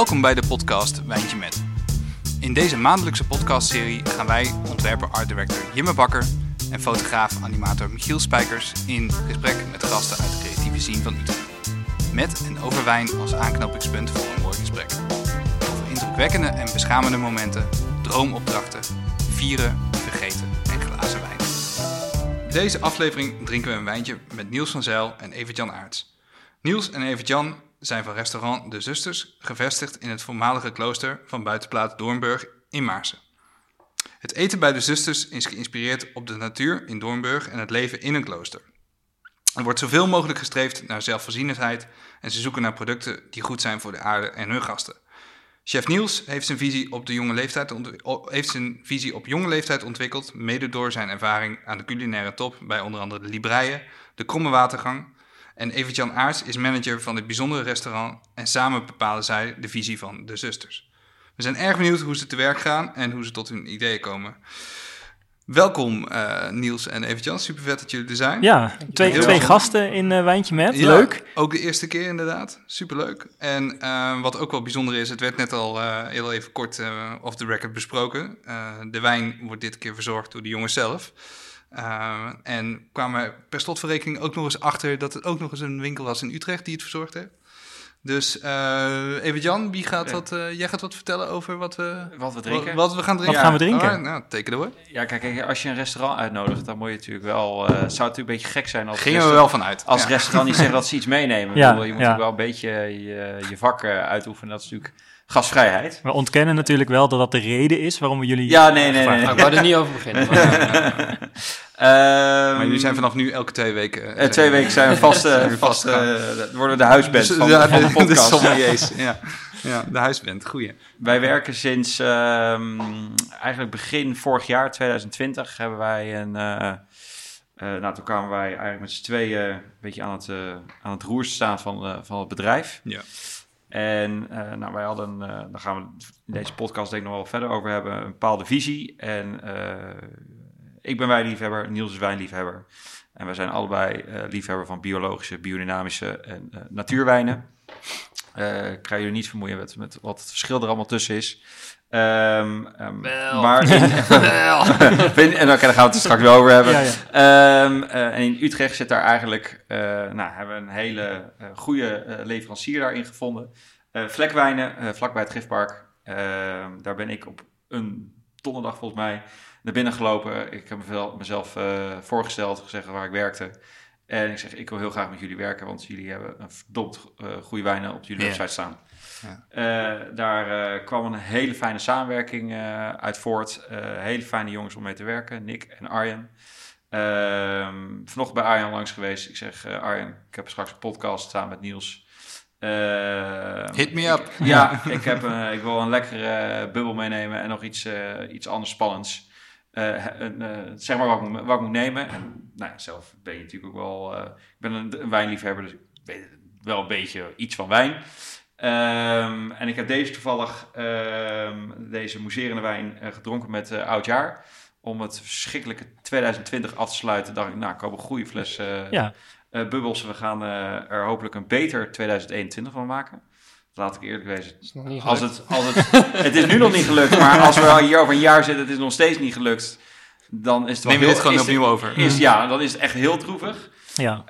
Welkom bij de podcast Wijntje Met. In deze maandelijkse podcastserie gaan wij ontwerper art director Jimme Bakker en fotograaf animator Michiel Spijkers in gesprek met gasten uit de creatieve scene van Utrecht. Met en over wijn als aanknopingspunt voor een mooi gesprek. Over indrukwekkende en beschamende momenten, droomopdrachten, vieren, vergeten en glazen wijn. Deze aflevering drinken we een wijntje met Niels van Zijl en Evert-Jan Aerts. Niels en Evert-Jan zijn van restaurant De Zusters, gevestigd in het voormalige klooster van buitenplaats Doornburg in Maarsen. Het eten bij De Zusters is geïnspireerd op de natuur in Doornburg en het leven in een klooster. Er wordt zoveel mogelijk gestreefd naar zelfvoorzienendheid en ze zoeken naar producten die goed zijn voor de aarde en hun gasten. Chef Niels heeft zijn visie op, de jonge leeftijd heeft zijn visie op jonge leeftijd ontwikkeld, mede door zijn ervaring aan de culinaire top bij onder andere de Libreien, de Kromme Watergang. En Evert-Jan Aarts is manager van dit bijzondere restaurant en samen bepalen zij de visie van de zusters. We zijn erg benieuwd hoe ze te werk gaan en hoe ze tot hun ideeën komen. Welkom uh, Niels en Evert-Jan, super vet dat jullie er zijn. Ja, twee, twee gasten in uh, Wijntje Met, ja, leuk. Ook de eerste keer inderdaad, superleuk. En uh, wat ook wel bijzonder is, het werd net al heel even kort off the record besproken. de wijn wordt dit keer verzorgd door de jongens zelf. En kwamen per slotverrekening ook nog eens achter dat het ook nog eens een winkel was in Utrecht die het verzorgd heeft. Dus uh, even Jan, wie gaat wat, uh, jij gaat wat vertellen over wat we, wat we drinken. Wat, we gaan drinken. Wat gaan we drinken? Oh, nou, teken hoor. Ja, kijk, als je een restaurant uitnodigt, dan moet je natuurlijk wel. Uh, zou het natuurlijk een beetje gek zijn als. Gingen we wel vanuit. Als ja. restaurant niet zeggen dat ze iets meenemen. Ja, bedoel, je moet ja. wel een beetje je, je vak uitoefenen. Dat is natuurlijk gasvrijheid. We ontkennen natuurlijk wel dat dat de reden is waarom we jullie. Ja, nee, nee, nee. nee. Ik wou er niet over beginnen. Um, maar jullie zijn vanaf nu elke twee weken... Uh, twee weken zijn we vast... Uh, vast uh, worden de huisband dus, van, ja, van de, de podcast. De ja. ja, de huisband, goeie. Wij werken sinds um, eigenlijk begin vorig jaar, 2020, hebben wij een... nou, toen kwamen wij eigenlijk met z'n tweeën een beetje aan het, aan het roer staan van, van het bedrijf. Ja. En nou, wij hadden, daar gaan we in deze podcast denk ik nog wel verder over hebben, een bepaalde visie. En ik ben wijnliefhebber, Niels is wijnliefhebber. En wij zijn allebei uh, liefhebber van biologische, biodynamische en uh, natuurwijnen. Uh, ik ga jullie niet vermoeien met wat het verschil er allemaal tussen is. Um, um, maar in, en dan gaan we het er straks wel over hebben. Ja, ja. Um, uh, en in Utrecht zit daar eigenlijk, uh, nou, hebben we een hele uh, goede leverancier daarin gevonden. Vlekwijnen, vlakbij het Gifpark. daar ben ik op een donderdag volgens mij naar binnen gelopen. Ik heb mezelf uh, voorgesteld, gezegd waar ik werkte. En ik zeg, ik wil heel graag met jullie werken, want jullie hebben een verdomd uh, goede wijnen op jullie website staan. Ja. Uh, daar kwam een hele fijne samenwerking uit voort. hele fijne jongens om mee te werken, Nick en Arjen. Ehm, vanochtend bij Arjen langs geweest. Ik zeg, Arjen, ik heb straks een podcast samen met Niels. Hit me up. ja, ik, heb, ik wil een lekkere bubbel meenemen en nog iets, iets anders spannends. Uh, zeg maar wat ik, wat ik moet nemen. En nou, zelf ben je natuurlijk ook wel. Uh, ik ben een, een, wijnliefhebber, dus ik weet wel een beetje iets van wijn. Um, en ik heb deze toevallig, um, deze mousserende wijn, uh, gedronken met oudjaar. Om het verschrikkelijke 2020 af te sluiten, dacht ik, nou, ik heb een goede fles ja. bubbels. We gaan er hopelijk een beter 2021 van maken laat ik eerlijk wezen. Is nog niet als het, als het, het is nu nog niet gelukt, maar als we hier over een jaar zitten, het is nog steeds niet gelukt, dan is het wel Neem je dit gewoon opnieuw over. Is, ja, dan is het echt heel droevig. Ja.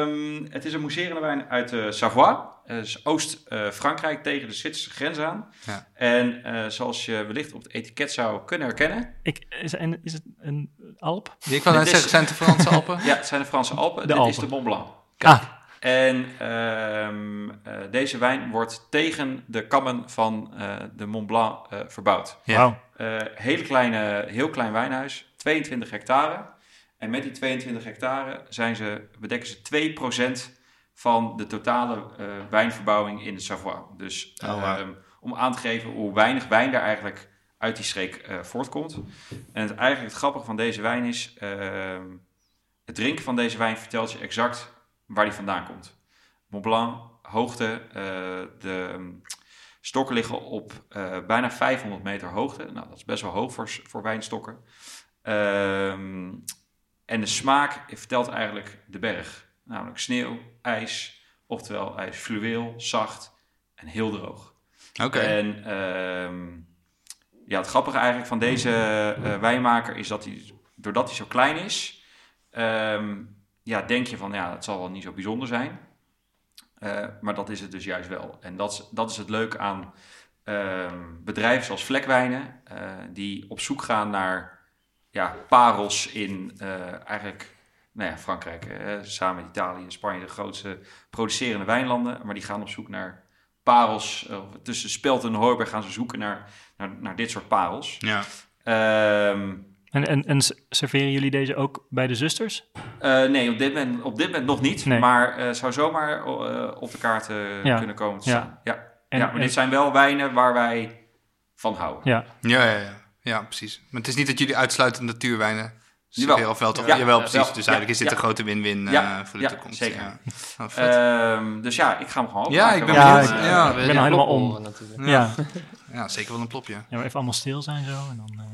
Um, het is een mousserende wijn uit uh, Savoie. Dus Oost-Frankrijk uh, tegen de Zwitserse grens aan. Ja. En uh, zoals je wellicht op het etiket zou kunnen herkennen. Ik, is, en, is het een Alp? Ik kan net zeggen, zijn het de Franse Alpen? ja, het zijn de Franse Alpen. De Dit Alpen. is de Mont Blanc. Kijk. Ah. En um, uh, deze wijn wordt tegen de kammen van uh, de Mont Blanc uh, verbouwd. Ja. hele kleine, heel klein wijnhuis, 22 hectare. En met die 22 hectare zijn ze, bedekken ze 2% van de totale wijnverbouwing in de Savoie. Dus oh, wow. um, om aan te geven hoe weinig wijn daar eigenlijk uit die streek voortkomt. En het, eigenlijk het grappige van deze wijn is, ehm, het drinken van deze wijn vertelt je exact waar die vandaan komt. Mont Blanc, hoogte, uh, de um, stokken liggen op uh, bijna 500 meter hoogte. Nou, dat is best wel hoog voor, voor wijnstokken. Um, en de smaak vertelt eigenlijk de berg. Namelijk sneeuw, ijs, oftewel ijs fluweel, zacht en heel droog. Oké. En ehm, ja, het grappige eigenlijk van deze eh, wijnmaker is dat hij, doordat hij zo klein is, ehm, ja, denk je van ja, het zal wel niet zo bijzonder zijn. Eh, maar dat is het dus juist wel. En dat is, dat is het leuke aan ehm, bedrijven zoals Vlekwijnen, eh, die op zoek gaan naar ja, parels in eh, eigenlijk nou ja, Frankrijk, samen met Italië en Spanje de grootste producerende wijnlanden. Maar die gaan op zoek naar parels. tussen Spelt en Hooiberg gaan ze zoeken naar, naar, naar dit soort parels. Ja. Ehm, En, en, en serveren jullie deze ook bij de zusters? eh, nee, op dit, moment, op dit moment nog niet. Nee. Maar eh zou zomaar eh, op de kaart eh, Ja. kunnen komen te Ja. staan. Ja. En, ja, maar en- dit zijn wel wijnen waar wij van houden. ja, Ja, ja, ja. ja, precies. Maar het is niet dat jullie uitsluitend natuurwijnen Jawel. serveren, of wel toch? Ja. Jawel, Ja, precies. wel. Dus Ja, eigenlijk is dit ja. een grote win-win eh, Ja, voor de ja, toekomst. zeker. Ja. Oh. Ehm, dus ja, ik ga hem gewoon Ja, ik ben benieuwd. Ja. we ik ben al helemaal om. ja. ja. Ja, zeker wel een plopje. Ja, maar even allemaal stil zijn zo en dan eh,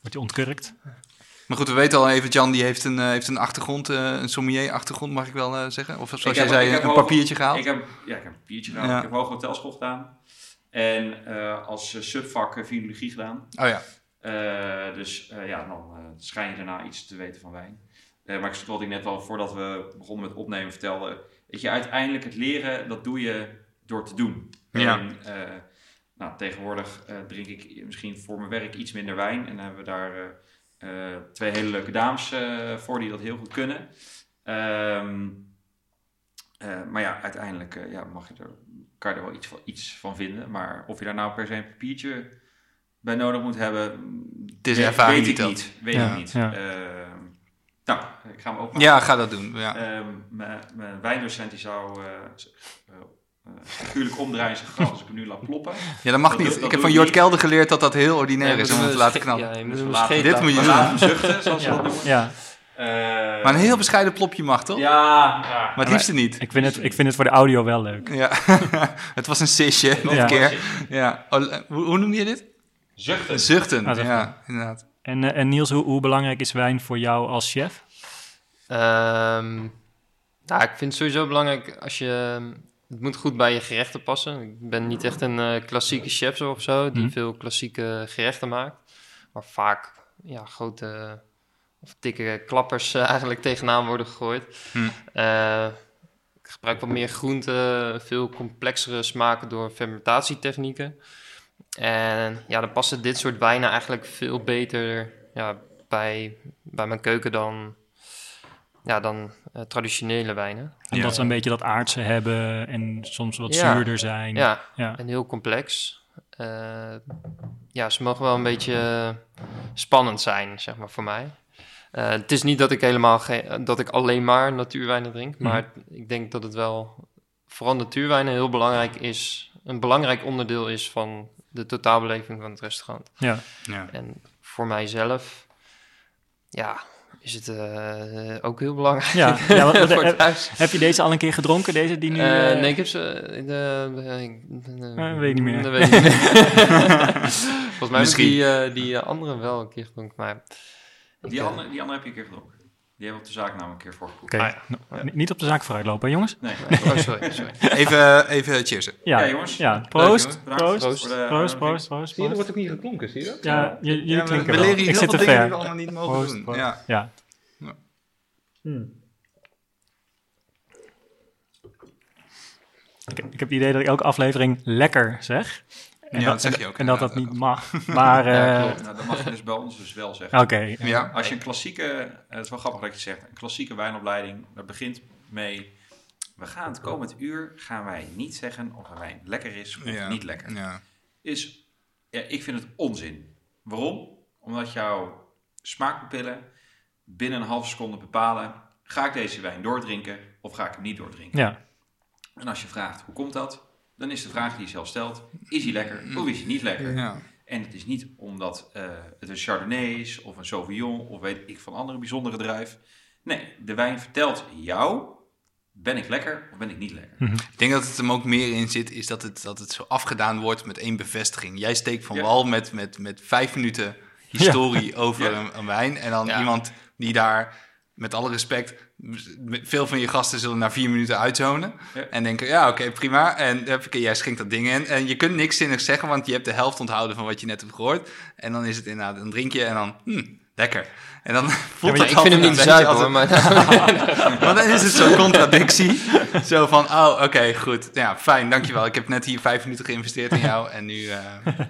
wordt je ontkurkt. Maar goed, we weten al even, Jan die heeft een, eh, heeft een achtergrond, eh, een sommelier-achtergrond, mag ik wel eh, zeggen? Of zoals Ik jij heb- zei, een hoog- papiertje gehaald? Ik heb, ja, ik heb een papiertje gedaan. Ja. Ik heb hoge hotelschool gedaan. En eh, als subvak eh, filologie gedaan. Oh ja. Eh, dus eh, ja, dan eh, schijn je daarna iets te weten van wijn. Eh, maar ik ik net al voordat we begonnen met opnemen vertelde. Weet je, uiteindelijk het leren, dat doe je door te doen. Ja. En nou, tegenwoordig eh, drink ik misschien voor mijn werk iets minder wijn. En dan hebben we daar eh, eh, twee hele leuke dames eh, voor die dat heel goed kunnen. Ehm, eh, maar ja, uiteindelijk eh, ja, mag je er, kan je er wel iets van, iets van vinden. Maar of je daar nou per se een papiertje bij nodig moet hebben, Het is weet, weet ik niet. Weet Ja, ik niet. ja. Ehm, nou, ik ga hem ook Ja, ga dat doen. Ja. Ehm, mijn, mijn wijndocent die zou eh, z- eh, omdraaien zijn gras als ik hem nu laat ploppen. ja, dat mag dat niet. dat ik heb van Jort. Kelder geleerd dat dat heel ordinair Nee, is om hem te moeten laten knallen. Ja, je moet Dus laten- scheet Dit moet je laten zuchten, zoals Ja. we dat noemen. Ja, Eh, Maar een heel bescheiden plopje mag, toch? Ja, ja. Maar het liefste niet. ik vind, het, ik vind het voor de audio wel leuk. Ja, het was een sisje dit Ja. keer. Ja. Oh, hoe, hoe noem je dit? Zuchten. Zuchten. Ah. Ja, inderdaad. En, eh, en Niels, hoe, hoe belangrijk is wijn voor jou als chef? Ehm, nou, ik vind het sowieso belangrijk als je... Het moet goed bij je gerechten passen. Ik ben niet echt een eh, klassieke chef of zo, die Mhm. veel klassieke gerechten maakt. Maar vaak ja, grote of dikke klappers eh, eigenlijk tegenaan worden gegooid. Hm. Eh, ik gebruik wat meer groenten, veel complexere smaken door fermentatietechnieken. En ja, dan passen dit soort wijnen eigenlijk veel beter ja, bij, bij mijn keuken dan, ja, dan eh, traditionele wijnen. Omdat Ja. ze een beetje dat aardse hebben en soms wat Ja. zuurder zijn. Ja, Ja. en heel complex. Eh, ja, ze mogen wel een beetje spannend zijn, zeg maar, voor mij. Eh, het is niet dat ik helemaal geen, dat ik alleen maar natuurwijnen drink, Mhm. maar ik denk dat het wel vooral natuurwijnen heel belangrijk is, een belangrijk onderdeel is van de totaalbeleving van het restaurant. Ja. Ja. En voor mijzelf, ja, is het eh, ook heel belangrijk. Ja, ja, wat- wat- voor heb, je deze al een keer gedronken, deze die nu... Eh, eh, nee, ik heb ze. eh, Eh, weet ik niet meer. Dat weet ik niet meer. Volgens mij Misschien. heb ik die, die andere wel een keer gedronken. Maar ik, Die andere, die andere heb je een keer gedronken. Die hebben we op de zaak namelijk een keer voorgeproefd. Oké, Ah, ja. nou, ni- niet op de zaak vooruitlopen, hè, jongens? Nee. Oh, sorry, sorry. Even, even cheersen. Ja, Ja, jongens. Ja, Leuk, proost, jongens. Bedankt proost, voor proost, proost, uitnodiging. proost, proost. Zie je, er wordt ook niet geklonken, zie je dat? Ja, jullie Ja, we, klinken we wel. leren hier Ik heel zit veel te dingen die ver. we allemaal niet mogen Proost, doen. proost. Ja. Ja. Ja. Ik, ik heb het idee dat ik elke aflevering lekker zeg. En Ja, dat, dat zeg je ook En dat dat niet mag. Maar, Ja, eh, klopt. Nou, dat mag je dus bij ons dus wel zeggen. oké. Ja. Als je een klassieke, het is wel grappig dat je het zegt, een klassieke wijnopleiding, dat begint mee, we gaan het komend uur, gaan wij niet zeggen of een wijn lekker is of Ja. niet lekker. Ja. Is, ja, ik vind het onzin. Waarom? Omdat jouw smaakpapillen binnen een halve seconde bepalen, ga ik deze wijn doordrinken of ga ik hem niet doordrinken? Ja, En als je vraagt, hoe komt dat? Dan is de vraag die je zelf stelt, is hij lekker of is hij niet lekker? Ja. En het is niet omdat eh, het een Chardonnay is of een Sauvignon of weet ik van andere bijzondere druif. Nee, de wijn vertelt jou, ben ik lekker of ben ik niet lekker? Ik denk dat het hem ook meer in zit, is dat het, dat het zo afgedaan wordt met één bevestiging. Jij steekt van Ja. wal met, met, met vijf minuten historie over Ja. een, een wijn. En dan Ja. iemand die daar met alle respect, veel van je gasten zullen na vier minuten uitzonen. Ja. En denken, ja, oké, prima. En jij schenkt dat ding in. En je kunt niks zinnigs zeggen, want je hebt de helft onthouden van wat je net hebt gehoord. En dan is het inderdaad een drinkje en dan, hm, lekker. En dan voelt maar het ik vind hem niet als maar Want dan is het zo'n contradictie. Zo van, oh, oké, goed. Ja, fijn, dankjewel. Ik heb net hier vijf minuten geïnvesteerd in jou. En nu eh,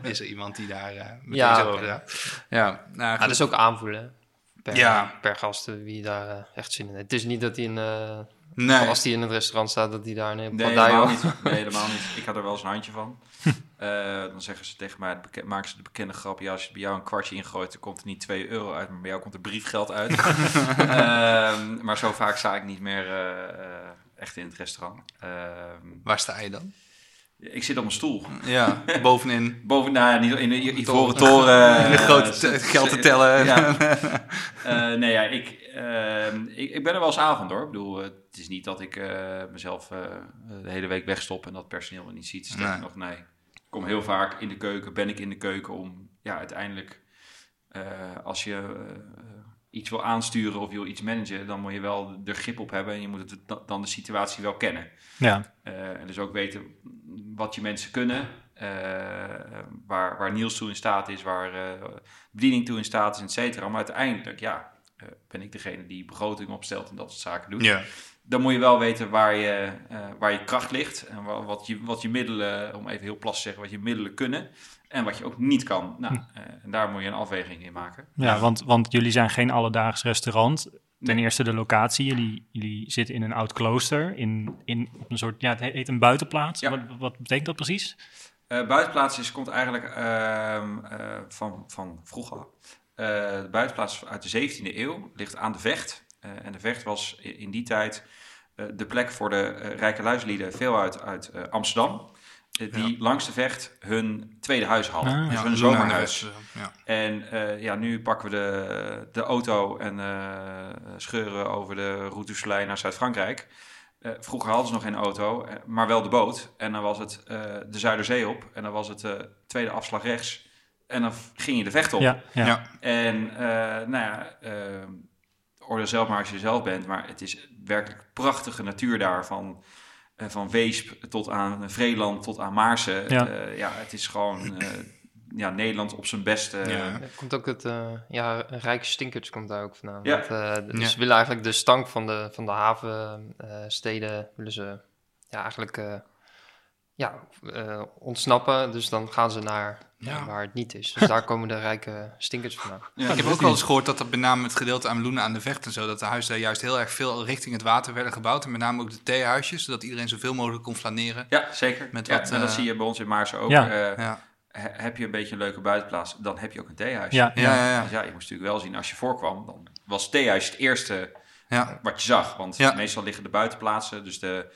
is er iemand die daar eh meteen Ja, zo over gaat. Ja, nou, Ja, goed. dat is ook aanvoelen. Per, Ja. per gast wie daar eh, echt zin in heeft. Het is niet dat hij in, eh, nee. als hij in het restaurant staat, dat hij daar een Nee, helemaal niet. Nee, helemaal niet. Ik had er wel eens een handje van. Eh, dan zeggen ze tegen mij, maken ze de bekende grap, ja, als je bij jou een kwartje ingooit, dan komt er niet 2 euro uit, maar bij jou komt er briefgeld uit. Ehm, maar zo vaak sta ik niet meer echt in het restaurant. Ehm, Waar sta je dan? Ik zit op een stoel. Ja, bovenin. Boven, nou ja, niet in de ivoren toren. In de eh, grote z- geld te tellen. Ja. Eh, nee, ja, ik, ehm, ik, ik ben er wel eens avond hoor. Ik bedoel, eh, het is niet dat ik eh, mezelf eh, de hele week wegstop en dat personeel me niet ziet. Sterker Nee. nog, nee. Ik kom heel vaak in de keuken, ben ik in de keuken om ja, uiteindelijk, eh, als je eh, iets wil aansturen of je wil iets managen, dan moet je wel er grip op hebben en je moet het, dan de situatie wel kennen. Ja, Eh, en dus ook weten wat je mensen kunnen. eh, waar, waar Niels toe in staat is, waar eh, bediening toe in staat is, et cetera. Maar uiteindelijk, ja, eh, ben ik degene die begroting opstelt en dat soort zaken doet. Ja. Dan moet je wel weten waar je, waar je kracht ligt. En wa- wat je, wat je middelen, om even heel plat te zeggen, wat je middelen kunnen. En wat je ook niet kan. Nou, eh, en daar moet je een afweging in maken. ja want, want jullie zijn geen alledaags restaurant. Ten eerste de locatie. Jullie, jullie zitten in een oud klooster. In, in op een soort, ja, het heet een buitenplaats. Ja. Wat, wat betekent dat precies? Eh buitenplaats is, komt eigenlijk ehm, eh, van, van vroeger. Eh, de buitenplaats uit de 17e eeuw ligt aan de Vecht. En de Vecht was in die tijd de plek voor de rijke luislieden, veel uit, uit Amsterdam. Die langs de Vecht hun tweede huis hadden. Ah. dus Ja, hun zomerhuis. Huis, eh, Ja. En eh, ja, nu pakken we de, de auto en eh, scheuren over de Route du Soleil naar Zuid-Frankrijk. Eh, vroeger hadden ze nog geen auto, maar wel de boot. En dan was het eh, de Zuiderzee op. En dan was het eh, tweede afslag rechts. En dan ging je de vecht op. Ja, ja. Ja. En eh, nou ja, oordeel zelf maar als je zelf bent. Maar het is werkelijk prachtige natuur daar. Van, eh, van Weesp tot aan Vreeland tot aan Maarsen. Ja. Ja, ja het is gewoon eh, ja, Nederland op zijn beste. Ja. Er komt ook het, eh, ja, Rijke Stinkers komt daar ook vandaan. Ja. Dat, eh, dus Ja. Ze willen eigenlijk de stank van de, van de havensteden, willen ze ja, eigenlijk eh, ja, eh, ontsnappen. Dus dan gaan ze naar Ja. waar het niet is. Dus daar komen de Rijke Stinkers vandaan. Ja, ik heb ook wel eens gehoord dat dat met name het gedeelte aan Luna aan de Vecht en zo, dat de huizen daar juist heel erg veel richting het water werden gebouwd. En met name ook de theehuisjes, zodat iedereen zoveel mogelijk kon flaneren. Ja, zeker. Met ja, wat, en dat eh, zie je bij ons in Maarsen ook. Ja. Eh, heb je een beetje een leuke buitenplaats, dan heb je ook een theehuis. Ja, ja, ja. ja. Dus ja, je moest natuurlijk wel zien, als je voorkwam, dan was theehuis het eerste ja. wat je zag. Want Ja. meestal liggen de buitenplaatsen, dus de,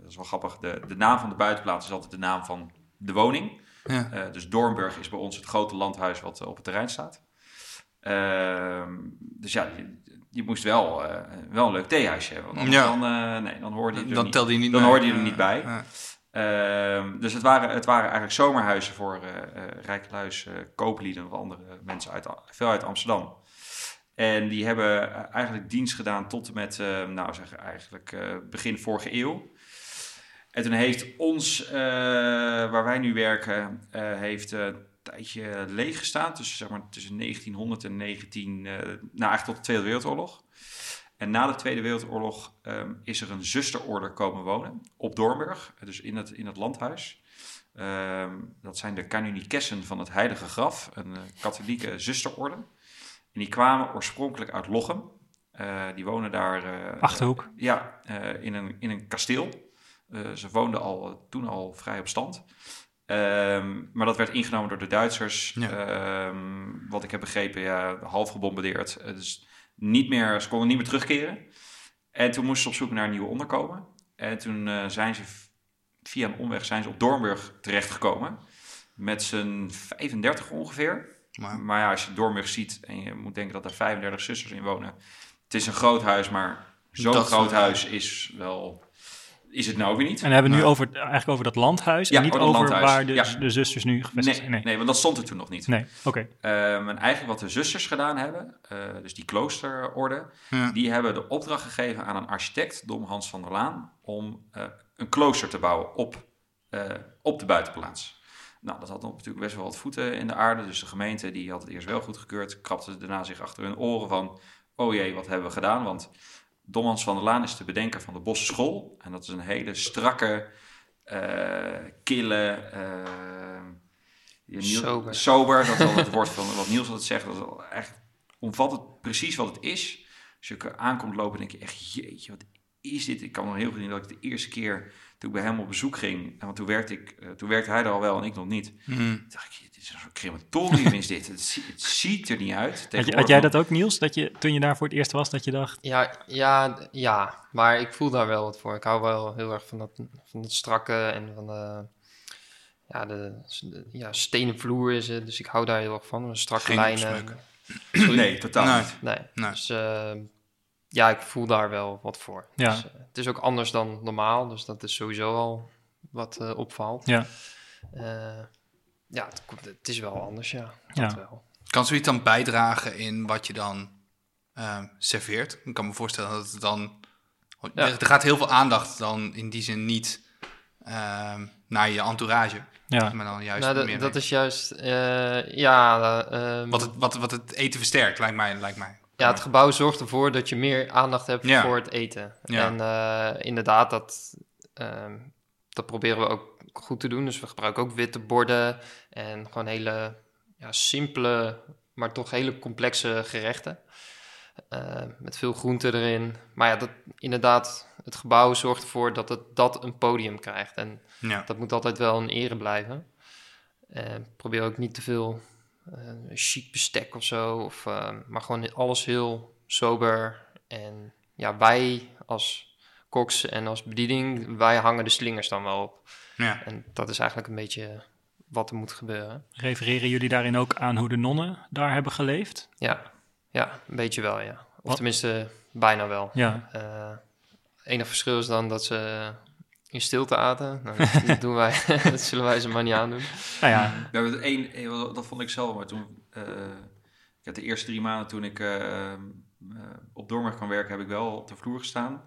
dat is wel grappig, de, de naam van de buitenplaats is altijd de naam van de woning. ja. Eh, dus Doornburg is bij ons het grote landhuis wat eh, op het terrein staat. Ehm, dus ja, je, je moest wel, eh, wel een leuk theehuisje hebben. Want Ja. dan, eh, nee, dan hoorde je er Dan niet. telde je niet dan mee. hoorde je er niet bij. Ehm, dus het waren, het waren eigenlijk zomerhuizen voor eh eh rijkeluis, eh, kooplieden of andere mensen uit, veel uit Amsterdam. En die hebben eh, eigenlijk dienst gedaan tot en met, eh, nou zeg eigenlijk eh, begin vorige eeuw. En toen heeft ons, waar wij nu werken, heeft een tijdje leeg gestaan. Tussen, zeg maar, tussen 1900 en 19, eh, nou eigenlijk tot de Tweede Wereldoorlog. En na de Tweede Wereldoorlog ehm, is er een zusterorde komen wonen op Doornburg, dus in het, in het landhuis. Ehm, dat zijn de canonikessen van het Heilige Graf, een katholieke zusterorde. En die kwamen oorspronkelijk uit Lochem. Eh, die wonen daar eh, Achterhoek. ja, eh, in, een, in een kasteel. Ze woonden al, toen al vrij op stand. Ehm, maar dat werd ingenomen door de Duitsers. Ja. Ehm, wat ik heb begrepen, ja, half gebombardeerd. Dus niet meer, ze konden niet meer terugkeren. En toen moesten ze op zoek naar een nieuwe onderkomen. En toen zijn ze via een omweg zijn ze op Doornburg terechtgekomen. Met z'n 35 ongeveer. Maar, Maar ja, als je Doornburg ziet en je moet denken dat er 35 zusters in wonen. Het is een groot huis, maar zo'n groot huis is wel... is het nou weer niet. En we hebben we nu Nee. over, eigenlijk over dat landhuis Ja, en niet over waar de, Ja. de zusters nu gevestigd Nee, zijn. nee. want dat stond er toen nog niet. Nee, oké. Ehm, en eigenlijk wat de zusters gedaan hebben, eh, dus die kloosterorde, Ja. die hebben de opdracht gegeven aan een architect, Dom Hans van der Laan, om eh, een klooster te bouwen op, eh, op de buitenplaats. Nou, dat had natuurlijk best wel wat voeten in de aarde, dus de gemeente die had het eerst wel goedgekeurd, krabde daarna zich achter hun oren van, oh jee, wat hebben we gedaan? Want Dom Hans van der Laan is de bedenker van de Bosse School en dat is een hele strakke, eh, kille... eh, Sober. Sober, dat is al het woord van wat Niels altijd zegt. Dat is echt omvat het precies wat het is. Als je aankomt lopen, denk je echt, jeetje, wat is dit? Ik kan me nog heel goed herinneren dat ik de eerste keer toen ik bij hem op bezoek ging, en want toen werkte, ik, eh, toen werkte hij er al wel en ik nog niet. Hm. Toen dacht ik, dit is een soort crematorium is dit. Het, zie- het ziet er niet uit. Had, je- Tegenwoordig had jij dat ook, Niels? Dat je toen je daar voor het eerst was, dat je dacht... Ja, ja, ja, maar ik voel daar wel wat voor. Ik hou wel heel erg van dat, van dat strakke en van de, ja, de, de- ja, stenen vloer is het. Dus ik hou daar heel erg van. Een strakke Geen lijnen. Nee, totaal Nee. niet. Nee. Nee. Dus eh, ja, ik voel daar wel wat voor. Ja. Dus, eh, het is ook anders dan normaal, dus dat is sowieso al wat eh, opvalt. Ja, Eh, ja, het, het is wel anders, ja. Ja. Dat wel. Kan zoiets dan bijdragen in wat je dan ehm, serveert? Ik kan me voorstellen dat het dan... Ja. Er, er gaat heel veel aandacht dan in die zin niet ehm, naar je entourage. ja. Maar dan juist Nou, dat- meer dat is juist, eh, ja... eh, ehm, wat, het, wat, wat het eten versterkt, lijkt mij. Lijkt mij. Ja, het gebouw zorgt ervoor dat je meer aandacht hebt Ja. voor het eten. Ja. En eh, inderdaad, dat, ehm, dat proberen we ook goed te doen. Dus we gebruiken ook witte borden en gewoon hele ja, simpele, maar toch hele complexe gerechten. Eh, met veel groenten erin. Maar ja, dat, inderdaad, het gebouw zorgt ervoor dat het dat een podium krijgt. En Ja. dat moet altijd wel een ere blijven. Eh, probeer ook niet te veel eh chic bestek of zo. Of, eh, maar gewoon alles heel sober. En ja, wij als koks en als bediening, wij hangen de slingers dan wel op. Ja. En dat is eigenlijk een beetje wat er moet gebeuren. Refereren jullie daarin ook aan hoe de nonnen daar hebben geleefd? Ja, ja een beetje wel, ja. Of Wat? tenminste, bijna wel. Ja, Eh enig verschil is dan dat ze in stilte aten. Nou, dat, doen wij, dat zullen wij ze maar niet aandoen. nou ja, We hebben het één, één- dat vond ik zelf, maar toen, eh, ik heb de eerste drie maanden toen ik eh, eh, op Doormerk kan werken, heb ik wel op de vloer gestaan.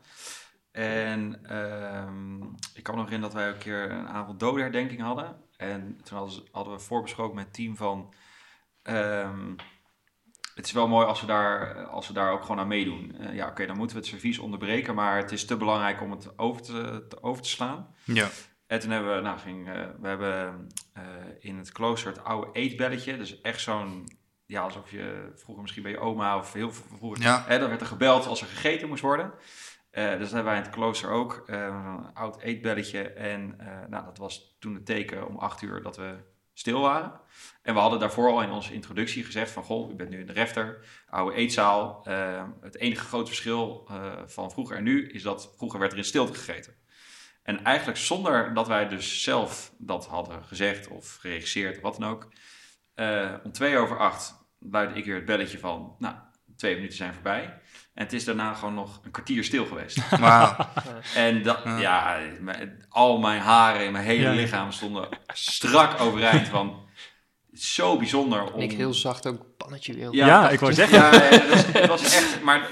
En ehm, ik kan nog herinneren dat wij een keer een avond dodenherdenking hadden. En toen hadden, ze- hadden we voorbesproken met het team van, ehm, het is wel mooi als we daar, als we daar ook gewoon aan meedoen. Eh, ja, oké, dan moeten we het servies onderbreken, maar het is te belangrijk om het over te, te- over te slaan. Ja. En toen hebben we, nou, ging, eh, we hebben eh, in het klooster het oude eetbelletje. Dus echt zo'n, ja, alsof je vroeger misschien bij je oma of heel vroeger, Ja. hè, dan werd er gebeld als er gegeten moest worden. Eh, dus dat hebben wij in het klooster ook, eh, een oud eetbelletje. En eh, nou, dat was toen het teken om acht uur dat we stil waren. En we hadden daarvoor al in onze introductie gezegd van, goh, u bent nu in de refter, oude eetzaal. Eh, het enige grote verschil eh, van vroeger en nu is dat vroeger werd er in stilte gegeten. En eigenlijk zonder dat wij dus zelf dat hadden gezegd of geregisseerd of wat dan ook. eh, om twee over acht luidde ik weer het belletje van, nou, twee minuten zijn voorbij. En het is daarna gewoon nog een kwartier stil geweest. Wauw. En dat, Ja. ja, mijn- al mijn haren in mijn hele Ja. lichaam stonden strak overeind van, zo bijzonder om... En ik heel zacht ook een pannetje wil. Ja, dat- ik wou zeggen. Ja, ja, het was echt, maar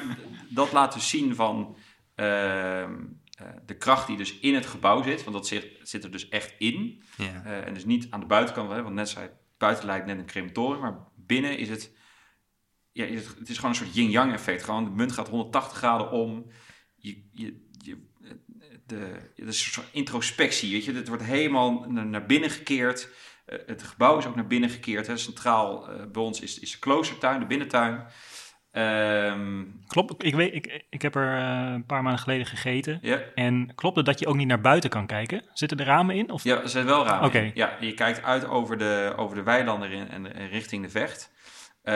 dat laat dus zien van ehm, eh, de kracht die dus in het gebouw zit, want dat zit, zit er dus echt in. Ja. Eh, en dus niet aan de buitenkant, hè, want net zei buiten lijkt net een crematorium, maar binnen is het, ja, het, het is gewoon een soort yin-yang effect. Gewoon de munt gaat 180 graden om. Je, je, je, de, het is een soort introspectie, weet je. Het wordt helemaal naar, binnen gekeerd. Eh, het gebouw is ook naar binnen gekeerd. Hè. Centraal eh, bij ons is, is de kloostertuin, de binnentuin. Ehm, klopt. Ik, weet, ik, ik heb er eh, een paar maanden geleden gegeten. En klopt het dat je ook niet naar buiten kan kijken? Zitten er ramen in? Of? Ja, er zijn wel ramen. Oké. Ja, je kijkt uit over de, over de weilanden in, en richting de vecht. Eh,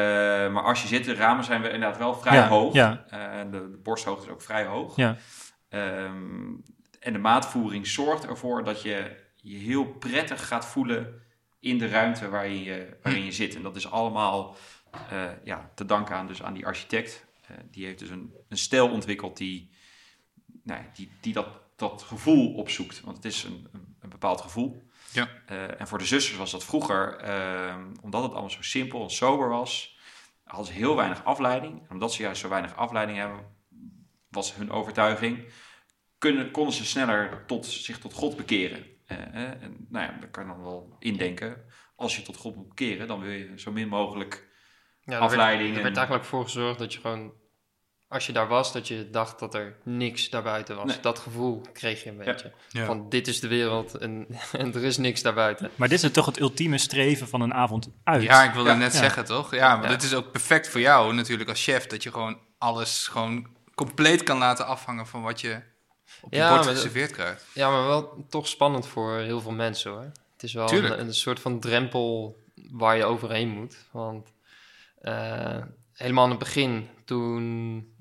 maar als je zit, de ramen zijn we inderdaad wel vrij Ja, hoog. ja. Eh, de, de borsthoogte is ook vrij hoog. Ja, Ehm, en de maatvoering zorgt ervoor dat je je heel prettig gaat voelen in de ruimte waarin je, waarin je zit. En dat is allemaal eh, ja, te danken aan, dus aan die architect. Die heeft dus een, een stijl ontwikkeld die, nou, die, die dat dat gevoel opzoekt. Want het is een, een, een bepaald gevoel. Ja. Eh, en voor de zusters was dat vroeger, eh, omdat het allemaal zo simpel en sober was, hadden ze heel weinig afleiding. En omdat ze juist zo weinig afleiding hebben, was hun overtuiging, kunnen, konden ze sneller tot, zich tot God bekeren. Eh, en, nou ja, daar kan je dan wel indenken. Als je tot God moet bekeren, dan wil je zo min mogelijk Ja, er afleiding werd, er en- werd eigenlijk voor gezorgd dat je gewoon, als je daar was, dat je dacht dat er niks daarbuiten was. Nee. Dat gevoel kreeg je een beetje. Ja. Van dit is de wereld en, en er is niks daarbuiten. Maar dit is toch het ultieme streven van een avond uit? Ja, ik wilde Ja. net Ja. zeggen, toch? Ja, maar Ja. dit is ook perfect voor jou natuurlijk als chef. Dat je gewoon alles gewoon compleet kan laten afhangen van wat je op je Ja, bord geserveerd krijgt. Ja, maar wel toch spannend voor heel veel mensen hoor. Het is wel een, een soort van drempel waar je overheen moet. Want eh, helemaal aan het begin, toen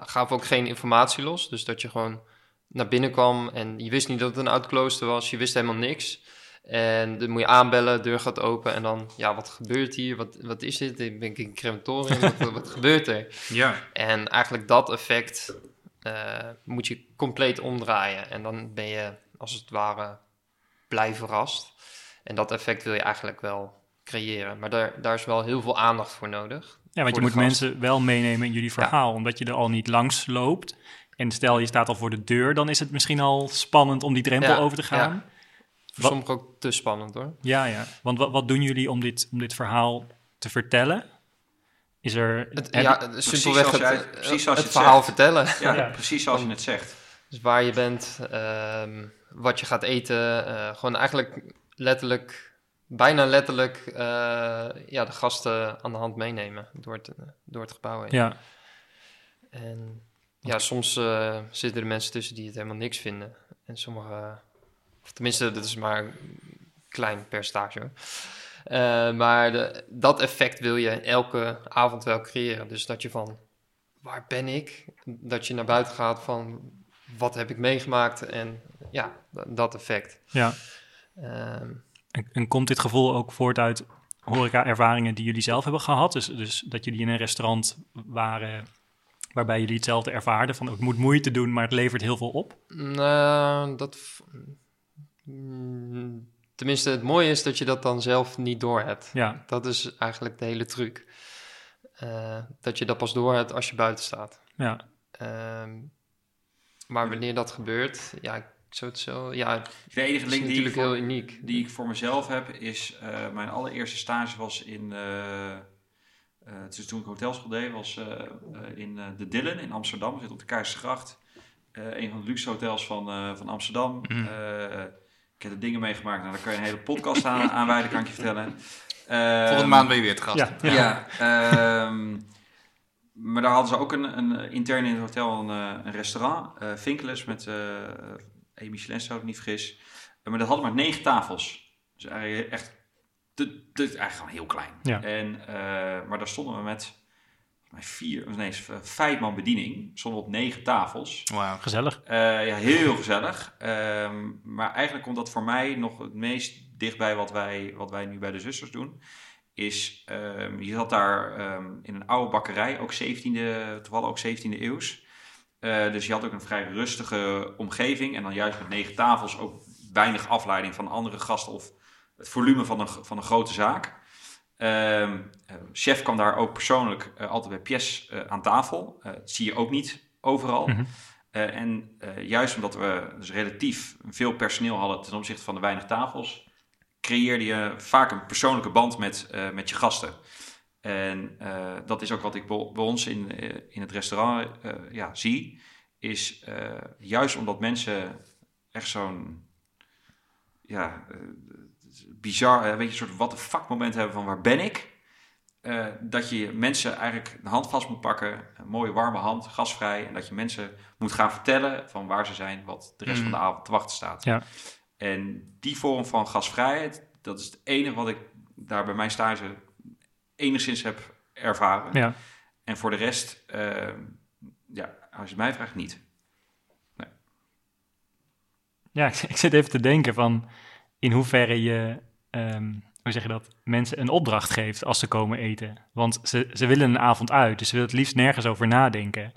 gaven we ook geen informatie los. Dus dat je gewoon naar binnen kwam en je wist niet dat het een oud klooster was. Je wist helemaal niks. En dan moet je aanbellen, deur gaat open en dan, ja, wat gebeurt hier? Wat, wat is dit? Ben ik in een crematorium? wat, wat gebeurt er? Ja. En eigenlijk dat effect eh, moet je compleet omdraaien. En dan ben je als het ware blij verrast. En dat effect wil je eigenlijk wel creëren. Maar daar, daar is wel heel veel aandacht voor nodig. Ja, want je voor moet gast. mensen wel meenemen in jullie verhaal, omdat je er al niet langs loopt. En stel je staat al voor de deur, dan is het misschien al spannend om die drempel Ja, over te gaan. Voor Wat- sommigen ook te spannend hoor. Ja, ja. Want wat, wat doen jullie om dit, om dit verhaal te vertellen? Is er... Het, ja, het- simpelweg zoals het, jij- precies je het het verhaal zegt. vertellen. Ja, Ja. precies zoals je het zegt. Dus waar je bent, ehm, wat je gaat eten. eh, gewoon eigenlijk letterlijk, bijna letterlijk, eh, ja, de gasten aan de hand meenemen door het, door het gebouw heen. ja, En ja, soms eh, zitten er mensen tussen die het helemaal niks vinden. En sommige, of tenminste, dat is maar een klein percentage hoor. Eh, maar de, dat effect wil je elke avond wel creëren. Dus dat je van, waar ben ik? Dat je naar buiten gaat van, wat heb ik meegemaakt? En ja, dat, dat effect. ja. Ehm, En, en komt dit gevoel ook voort uit horeca-ervaringen die jullie zelf hebben gehad? Dus, dus dat jullie in een restaurant waren waarbij jullie hetzelfde ervaarden van het moet moeite doen, maar het levert heel veel op? Nou, dat. mm, Tenminste, het mooie is dat je dat dan zelf niet doorhebt. Ja, Dat is eigenlijk de hele truc. Eh, dat je dat pas doorhebt als je buiten staat. ja. Ehm, maar wanneer dat gebeurt, ja, ik zou het zo. Ja, het De enige link die ik, heel voor, uniek. die ik voor mezelf heb, is eh, mijn allereerste stage was in, eh eh, het is toen ik hotelschool deed, was eh, eh, in eh, de Dillen in Amsterdam, zit op de Keizersgracht. Eh een van de luxe hotels van, eh, van Amsterdam. Mhm. Eh, ik heb er dingen meegemaakt, nou, daar kan je een hele podcast aan aanwijden, kan ik je vertellen. Ehm, Volgende maand ben je weer te gast. Ja. Ja, ehm, maar daar hadden ze ook een, een intern in het hotel een, een restaurant, eh Vinkeles, met eh een Michelin, zou ik niet vergis. Eh, maar dat hadden maar negen tafels. Dus eigenlijk echt, te, te, eigenlijk gewoon heel klein. Ja. En, eh, maar daar stonden we met vier, nee, vijf man bediening. Stonden op negen tafels. Wauw. Gezellig. Eh, ja, heel gezellig. Ehm, maar eigenlijk komt dat voor mij nog het meest dichtbij wat wij, wat wij nu bij de zusters doen. Is, ehm, je zat daar ehm, in een oude bakkerij, ook 17e, toevallig ook 17e eeuws. Eh, dus je had ook een vrij rustige omgeving. En dan juist met negen tafels ook weinig afleiding van andere gasten of het volume van een, van een grote zaak. Ehm, eh, chef kwam daar ook persoonlijk eh, altijd bij Pies aan tafel. Dat zie je ook niet overal. Mhm. En juist omdat we dus relatief veel personeel hadden ten opzichte van de weinig tafels, creëerde je vaak een persoonlijke band met, met je gasten. En eh, dat is ook wat ik bij ons in, eh, in het restaurant eh, ja, zie. Is juist omdat mensen echt zo'n ja, bizar, weet je, een soort what the fuck moment hebben van waar ben ik? Dat je mensen eigenlijk de hand vast moet pakken, een mooie warme hand, gasvrij. En dat je mensen moet gaan vertellen van waar ze zijn, wat de rest Mm. van de avond te wachten staat. Ja. En die vorm van gasvrijheid, dat is het enige wat ik daar bij mijn stage enigszins heb ervaren. Ja. En voor de rest, eh, ja, als je het mij vraagt, niet. Ja, ik, ik zit even te denken van in hoeverre je, ehm, hoe zeg je dat, mensen een opdracht geeft als ze komen eten. Want ze, ze willen een avond uit, dus ze willen het liefst nergens over nadenken.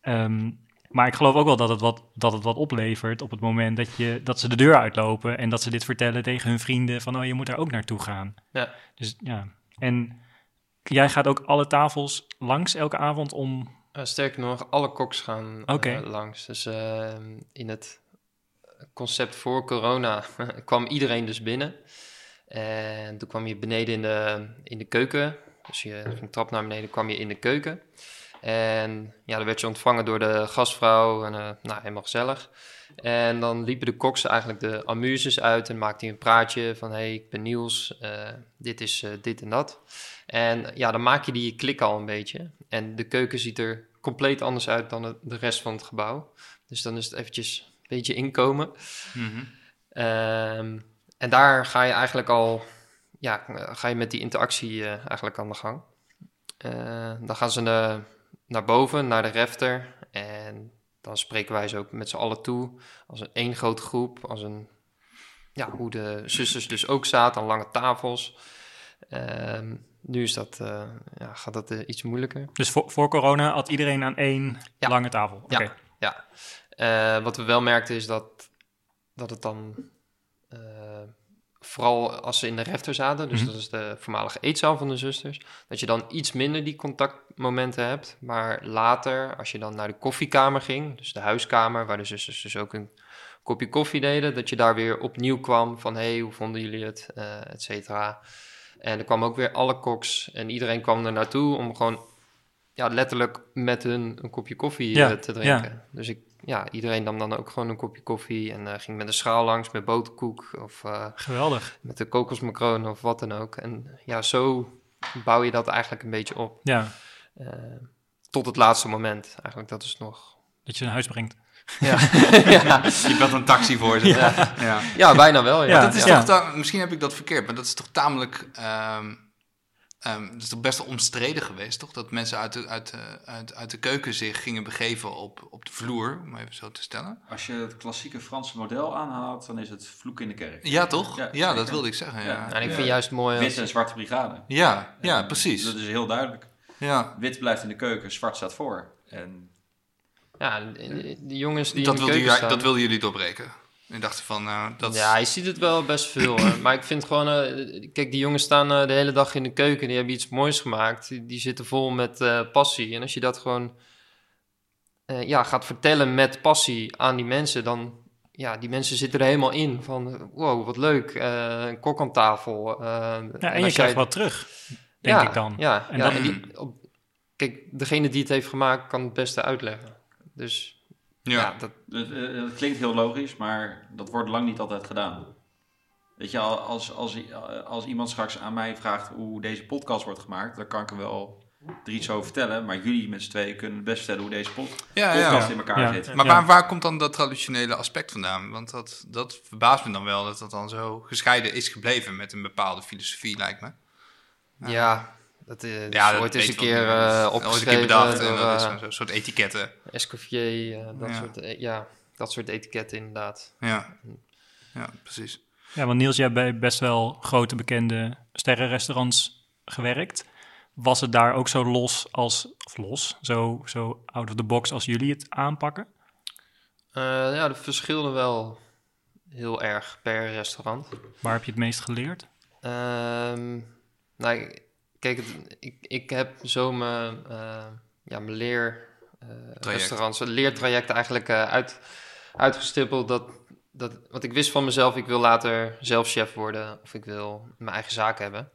Ehm, Maar ik geloof ook wel dat het, wat, dat het wat oplevert op het moment dat, je, dat ze de deur uitlopen en dat ze dit vertellen tegen hun vrienden van, oh, je moet daar ook naartoe gaan. Ja. Dus ja, en jij gaat ook alle tafels langs elke avond om... Eh, sterker nog, alle koks gaan eh, langs. Dus eh, in het concept voor corona kwam iedereen dus binnen. En toen kwam je beneden in de, in de keuken. Dus je ging trap naar beneden, kwam je in de keuken. En ja, dan werd je ontvangen door de gastvrouw. En eh, nou, helemaal gezellig. En dan liepen de koks eigenlijk de amuses uit en maakte hij een praatje van... hey, ik ben Niels, eh, dit is eh, dit en dat. En ja, dan maak je die klik al een beetje. En de keuken ziet er compleet anders uit dan het- de rest van het gebouw. Dus dan is het eventjes een beetje inkomen. Mhm. Ehm, en daar ga je eigenlijk al, ja, ga je met die interactie eigenlijk aan de gang. Dan gaan ze naar, naar boven, naar de refter. En dan spreken wij ze ook met z'n allen toe. Als een één grote groep. Als een, ja, hoe de zusters dus ook zaten aan lange tafels. Ehm, nu is dat, eh, ja, gaat dat eh, iets moeilijker. Dus voor, voor corona had iedereen aan één Ja. lange tafel. Ja. Ja, Eh, wat we wel merkten is dat, dat het dan, vooral als ze in de refter zaten, dus Mhm. dat is de voormalige eetzaal van de zusters, dat je dan iets minder die contactmomenten hebt. Maar later, als je dan naar de koffiekamer ging, dus de huiskamer, waar de zusters dus ook een kopje koffie deden, dat je daar weer opnieuw kwam van, hé, hey, hoe vonden jullie het, eh et cetera. En er kwam ook weer alle koks en iedereen kwam er naartoe om gewoon ja, letterlijk met hun een kopje koffie Ja, eh, te drinken. Dus ik, ja, iedereen nam dan ook gewoon een kopje koffie en eh, ging met een schaal langs met boterkoek of eh, Geweldig. met de kokosmacronen of wat dan ook. En ja, zo bouw je dat eigenlijk een beetje op. Ja, eh, tot het laatste moment. Eigenlijk dat is nog... dat je naar huis brengt. Ja, ja. Je belt een taxi voor ze. Ja. Ja. ja bijna wel. Ja. Ja, dat is ja. toch misschien heb ik dat verkeerd, maar dat is toch tamelijk. ehm ehm, dat is toch best wel omstreden geweest, toch? Dat mensen uit de, uit, de, uit, uit de keuken zich gingen begeven op, op de vloer, om even zo te stellen. Als je het klassieke Franse model aanhaalt, dan is het vloek in de kerk. Ja, toch? Ja, Ja, dat wilde ik zeggen. Ja, En ik Ja. vind juist mooi als... Witte en zwarte brigade. ja, ja precies. Dat is heel duidelijk. Ja. Wit blijft in de keuken, zwart staat voor. En Ja, die, die jongens die Dat, in de wilde keuken staan... dat wilden jullie doorbreken. En dachten van, nou, dat Ja, je ziet het wel best veel. hoor. Maar ik vind gewoon... eh, kijk, die jongens staan eh, de hele dag in de keuken. Die hebben iets moois gemaakt. Die, die zitten vol met eh, passie. En als je dat gewoon eh, ja, gaat vertellen met passie aan die mensen... dan... Ja, die mensen zitten er helemaal in. Van, wow, wat leuk. eh, een kok aan tafel. eh, Ja, en, je als krijgt jij- wat terug, denk ja, ik dan. Ja, En ja, en die, op, kijk, degene die het heeft gemaakt kan het beste uitleggen. Dus ja, ja. dat, het, eh, klinkt heel logisch, maar dat wordt lang niet altijd gedaan. Weet je, al- als, als, als iemand straks aan mij vraagt hoe deze podcast wordt gemaakt, dan kan ik er wel er iets over vertellen. Maar jullie met z'n tweeën kunnen het best vertellen hoe deze pod- ja, podcast ja. in elkaar Ja. zit. Maar waar, waar komt dan dat traditionele aspect vandaan? Want dat, dat verbaast me dan wel, dat dat dan zo gescheiden is gebleven met een bepaalde filosofie, lijkt me. ja, dat is Ja, dat ooit eens een keer wel. eh, Ooit een opgeschreven keer bedacht door en dat is eh, zo'n zo'n soort etiketten. Escoffier, eh, dat, Ja. soort, eh, ja, dat soort etiketten inderdaad. Ja, ja precies. Ja, want Niels, jij hebt bij best wel grote bekende sterrenrestaurants gewerkt. Was het daar ook zo los als, of los, zo, zo out of the box als jullie het aanpakken? Eh, ja, dat verschilde wel heel erg per restaurant. Waar heb je het meest geleerd? Ehm, nou, ik- kijk, het, ik, ik heb zo mijn, eh, ja, mijn leer, eh, restaurants, leertraject eigenlijk eh, uit, uitgestippeld. Dat, dat, want ik wist van mezelf, ik wil later zelf chef worden of ik wil mijn eigen zaak hebben.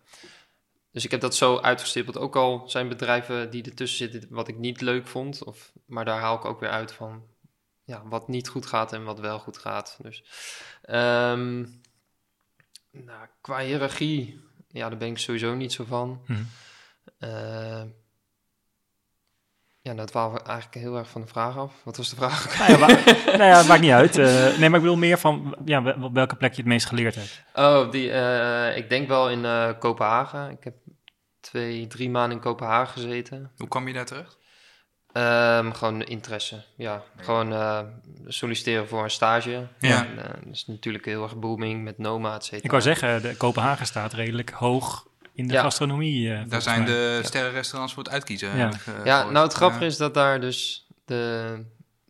Dus ik heb dat zo uitgestippeld. Ook al zijn bedrijven die ertussen zitten wat ik niet leuk vond. Of, maar daar haal ik ook weer uit van ja, wat niet goed gaat en wat wel goed gaat. Dus, ehm, nou, qua hiërarchie, ja, daar ben ik sowieso niet zo van. Eh, ja, dat waren we eigenlijk heel erg van de vraag af. Wat was de vraag? Nou ja, nou ja, het maakt niet uit. Eh, nee, maar ik wil meer van ja, op welke plek je het meest geleerd hebt. Oh, die, eh, ik denk wel in eh, Kopenhagen. Ik heb twee, drie maanden in Kopenhagen gezeten. Hoe kwam je daar terecht? Ehm, gewoon interesse, ja. Gewoon eh, solliciteren voor een stage. Ja. En, eh, dat is natuurlijk heel erg booming met Noma, et cetera. Ik wou zeggen, de Kopenhagen staat redelijk hoog in de Ja. gastronomie. eh, Daar zijn mij. de sterrenrestaurants voor het uitkiezen. Ja. Ja, nou het grappige Ja. is dat daar dus de,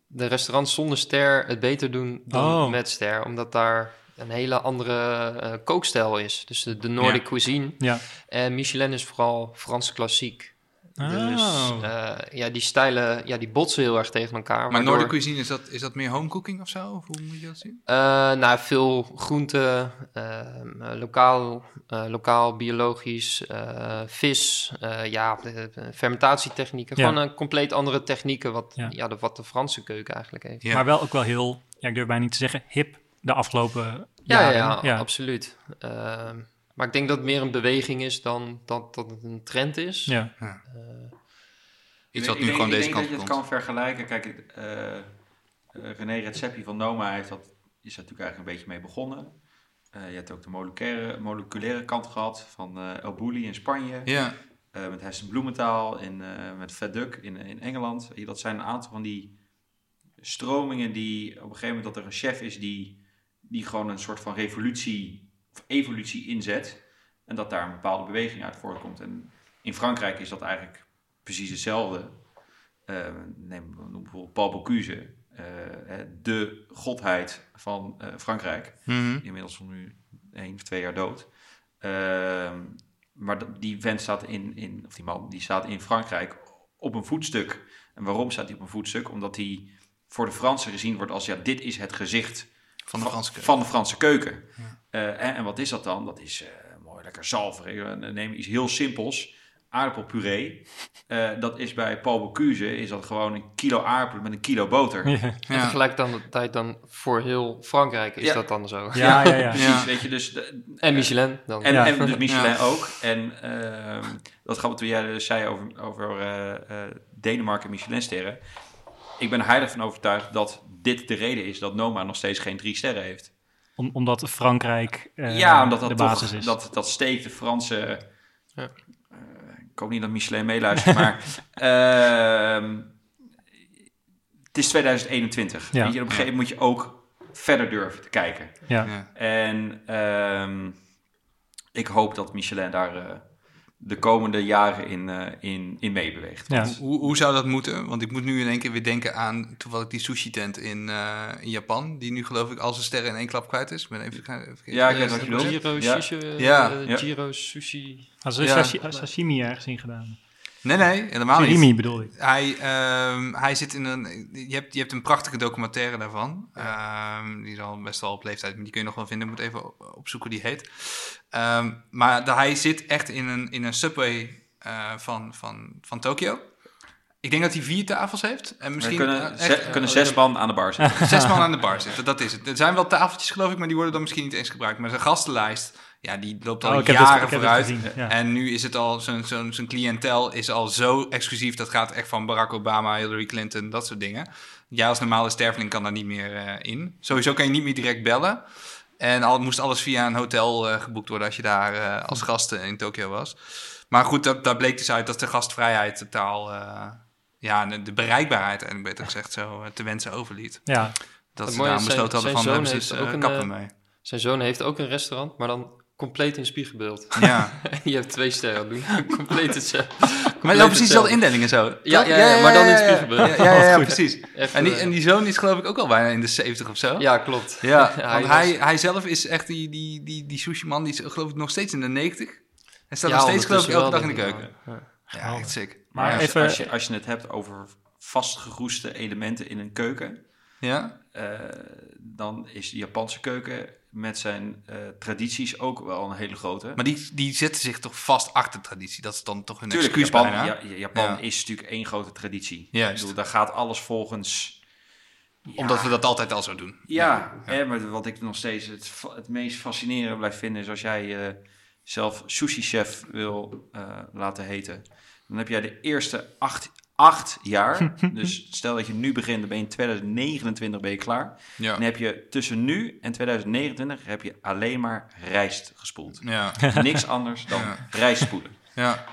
de restaurants zonder ster het beter doen dan Oh. met ster. Omdat daar een hele andere eh, kookstijl is. Dus de, de Nordic Ja. cuisine. Ja. En Michelin is vooral Franse klassiek. Dus Oh. eh, ja, die stijlen ja, die botsen heel erg tegen elkaar. Maar waardoor- Noordic cuisine, is dat, is dat meer homecooking of zo? Of hoe moet je dat zien? Eh, nou, veel groenten, ehm, eh, lokaal, eh, lokaal, biologisch, eh, vis, eh, ja, fermentatietechnieken. Ja. Gewoon een compleet andere technieken wat, Ja. ja. de, wat de Franse keuken eigenlijk heeft. Ja. Maar wel ook wel heel, ja, ik durf bijna niet te zeggen, hip de afgelopen Ja, ja, jaren. ja, absoluut. Maar ik denk dat het meer een beweging is dan dat, dat het een trend is. Ja. Eh, Iets Ik wat denk- nu gewoon ik deze denk kant dat op je het komt. kan vergelijken. Kijk, eh, eh, René Redzepi van Noma heeft dat, is daar natuurlijk eigenlijk een beetje mee begonnen. Eh, je hebt ook de moleculaire, moleculaire kant gehad van eh El Bulli in Spanje. Ja, eh, met Hessen Bloementaal, in, eh, met Verduk in, in Engeland. Dat zijn een aantal van die stromingen die op een gegeven moment dat er een chef is die, die gewoon een soort van revolutie evolutie inzet. En dat daar een bepaalde beweging uit voortkomt. En in Frankrijk is dat eigenlijk precies hetzelfde. Eh, neem bijvoorbeeld Paul Bocuse, eh, de godheid van eh, Frankrijk Mhm. inmiddels al nu één of twee jaar dood. Maar die vent staat in, in, of die man, die staat in Frankrijk op een voetstuk. En waarom staat hij op een voetstuk? Omdat hij voor de Fransen gezien wordt als, ja, dit is het gezicht Van de Franse keuken. van de Franse keuken. Eh, en, en wat is dat dan? Dat is eh, mooi lekker zalverig. Eh, Neem iets heel simpels. Aardappelpuree. Eh, dat is bij Paul Bocuse is dat gewoon een kilo aardappelen met een kilo boter. Ja, En Ja. tegelijkertijd dan voor heel Frankrijk is Ja. dat dan zo. ja, ja. ja. Precies, Ja. weet je, dus de- En Michelin dan. En, Ja. en dus Michelin Ja. ook. En ehm dat gaat toen jij dus zei over, over eh, eh, Denemarken en Michelinsterren. Ik ben er heilig van overtuigd dat dit de reden is dat Noma nog steeds geen drie sterren heeft. Om, omdat Frankrijk eh, ja, omdat de dat basis toch, is. dat, dat steekt de Franse... Ja. eh, ik hoop niet dat Michelin meeluistert, maar... ehm, het is 2021. Ja. Weet je, op een gegeven moment moet je ook verder durven te kijken. ja. Ja. En ehm, ik hoop dat Michelin daar eh, de komende jaren in, eh, in, in meebeweegt. Ja. Hoe, hoe zou dat moeten? Want ik moet nu in één keer weer denken aan toevallig die sushi-tent in, eh, in Japan. Die nu geloof ik al zijn sterren in één klap kwijt is. Ik ben even, even Ja, ik vergeten weet wat je bedoelt. Giro, Ja. sushi, Ja. Ja. Giro sushi. Als er Ja. sashi- sashimi ergens in gedaan. Nee, nee, helemaal niet. Surimi bedoel ik. Hij, ehm, hij zit in een. Je hebt, je hebt een prachtige documentaire daarvan. Ehm, die is al best wel op leeftijd, maar die kun je nog wel vinden. Ik moet even op- opzoeken hoe die heet. Ehm, maar de- hij zit echt in een, in een subway eh, van, van, van Tokio. Ik denk dat hij vier tafels heeft. En Er misschien kunnen, ze- echt, kunnen eh, zes man aan de bar zitten. zes man aan de bar zitten. Dat is het. Er zijn wel tafeltjes, geloof ik, maar die worden dan misschien niet eens gebruikt. Maar zijn gastenlijst, ja, die loopt al Oh, jaren het vooruit. gezien, ja. En nu is het al, zo'n zo'n zo'n cliëntel is al zo exclusief. Dat gaat echt van Barack Obama, Hillary Clinton, dat soort dingen. Jij als normale sterveling kan daar niet meer eh, in. Sowieso kan je niet meer direct bellen. En al moest alles via een hotel eh, geboekt worden als je daar eh, als gast eh, in Tokio was. Maar goed, dat, daar bleek dus uit dat de gastvrijheid totaal... eh, ja, de, de bereikbaarheid, en beter gezegd, zo te wensen overliet. Ja, Dat Het ze daar besloten zijn- hadden van, zijn hebben ze zoon dus, heeft ook een, kappen mee. Zijn zoon heeft ook een restaurant, maar dan compleet in spiegelbeeld. Ja. je hebt twee sterren doen. compleet hetzelfde. Maar ja, precies dezelfde indelingen zo. Ja, ja, ja, maar dan in het spiegelbeeld. Ja, ja, ja, ja, Goed. precies. Echt, En die, eh, en die zoon is geloof ik ook al bijna in de 70 of zo. Ja, klopt. Ja, Ja, want hij hij, hij zelf is echt die, die, die, die sushi-man, die is geloof ik nog steeds in de 90. Hij staat Ja, nog steeds geloof ik elke dag in de keuken. Ja, echt sick. maar als, even... als, je, als je het hebt over vastgeroeste elementen in een keuken, Ja? eh, dan is de Japanse keuken met zijn eh, tradities ook wel een hele grote. Maar die, die zetten zich toch vast achter traditie. Dat is dan toch een Tuurlijk, excuus Japan, bijna. ja, Japan Ja. is natuurlijk één grote traditie. Juist. Ik bedoel, daar gaat alles volgens... Omdat we dat altijd al zo doen. Ja, Hè, maar wat ik nog steeds het, het meest fascinerend blijf vinden... is als jij eh, zelf sushi-chef wil eh, laten heten... dan heb jij de eerste acht, acht jaar... dus stel dat je nu begint, dan ben je in 2029 ben je klaar... Ja. Dan heb je tussen nu en 2029 heb je alleen maar rijst gespoeld. Ja. Niks anders dan Ja. rijst spoelen. Ja.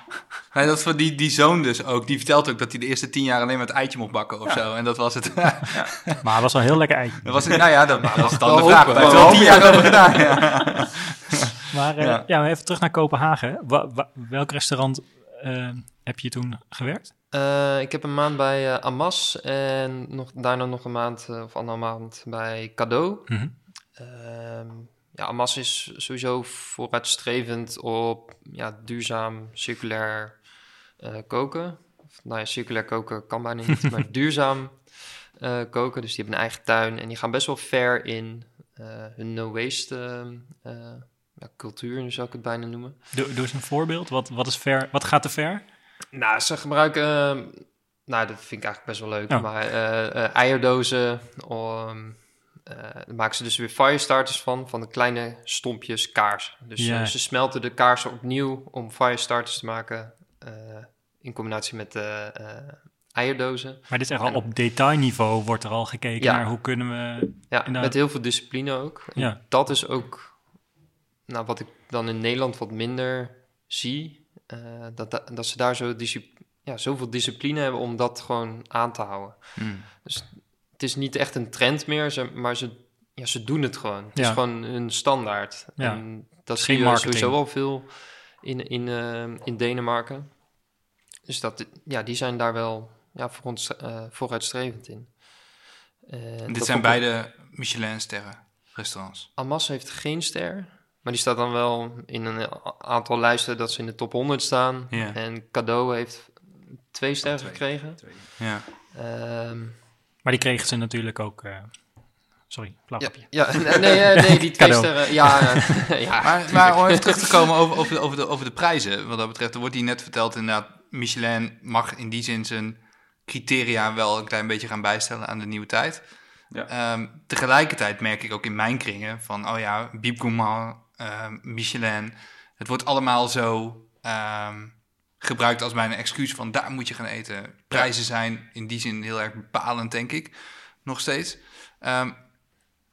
Nee, dat voor die, die zoon dus ook. Die vertelt ook dat hij de eerste tien jaar alleen maar het eitje mocht bakken of zo. En dat was het. Maar het was wel een heel lekker eitje. dat was het. Nou ja, dat, dat was dan Wel de vraag. Daar wel tien jaar over gedaan. Ja. Maar Ja. ja. maar even terug naar Kopenhagen. Wa- wa- welk restaurant eh, heb je toen gewerkt? Eh, ik heb een maand bij eh, Amas en nog, daarna nog een maand eh, of anderhalf maand bij Cadeau. Ehm, ja, Amas is sowieso vooruitstrevend op ja, duurzaam, circulair koken. Of, nou ja, circulair koken kan bijna niet, maar duurzaam koken. Dus die hebben een eigen tuin en die gaan best wel ver in hun no-waste ja, cultuur, zou ik het bijna noemen. Doe, doe eens een voorbeeld. Wat, wat, is ver, wat gaat te ver? Nou, ze gebruiken, ehm, nou dat vind ik eigenlijk best wel leuk, Ja. maar eh, eh, eierdozen, eh, daar maken ze dus weer firestarters van, van de kleine stompjes kaars. Dus ze smelten de kaarsen opnieuw om firestarters te maken, in combinatie met de eierdozen. Maar dit is echt al op detailniveau wordt er al gekeken Ja. naar hoe kunnen we... Ja, Inderdaad. met heel veel discipline ook. En Ja. Dat is ook nou, wat ik dan in Nederland wat minder zie. Eh, dat, dat, dat ze daar zo ja, zoveel discipline hebben om dat gewoon aan te houden. Hmm. Het is niet echt een trend meer, ze, maar ze, ja, ze doen het gewoon. Het is gewoon hun standaard. Ja. En dat Geen zie je marketing. sowieso wel veel in, in, eh, in Denemarken. Dus dat, ja, die zijn daar wel ja, voor ons, eh, vooruitstrevend in. Dit zijn beide Michelin-sterren restaurants. Amas heeft geen ster, maar die staat dan wel in een aantal lijsten dat ze in de top 100 staan. Ja. En Cadeau heeft twee sterren Twee. gekregen. Ja. Ehm, Maar die kregen ze natuurlijk ook... eh, sorry, ja, flauwgrapje. ja, nee, nee, nee, die twee sterren. Ja, ja, Maar, maar om even terug te komen over, over, de, over, de, over de prijzen. Wat dat betreft, er wordt hier net verteld inderdaad... Michelin mag in die zin zijn criteria wel een klein beetje gaan bijstellen aan de nieuwe tijd. Ja. Ehm, tegelijkertijd merk ik ook in mijn kringen van... oh ja, Biep Gourmand, ehm, Michelin... het wordt allemaal zo ehm, gebruikt als bijna excuus van... daar moet je gaan eten. Prijzen zijn in die zin heel erg bepalend, denk ik. Nog steeds. Ehm,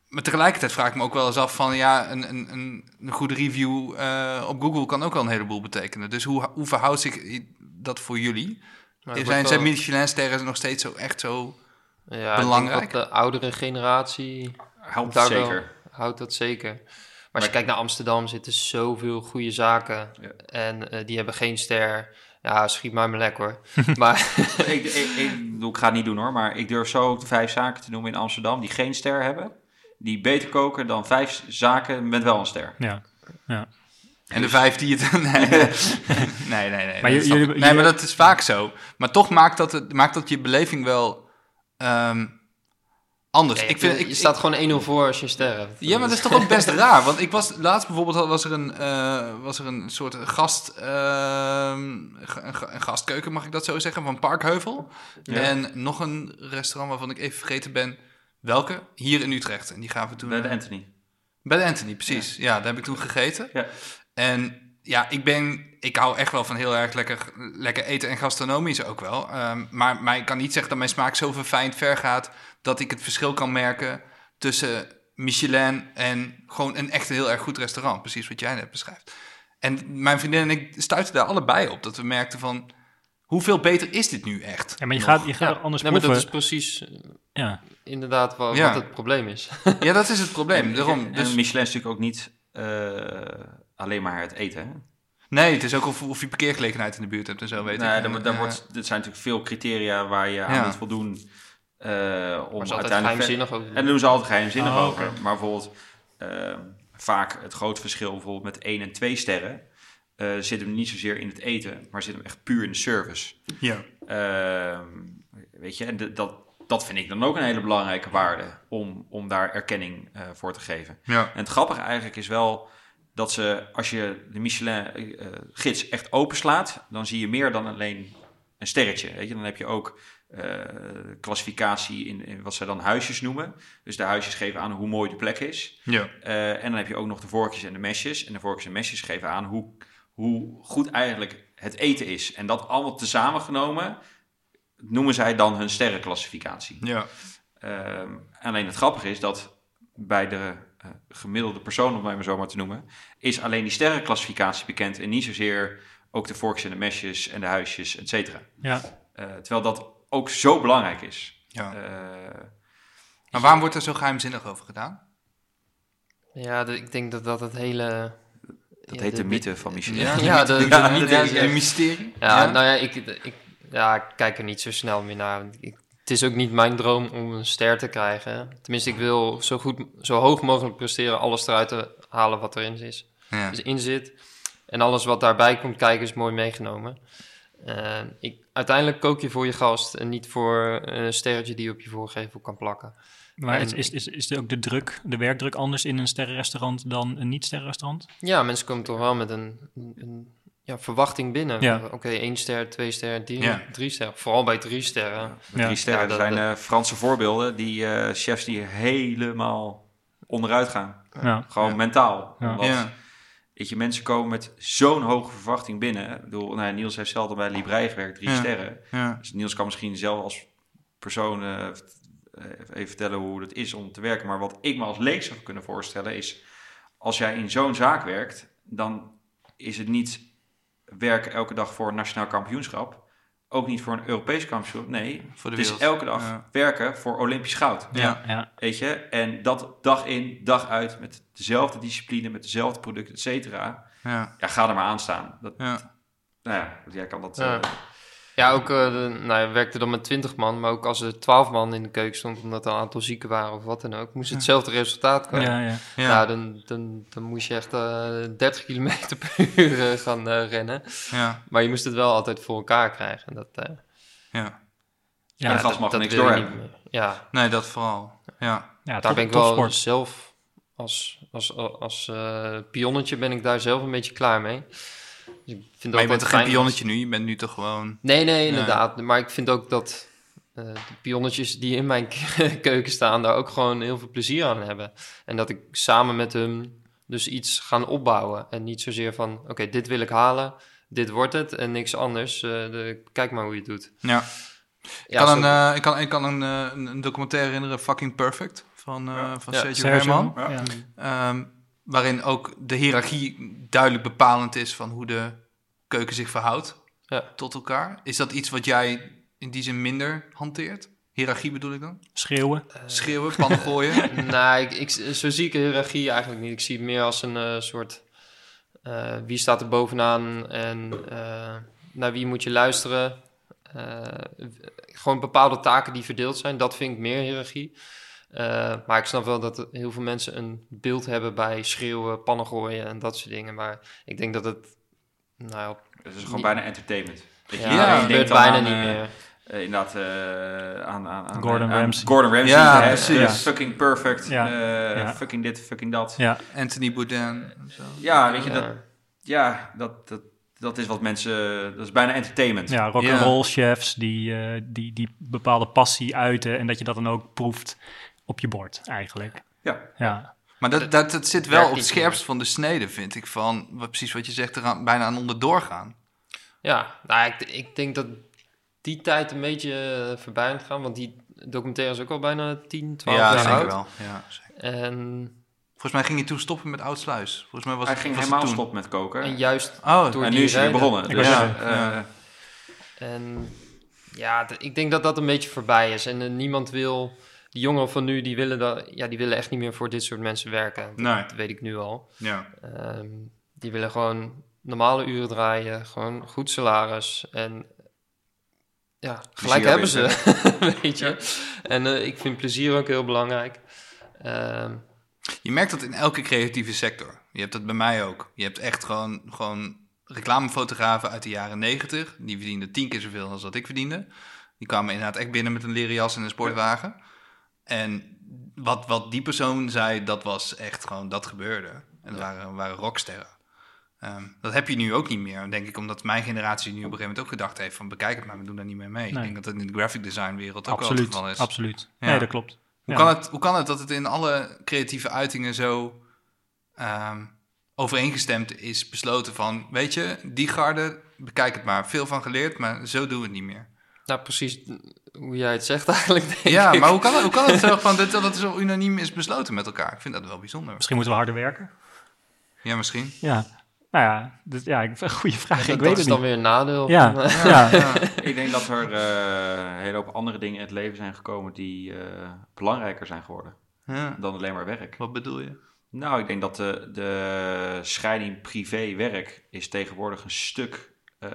maar tegelijkertijd vraag ik me ook wel eens af van... ja, een, een, een, een goede review eh, op Google kan ook al een heleboel betekenen. Dus hoe, hoe verhoudt zich dat voor jullie? Maar het zijn zijn wel- Michelin-sterren nog steeds zo echt zo... ja, belangrijk? Ik denk dat de oudere generatie Helpt daar zeker. wel houdt dat zeker. Maar als je kijkt naar Amsterdam, zitten zoveel goede zaken. Ja. En eh, die hebben geen ster. Ja, schiet mij maar lek hoor. maar ik, ik, ik, ga het niet doen hoor, maar ik durf zo ook de vijf zaken te noemen in Amsterdam die geen ster hebben. Die beter koken dan vijf zaken met wel een ster. Ja. En de vijf die het... Nee, nee, nee. nee, Maar dat jullie- nee, maar dat is vaak zo. Maar toch maakt dat, het, maakt dat je beleving wel ehm, anders. Ja, ik vind, ik, je staat gewoon 1-0 voor als je een ster hebt. Ja, maar dat is toch ook best raar. Want ik was laatst bijvoorbeeld was er een, eh, was er een soort gast, ehm, een, ga- een gastkeuken, mag ik dat zo zeggen, van Parkheuvel. Ja. En nog een restaurant waarvan ik even vergeten ben welke, hier in Utrecht. En die gaven toen... Bij de Anthony. Bij de Anthony, precies. Ja, daar heb ik toen gegeten. Ja. En ja, ik ben, ik hou echt wel van heel erg lekker, lekker eten en gastronomisch ook wel. Ehm, maar, maar ik kan niet zeggen dat mijn smaak zo verfijnd ver gaat dat ik het verschil kan merken tussen Michelin en gewoon een echt heel erg goed restaurant. Precies wat jij net beschrijft. En mijn vriendin en ik stuiten daar allebei op dat we merkten van hoeveel beter is dit nu echt? Ja, maar je nog? gaat, je gaat er anders nee, maar dat is precies eh, Ja. inderdaad wat, Ja. wat het probleem is. Ja, dat is het probleem. En, Daarom. en Dus, Michelin is natuurlijk ook niet eh, alleen maar het eten. Nee, het is ook of, of je parkeergelegenheid in de buurt hebt en zo, weet nee, ik. daar eh, wordt, dit zijn natuurlijk veel criteria waar je aan Ja. moet voldoen. eh, om Maar ze altijd uiteindelijk geheimzinnig over. En daar doen ze altijd geheimzinnig Oh, over. Maar bijvoorbeeld, eh, vaak het grote verschil bijvoorbeeld met 1 en 2 sterren... eh, zit hem niet zozeer in het eten, maar zit hem echt puur in de service. Ja. Ehm, weet je, en de- dat, dat vind ik dan ook een hele belangrijke waarde om, om daar erkenning eh, voor te geven. Ja. En het grappige eigenlijk is wel dat ze, als je de Michelin-gids echt openslaat, dan zie je meer dan alleen een sterretje. Weet je? Dan heb je ook eh, klassificatie in, in wat ze dan huisjes noemen. Dus de huisjes geven aan hoe mooi de plek is. Ja. Eh, en dan heb je ook nog de vorkjes en de mesjes. En de vorkjes en mesjes geven aan hoe, hoe goed eigenlijk het eten is. En dat allemaal tezamen genomen noemen zij dan hun sterrenclassificatie. Ja. Ehm, alleen het grappige is dat bij de eh, gemiddelde persoon, om het maar zo maar te noemen, is alleen die sterrenclassificatie bekend en niet zozeer ook de vorkjes en de mesjes en de huisjes, et cetera. Ja. Eh, terwijl dat ook zo belangrijk is. ja. Eh, Maar waarom wordt er zo geheimzinnig over gedaan? Ja, de- ik denk dat dat het hele Dat Ja, heet de de- mythe van Michelin. Ja, Ja, de, de- de, mysterie. Ja, nou ja, ik, ik, ja, ik kijk er niet zo snel meer naar. want Ik, het is ook niet mijn droom om een ster te krijgen. Tenminste, ik wil zo, goed, zo hoog mogelijk presteren, alles eruit te halen wat erin is. Ja. Dus in zit. En alles wat daarbij komt kijken is mooi meegenomen. Eh, ik, uiteindelijk kook je voor je gast en niet voor een sterretje die je op je voorgevel kan plakken. Maar En- is, is, is, is er ook de druk, de werkdruk anders in een sterrenrestaurant dan een niet-sterrenrestaurant? Ja, mensen komen toch wel met een, een, ja, verwachting binnen. Ja. Oké, één ster, twee ster, drie, Ja. drie ster. Vooral bij drie sterren. Ja. drie sterren Ja, dat- zijn eh, Franse voorbeelden, die eh, chefs die helemaal onderuit gaan. Ja. Gewoon Ja. mentaal. Ja. Omdat, weet je, mensen komen met zo'n hoge verwachting binnen. Ik bedoel, nou, ja, Niels heeft zelf al bij Librei gewerkt, drie Ja. sterren. Ja. Dus Niels kan misschien zelf als persoon eh, even vertellen hoe het is om te werken. Maar wat ik me als leek zou kunnen voorstellen is... als jij in zo'n zaak werkt, dan is het niet werken elke dag voor een nationaal kampioenschap. Ook niet voor een Europees kampioenschap. Nee, Voor de het is elke dag Ja. werken voor Olympisch goud. Ja. Ja. Weet je? En dat dag in, dag uit, met dezelfde discipline, met dezelfde producten, et cetera. Ja. Ja, ga er maar aan staan. Dat, Ja. nou ja, jij kan dat... Ja. Ja, ook, eh, de- nou, je werkte dan met 20 man, maar ook als er 12 man in de keuken stond, omdat er een aantal zieken waren of wat dan ook, moest hetzelfde resultaat komen. Ja, ja. Ja. Ja, dan, dan, dan moest je echt eh 30 kilometer per uur eh, gaan eh, rennen. Ja. Maar je moest het wel altijd voor elkaar krijgen. En dat, eh, Ja. Ja, de gast mag niks wil je doorhebben. Ja, Nee, dat vooral. Ja. ja, daar ben ik wel topsport. zelf, als, als, als eh, pionnetje ben ik daar zelf een beetje klaar mee. Dus ik vind Maar je bent toch geen als- pionnetje nu? Je bent nu toch gewoon... Nee, nee, inderdaad. Maar ik vind ook dat eh, de pionnetjes die in mijn keuken staan, daar ook gewoon heel veel plezier aan hebben. En dat ik samen met hem dus iets gaan opbouwen. En niet zozeer van, oké, dit wil ik halen, dit wordt het en niks anders. Eh, de, kijk maar hoe je het doet. Ja. Ja, ik, kan een, eh, ik, kan, ik kan een, eh, documentaire herinneren, Fucking Perfect, van, eh, Ja. van Ja. Sergio, Sergio? Herman. Ja. Waarin ook de hiërarchie duidelijk bepalend is van hoe de keuken zich verhoudt Ja. tot elkaar. Is dat iets wat jij in die zin minder hanteert? Hiërarchie bedoel ik dan? Schreeuwen. Schreeuwen, pannen gooien? nou, ik, ik, zo zie ik de hiërarchie eigenlijk niet. Ik zie het meer als een eh, soort... eh, wie staat er bovenaan en eh, naar wie moet je luisteren. Eh, gewoon bepaalde taken die verdeeld zijn. Dat vind ik meer hiërarchie. Eh, maar ik snap wel dat heel veel mensen een beeld hebben bij schreeuwen, pannen gooien en dat soort dingen. Maar ik denk dat het... Nou, Het is gewoon Niet- bijna entertainment. Weet je, ja, het gebeurt bijna aan, niet eh, meer. eh, inderdaad, eh, aan, aan, aan Gordon aan Ramsay. Gordon Ramsay. Ja, hè, precies. Ja. Fucking perfect. Ja. eh, Ja. Fucking dit, fucking dat. Ja, Anthony Bourdain. en zo. Ja, weet je, dat, Ja. ja, dat, dat, dat is wat mensen... Dat is bijna entertainment. ja rock'n'roll chefs die, eh, die, die bepaalde passie uiten en dat je dat dan ook proeft op je bord eigenlijk. Ja. Ja, Maar dat, dat, dat zit wel op het scherpst van de snede, vind ik. Van wat, precies wat je zegt, er aan, bijna aan onderdoor gaan. Ja, nou, ik, ik denk dat die tijd een beetje eh, voorbij aan gaan. Want die documentaire is ook al bijna 10, 12 ja, jaar zeker oud. wel. Ja, zeker. En, Volgens mij ging hij toen stoppen met Oudsluis. Volgens mij was Hij het, ging was helemaal toen. stop met koken. en juist Oh, door en die nu is hij weer begonnen. Dus, wou ja, eh, En ja, ik denk dat dat een beetje voorbij is. En eh, niemand wil... Die jongeren van nu, die willen, dat, ja, die willen echt niet meer voor dit soort mensen werken. Dat, Nee. dat weet ik nu al. ja. Ehm, die willen gewoon normale uren draaien. Gewoon goed salaris. En ja, gelijk hebben ze. weet je. En eh, ik vind plezier ook heel belangrijk. Ehm, Je merkt dat in elke creatieve sector. Je hebt dat bij mij ook. Je hebt echt gewoon, gewoon reclamefotografen uit de jaren negentig. Die verdienden tien keer zoveel als wat ik verdiende. Die kwamen inderdaad echt binnen met een leren jas en een sportwagen. En wat, wat die persoon zei, dat was echt gewoon, dat gebeurde. En dat waren, waren rocksterren. Ehm, dat heb je nu ook niet meer, denk ik, omdat mijn generatie nu op een gegeven moment ook gedacht heeft van bekijk het maar, we doen daar niet meer mee. Nee. Ik denk dat dat in de graphic design wereld ook wel het absoluut. geval is. Absoluut. Ja. Nee, dat klopt. Hoe, Ja. kan het, hoe kan het dat het in alle creatieve uitingen zo ehm, overeengestemd is besloten van, weet je, die garde, bekijk het maar. Veel van geleerd, maar zo doen we het niet meer. Nou, precies hoe jij het zegt eigenlijk, denk ja, ik. maar hoe kan het, hoe kan het zo van dat, dat het zo unaniem is besloten met elkaar? Ik vind dat wel bijzonder. Misschien moeten we harder werken. Ja, misschien. Ja. Nou ja, dus, ja, ik- een goede vraag. Dat, ik dat weet is het dan niet. weer een nadeel. Ja, ja. Ja, Ik denk dat er eh, een hele hoop andere dingen in het leven zijn gekomen die eh, belangrijker zijn geworden ja. dan alleen maar werk. Wat bedoel je? Nou, ik denk dat de, de scheiding privé-werk is tegenwoordig een stuk, eh,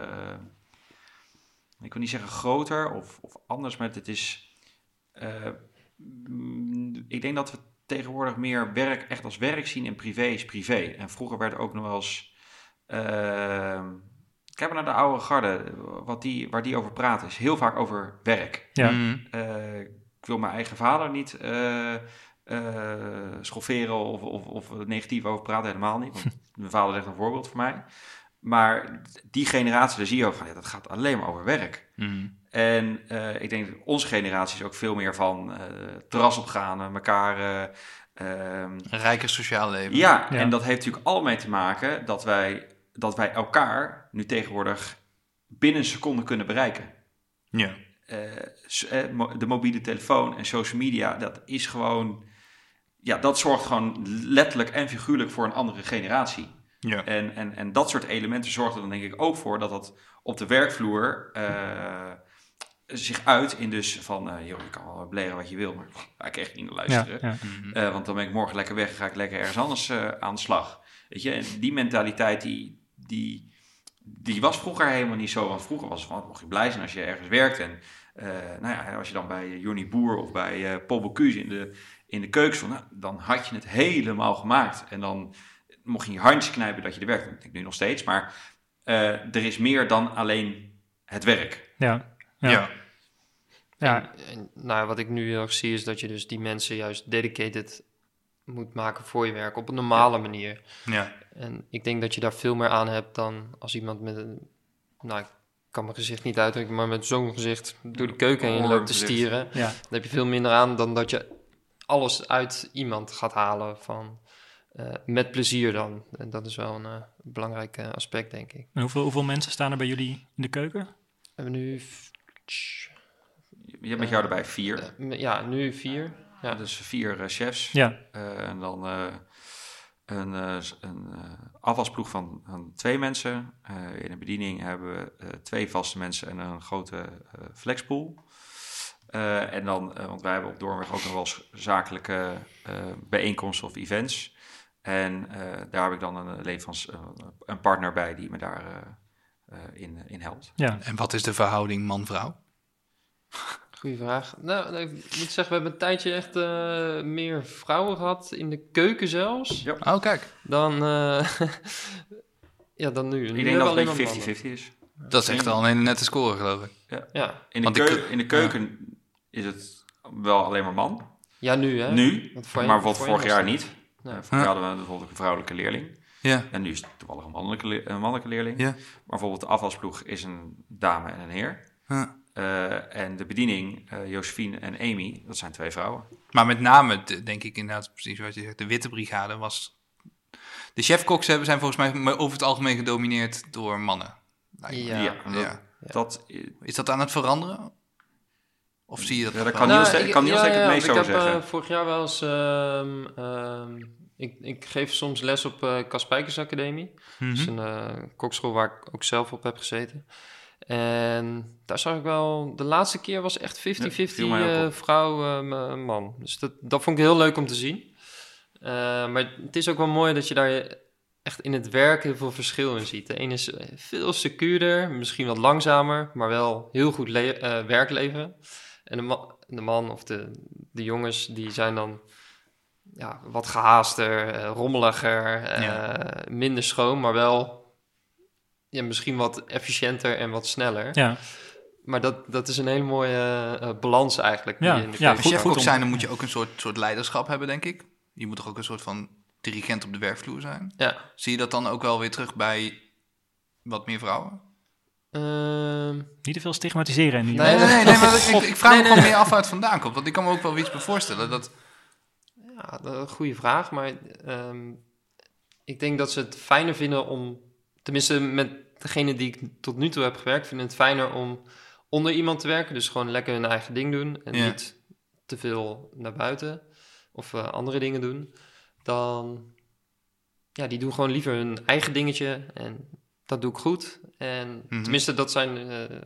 ik wil niet zeggen groter of, of anders, maar het is, eh, mm, ik denk dat we tegenwoordig meer werk echt als werk zien en privé is privé. En vroeger werd ook nog wel eens, uh, kijk maar naar de oude garde, wat die, waar die over praten, is heel vaak over werk. Ja. Mm. Eh, ik wil mijn eigen vader niet eh, eh, schofferen of, of, of negatief over praten, helemaal niet. Want mijn vader is echt een voorbeeld voor mij. Maar die generatie, daar zie je ook van, ja, dat gaat alleen maar over werk. Mm. En eh, ik denk dat onze generatie is ook veel meer van eh terras opgaan, eh, elkaar... eh, ehm, Een rijker sociaal leven. ja, Ja. en dat heeft natuurlijk allemaal mee te maken dat wij, dat wij elkaar nu tegenwoordig binnen een seconde kunnen bereiken. Ja. De mobiele telefoon en social media, dat is gewoon, ja, dat zorgt gewoon letterlijk en figuurlijk voor een andere generatie. Ja. En, en, en dat soort elementen zorgt er dan denk ik ook voor dat dat op de werkvloer eh, zich uit in dus van, eh joh, je kan wel bleren wat je wil, maar ga ik echt niet naar luisteren. ja. Mhm. Eh, want dan ben ik morgen lekker weg en ga ik lekker ergens anders eh, aan de slag. Weet je, en die mentaliteit die, die, die was vroeger helemaal niet zo. Want vroeger was het van, mocht je blij zijn als je ergens werkt. En eh, nou ja, als je dan bij Johnny Boer of bij eh Paul Bocuse in de, in de keuken stond, nou, dan had je het helemaal gemaakt. En dan mocht je je handjes knijpen dat je er werkt. Dat denk ik nu nog steeds. Maar eh, er is meer dan alleen het werk. Ja. Ja. Ja. Ja. En, en, nou, wat ik nu heel erg zie is dat je dus die mensen juist dedicated moet maken voor je werk op een normale manier. Ja. En ik denk dat je daar veel meer aan hebt dan als iemand met een, nou, ik kan mijn gezicht niet uitdrukken, maar met zo'n gezicht door de keuken heen loopt te stieren. Ja. Dan heb je veel minder aan dan dat je alles uit iemand gaat halen van eh, met plezier dan. En dat is wel een eh, belangrijk eh, aspect, denk ik. En hoeveel, hoeveel mensen staan er bij jullie in de keuken? We hebben nu, Je hebt met jou erbij vier. ja, nu vier. Ja. Dus vier eh, chefs. Ja. Eh, en dan eh, een, eh, een eh, afwasploeg van, van twee mensen. Eh, in de bediening hebben we eh, twee vaste mensen en een grote eh, flexpool. Eh, en dan, eh, want wij hebben op Doornweg ook nog wel zakelijke eh, bijeenkomsten of events. En eh, daar heb ik dan een, levens, eh, een partner bij die me daar eh, eh, in, in helpt. Ja. En wat is de verhouding man-vrouw? Goeie vraag. Nou, ik moet zeggen, we hebben een tijdje echt eh, meer vrouwen gehad in de keuken zelfs. Ja. Oh, kijk. Dan, eh, ja, dan nu. Nu Ik denk dat het maar een beetje 50-50 mannen. is. Dat is echt al een hele nette score, geloof ik. Ja. In de, Want de keu- keu- in de keuken is het wel alleen maar man. ja, nu hè. Nu, Want maar bijvoorbeeld voorheen vorig jaar niet. Jaar hadden we bijvoorbeeld een vrouwelijke leerling. Ja. En nu is het toevallig een mannelijke, le- een mannelijke leerling. Ja. Maar bijvoorbeeld de afwasploeg is een dame en een heer. Ja. Eh, en de bediening, eh Josephine en Amy, dat zijn twee vrouwen. Maar met name, de- denk ik inderdaad, precies wat je zegt, de witte brigade was... De chefkoks hebben zijn volgens mij over het algemeen gedomineerd door mannen. Ja. Ja, dat, Ja. dat, Is dat aan het veranderen? Of zie je dat? Ja, dat kan wel? Niels- kan Niels ik het meest ik over heb eh, zeggen. vorig jaar wel eens... ehm, ehm, ik, ik geef soms les op eh Kaspijkers Academie. Mhm. Dat is een eh, kokschool waar ik ook zelf op heb gezeten. En daar zag ik wel... De laatste keer was echt 50-50 Ja, viel mij ook eh, op. vrouw, eh, m- man. Dus dat, dat vond ik heel leuk om te zien. Eh, maar het is ook wel mooi dat je daar echt in het werk heel veel verschil in ziet. De ene is eh, veel secuurder, misschien wat langzamer, maar wel heel goed le- eh, werk leveren. En de, ma- de man of de, de jongens, die zijn dan ja, wat gehaaster, eh, rommeliger, eh, Ja. minder schoon, maar wel ja, misschien wat efficiënter en wat sneller. Ja. Maar dat, dat is een hele mooie eh, balans eigenlijk. Ja, je in de ja, goed- zijn, dan moet je ook een soort, soort leiderschap hebben, denk ik. Je moet toch ook een soort van dirigent op de werkvloer zijn? Ja. Zie je dat dan ook wel weer terug bij wat meer vrouwen? Ehm, Niet te veel stigmatiseren nu. Nee, Nee, nee, nee, maar ik, ik vraag Nee, me gewoon nee. meer af waar het vandaan komt. Want ik kan me ook wel iets bij voorstellen. Dat, Ja, een goede vraag. Maar ehm, ik denk dat ze het fijner vinden om... Tenminste, met degene die ik tot nu toe heb gewerkt... vinden het fijner om onder iemand te werken. Dus gewoon lekker hun eigen ding doen. En Ja. niet te veel naar buiten. Of eh, andere dingen doen. Dan... Ja, die doen gewoon liever hun eigen dingetje. En dat doe ik goed. En Mhm. tenminste, dat zijn eh,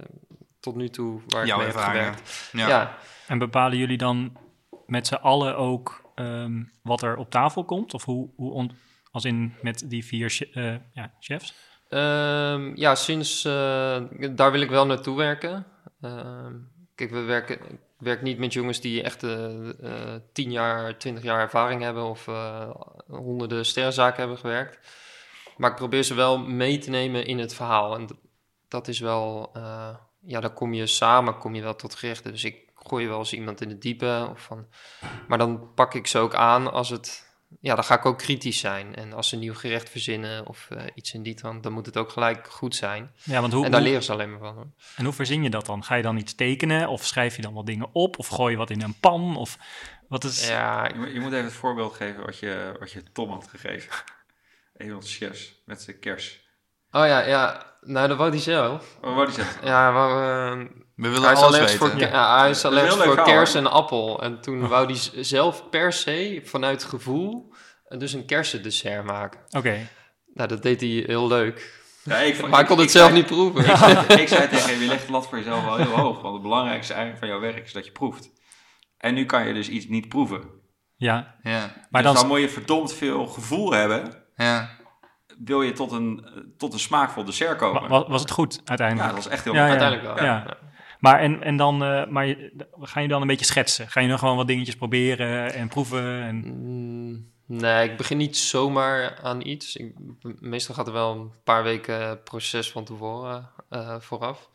tot nu toe waar Jouw ik mee heb gewerkt. ja. ja. En bepalen jullie dan met z'n allen ook ehm, wat er op tafel komt? Of hoe, hoe als in met die vier eh, ja, chefs? Ehm, ja, sinds eh, daar wil ik wel naartoe werken. Ehm, kijk, we werken, ik werk niet met jongens die echt eh eh, 10 jaar, 20 jaar ervaring hebben of eh, honderden sterrenzaken hebben gewerkt. Maar ik probeer ze wel mee te nemen in het verhaal. En dat is wel, eh, ja, dan kom je samen, kom je wel tot gerechten. Dus ik gooi wel eens iemand in het diepe. Of van, maar dan pak ik ze ook aan als het ja, dan ga ik ook kritisch zijn. En als ze een nieuw gerecht verzinnen of eh, iets in die trant, dan moet het ook gelijk goed zijn. Ja, want hoe, en daar hoe- leren ze alleen maar van. Hoor. en hoe verzin je dat dan? Ga je dan iets tekenen? Of schrijf je dan wat dingen op? Of gooi je wat in een pan? Of wat is... Ja, Je, moet- je moet even het voorbeeld geven wat je, wat je Tom had gegeven. Onze chefs met zijn kers. oh ja, ja. Nou, dat wou hij zelf. Oh, wat is het? Ja, maar, eh, We willen hij is alles weten. voor, ja. hij is Dat is een allergisch heel voor kers en appel. En toen wou hij zelf per se, vanuit gevoel, eh, dus een kersendessert maken. Oké. Nou, dat deed hij heel leuk. Ja, ik, vond- Maar hij ik- kon het ik zelf zei- niet proeven. Ik zei, ik zei tegen hem, je legt de lat voor jezelf wel heel hoog. Want het belangrijkste eigenlijk van jouw werk is dat je proeft. En nu kan je dus iets niet proeven. Ja, Ja, maar dus dan... dan moet je verdomd veel gevoel hebben. Ja. Wil je tot een, tot een smaakvol dessert komen? wa- wa- was het goed ja, uiteindelijk? dat was echt heel Ja, ja. Uiteindelijk wel. Ja. Maar, en, en dan, eh, maar je- ga je dan een beetje schetsen? Ga je dan gewoon wat dingetjes proberen en proeven? En... Mm, Nee, ik begin niet zomaar aan iets. Ik, meestal gaat er wel een paar weken proces van tevoren eh, vooraf.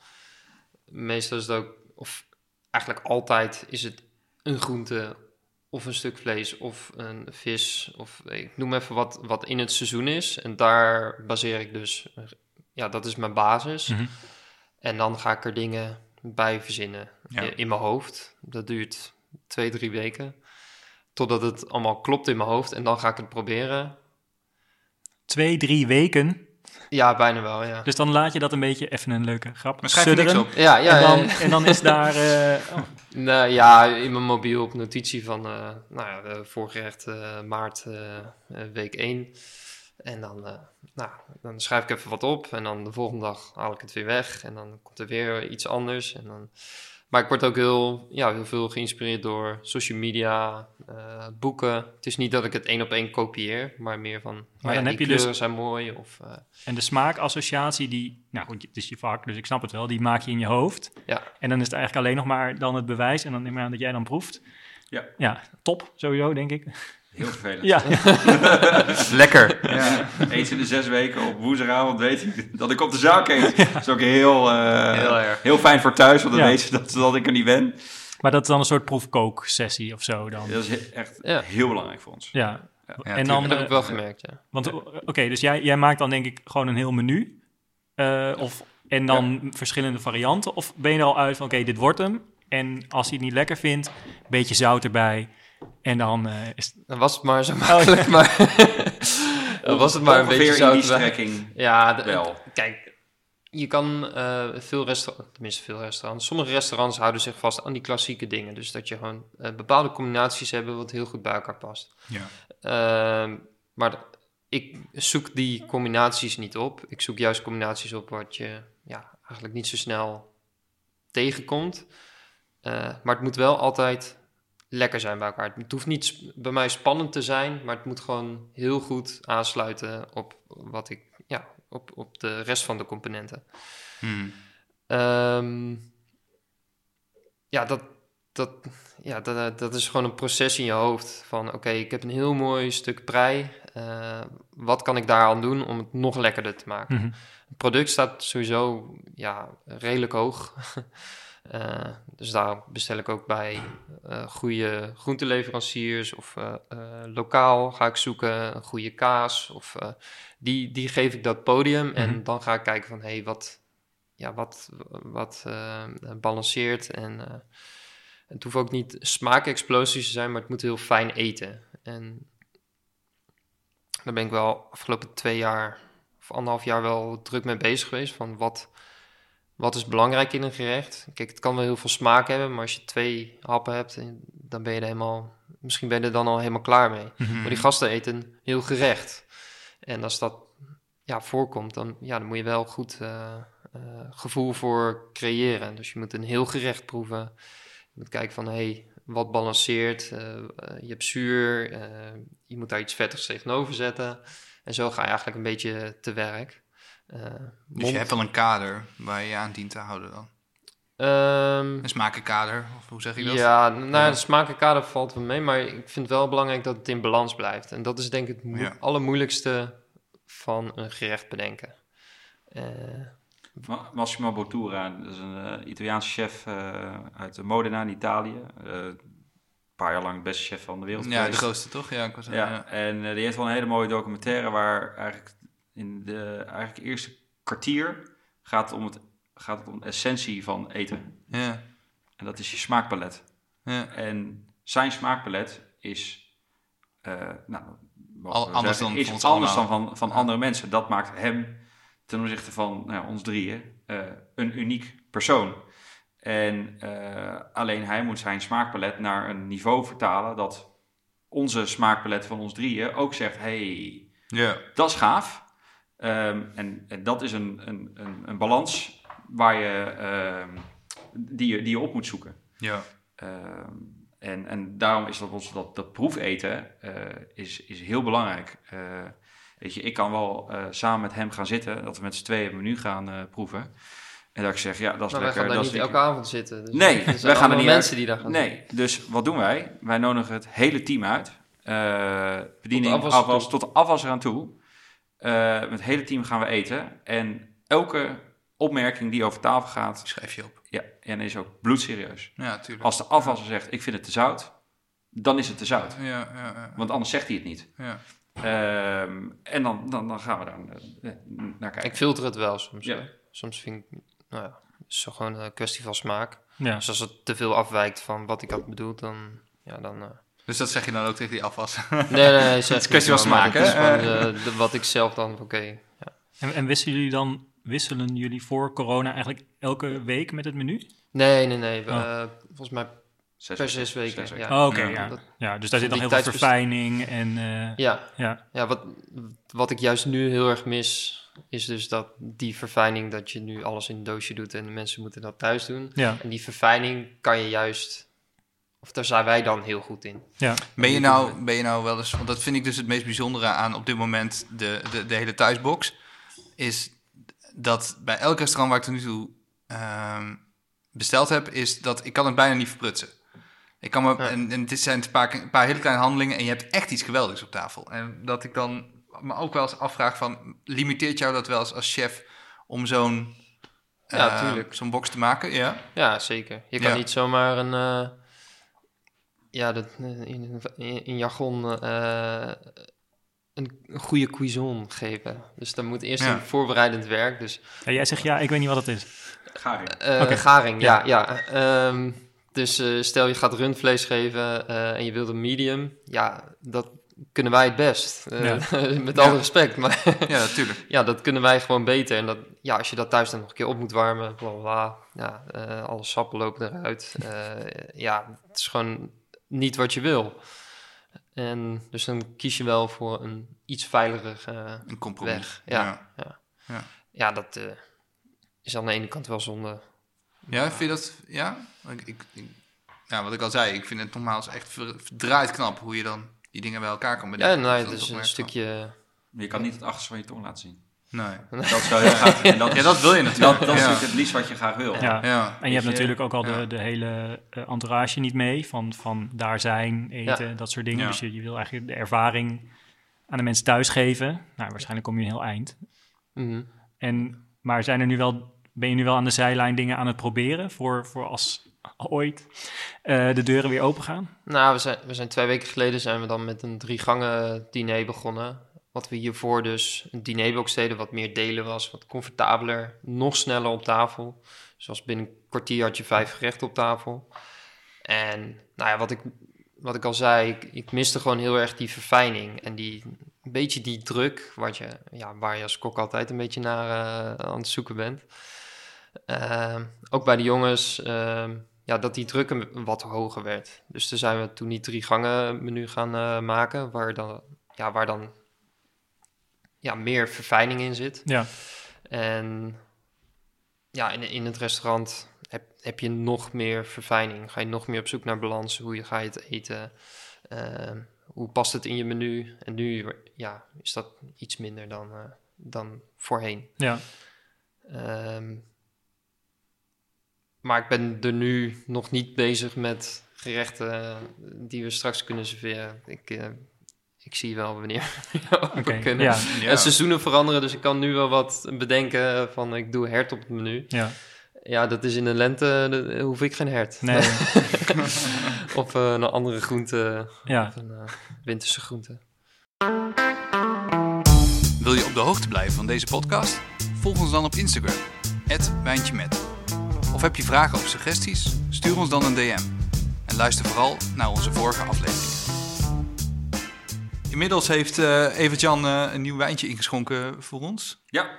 Meestal is het ook, of eigenlijk altijd is het een groente of een stuk vlees of een vis. Of ik noem even wat, wat in het seizoen is. En daar baseer ik dus, ja, dat is mijn basis. Mhm. En dan ga ik er dingen bij verzinnen Ja. in mijn hoofd. Dat duurt twee, drie weken. Totdat het allemaal klopt in mijn hoofd. En dan ga ik het proberen. Twee, drie weken. Ja, bijna wel, ja. Dus dan laat je dat een beetje, even een leuke grap, Maar schrijf je niks sudderen. op. Ja, ja, en, dan, ja. en dan is daar... oh, Nee, ja, in mijn mobiel op notitie van, eh, nou ja, eh, voorgerecht eh, maart week 1. En dan, eh, nou, dan schrijf ik even wat op en dan de volgende dag haal ik het weer weg. En dan komt er weer iets anders. En dan... Maar ik word ook heel, ja, heel veel geïnspireerd door social media, eh, boeken. Het is niet dat ik het één op één kopieer, maar meer van, maar dan ja, heb die je dus- zijn mooi. Of, eh, en de smaakassociatie, die... Nou goed, het is je vak, dus ik snap het wel. Die maak je in je hoofd. ja. En dan is het eigenlijk alleen nog maar dan het bewijs. En dan neem ik aan dat jij dan proeft. Ja. Ja, top, sowieso, denk ik. Heel vervelend. Ja, Lekker. Ja, eens in de zes weken op woensdagavond weet ik dat ik op de zaak eet. Dat is ook heel, eh, Heel erg. heel fijn voor thuis, want dan Ja. weet ze dat, dat ik er niet ben. maar dat is dan een soort proefkooksessie of zo dan. Dat is echt Ja. heel belangrijk voor ons. Ja. Ja, en dan, Dat heb eh, ik wel gemerkt, ja. Want o- oké, dus jij, jij maakt dan denk ik gewoon een heel menu. eh, of, en dan verschillende varianten. Of ben je er al uit van oké, dit wordt hem. En als hij het niet lekker vindt, een beetje zout erbij. En dan eh, is het- Dan was het maar zo makkelijk, maar... dan was het maar een beetje Ongeveer in die strekking Ja, wel. kijk, je kan eh, veel restaurants, tenminste veel restaurants, sommige restaurants houden zich vast aan die klassieke dingen. Dus dat je gewoon eh, bepaalde combinaties hebt wat heel goed bij elkaar past. Ja. Ehm, maar ik zoek die combinaties niet op. Ik zoek juist combinaties op wat je ja, eigenlijk niet zo snel tegenkomt. Eh, maar het moet wel altijd lekker zijn bij elkaar. Het hoeft niet bij mij spannend te zijn, maar het moet gewoon heel goed aansluiten op wat ik, ja, op, op de rest van de componenten. Hmm. Ehm, ja, dat, dat, ja dat, dat is gewoon een proces in je hoofd. Van oké, ik heb een heel mooi stuk prei. Eh, wat kan ik daar aan doen om het nog lekkerder te maken? mhm. Het product staat sowieso ja, redelijk hoog. Eh, dus daar bestel ik ook bij eh goede groenteleveranciers of eh, lokaal ga ik zoeken, een goede kaas. Of, die, die geef ik dat podium en Mhm. dan ga ik kijken van hé, hey, wat, ja, wat, wat balanceert. En het hoeft ook niet smaakexplosies te zijn, maar het moet heel fijn eten. En daar ben ik wel afgelopen twee jaar of anderhalf jaar wel druk mee bezig geweest. Van wat, wat is belangrijk in een gerecht? Kijk, het kan wel heel veel smaak hebben, maar als je twee happen hebt, eh, dan ben je er helemaal. Misschien ben je er dan al helemaal klaar mee. Mhm. Maar die gasten eten heel gerecht. En als dat ja, voorkomt, dan, ja, dan moet je wel goed eh, eh, gevoel voor creëren. Dus je moet een heel gerecht proeven. Je moet kijken van, hé, hey, wat balanceert. Je hebt zuur, je moet daar iets vettigs tegenover zetten. En zo ga je eigenlijk een beetje te werk. Eh, Dus je hebt wel een kader waar je je aan dient te houden dan. Ehm, Een smakenkader, of hoe zeg je dat? Ja, nou, Ja. de smakenkader valt wel mee, maar ik vind het wel belangrijk dat het in balans blijft. En dat is denk ik het Ja. allermoeilijkste van een gerecht bedenken. Eh, Ma- Massimo Bottura, dat is een eh, Italiaanse chef eh, uit Modena in Italië. Eh, een paar jaar lang beste chef van de wereld Ja, de grootste toch? Ja, ik was Ja, ja. en die heeft wel een hele mooie documentaire waar eigenlijk in de eigenlijk eerste kwartier gaat het om, het, gaat het om de essentie van eten. Ja, En dat is je smaakpalet. ja. En zijn smaakpalet is, eh, nou, Al- anders zeggen, dan is anders dan van, van Ja. andere mensen. Dat maakt hem ten opzichte van nou, ons drieën eh, een uniek persoon. En eh, alleen hij moet zijn smaakpalet naar een niveau vertalen dat onze smaakpalet van ons drieën ook zegt: hey, ja. dat is gaaf. Ehm, en, en dat is een, een, een, een balans waar je, ehm, die, je, die je op moet zoeken. ja. Ehm, en, en daarom is dat, ons, dat, dat proefeten eh, is, is heel belangrijk. Eh, weet je, ik kan wel eh, samen met hem gaan zitten, dat we met z'n tweeën een menu gaan eh, proeven. En dat ik zeg, ja, dat is maar wij lekker. gaan daar dat niet elke avond zitten. Dus Nee, zijn wij gaan er niet mensen uit. die daar gaan Nee, dus wat doen wij? Wij nodigen het hele team uit. Eh bediening, Tot afwas tot de afwas eraan toe. Eh, met het hele team gaan we eten. En elke opmerking die over tafel gaat, schrijf je op. ja, en is ook bloedserieus. Ja, tuurlijk. Als de afwasser zegt, ik vind het te zout, dan is het te zout. Ja, ja, ja. Want anders zegt hij het niet. ja. Ehm, en dan, dan, dan gaan we daar eh, naar kijken. Ik filter het wel soms. Ja. Soms vind ik, nou ja, het is gewoon een kwestie van smaak. Ja. Dus als het te veel afwijkt van wat ik had bedoeld, dan, ja, dan eh, Dus dat zeg je dan ook tegen die afwas. Nee, nee, nee. Het is kwestie van smaak, Het is hè? gewoon eh, wat ik zelf dan, oké. ja. En, en wisselen jullie dan, wisselen jullie voor corona eigenlijk elke week met het menu? Nee, nee, nee. Oh. eh, volgens mij Zes per zes weken. Zes ja. Oh, oké, Ja, ja. dat- ja. Dus daar zit dan heel veel verfijning en eh, Ja, ja. ja wat, wat ik juist nu heel erg mis, is dus dat die verfijning dat je nu alles in een doosje doet en de mensen moeten dat thuis doen. Ja, En die verfijning kan je juist, of daar zijn wij dan heel goed in. ja. Ben je, nou, ben je nou wel eens, want dat vind ik dus het meest bijzondere aan op dit moment de, de, de hele thuisbox, is dat bij elk restaurant waar ik tot nu toe ehm, besteld heb, is dat ik kan het bijna niet verprutsen. Ik kan me, Ja. en, en het zijn een paar, een paar hele kleine handelingen en je hebt echt iets geweldigs op tafel. En dat ik dan me ook wel eens afvraag van, limiteert jou dat wel eens als chef om zo'n Ja, eh, tuurlijk. zo'n box te maken? Ja, Ja, zeker. Je kan Ja. niet zomaar een, eh, ja, dat, eh, in, in, in jargon, eh, een, goede cuisson geven. Dus dan moet eerst Ja. een voorbereidend werk. Dus Ja, jij zegt ja, ik weet niet wat het is. Garing. Oké. Garing, ja. ja. Ehm, dus eh, stel je gaat rundvlees geven eh, en je wilt een medium. Ja, dat kunnen wij het best. Eh, met Ja. alle respect. Maar ja natuurlijk. ja, dat kunnen wij gewoon beter. En dat, ja, als je dat thuis dan nog een keer op moet warmen, bla bla bla. Ja, eh, alle sappen lopen eruit. Eh, ja, het is gewoon niet wat je wil. En dus dan kies je wel voor een iets veiliger eh, Een compromis. weg. Ja, ja. Ja. ja. dat eh, is aan de ene kant wel zonde. Ja, vind je dat? Ja? Ik, ik, ik- ja, wat ik al zei, ik vind het nogmaals echt ver- verdraaid knap hoe je dan die dingen bij elkaar kan Ja, bedenken. nou, Dat het is een stukje... Je kan niet het achterste van je tong laten zien. Nee. Dat is wel heel gaaf. En dat, Ja, dat wil je dat, natuurlijk. dat is ja. natuurlijk het liefst wat je graag wil. Ja. Ja. En je hebt je- natuurlijk ook al ja. de, de hele eh, entourage niet mee, van, van daar zijn, eten, dat soort dingen. Ja. Dus je, je wil eigenlijk de ervaring aan de mensen thuis geven. Nou, waarschijnlijk kom je een heel eind. Mhm. En, maar zijn er nu wel, ben je nu wel aan de zijlijn dingen aan het proberen voor, voor als ooit eh, de deuren weer open gaan? Nou, we zijn, we zijn twee weken geleden zijn we dan met een drie gangen diner begonnen. Wat we hiervoor dus een dinerbox deden, wat meer delen was, wat comfortabeler, nog sneller op tafel. Zoals binnen een kwartier had je vijf gerechten op tafel. En nou ja, wat ik, wat ik al zei, ik, ik miste gewoon heel erg die verfijning en die, een beetje die druk, wat je, ja, waar je als kok altijd een beetje naar eh, aan het zoeken bent. Ehm, ook bij de jongens, ehm, ja, dat die druk een wat hoger werd. Dus toen zijn we toen die drie gangen menu gaan eh, maken, waar dan, ja, waar dan ja, meer verfijning in zit. Ja, En ja, in, in het restaurant heb, heb je nog meer verfijning. Ga je nog meer op zoek naar balans. Hoe je, ga je het eten? Ehm, hoe past het in je menu? En nu ja, is dat iets minder dan, eh, dan voorheen. Ja. Ehm, maar ik ben er nu nog niet bezig met gerechten eh, die we straks kunnen serveren. Ik, eh, ik zie wel wanneer we open kunnen. ja. Ja. En seizoenen veranderen, dus ik kan nu wel wat bedenken van ik doe hert op het menu. Ja. Ja, dat is in de lente, dat- hoef ik geen hert. Nee. Of eh, een andere groente, ja. of een eh, winterse groente. Wil je op de hoogte blijven van deze podcast? Volg ons dan op Instagram, @wijntjemet. Of heb je vragen of suggesties? Stuur ons dan een DM. En luister vooral naar onze vorige afleveringen. Inmiddels heeft eh Evert-Jan eh, een nieuw wijntje ingeschonken voor ons. Ja,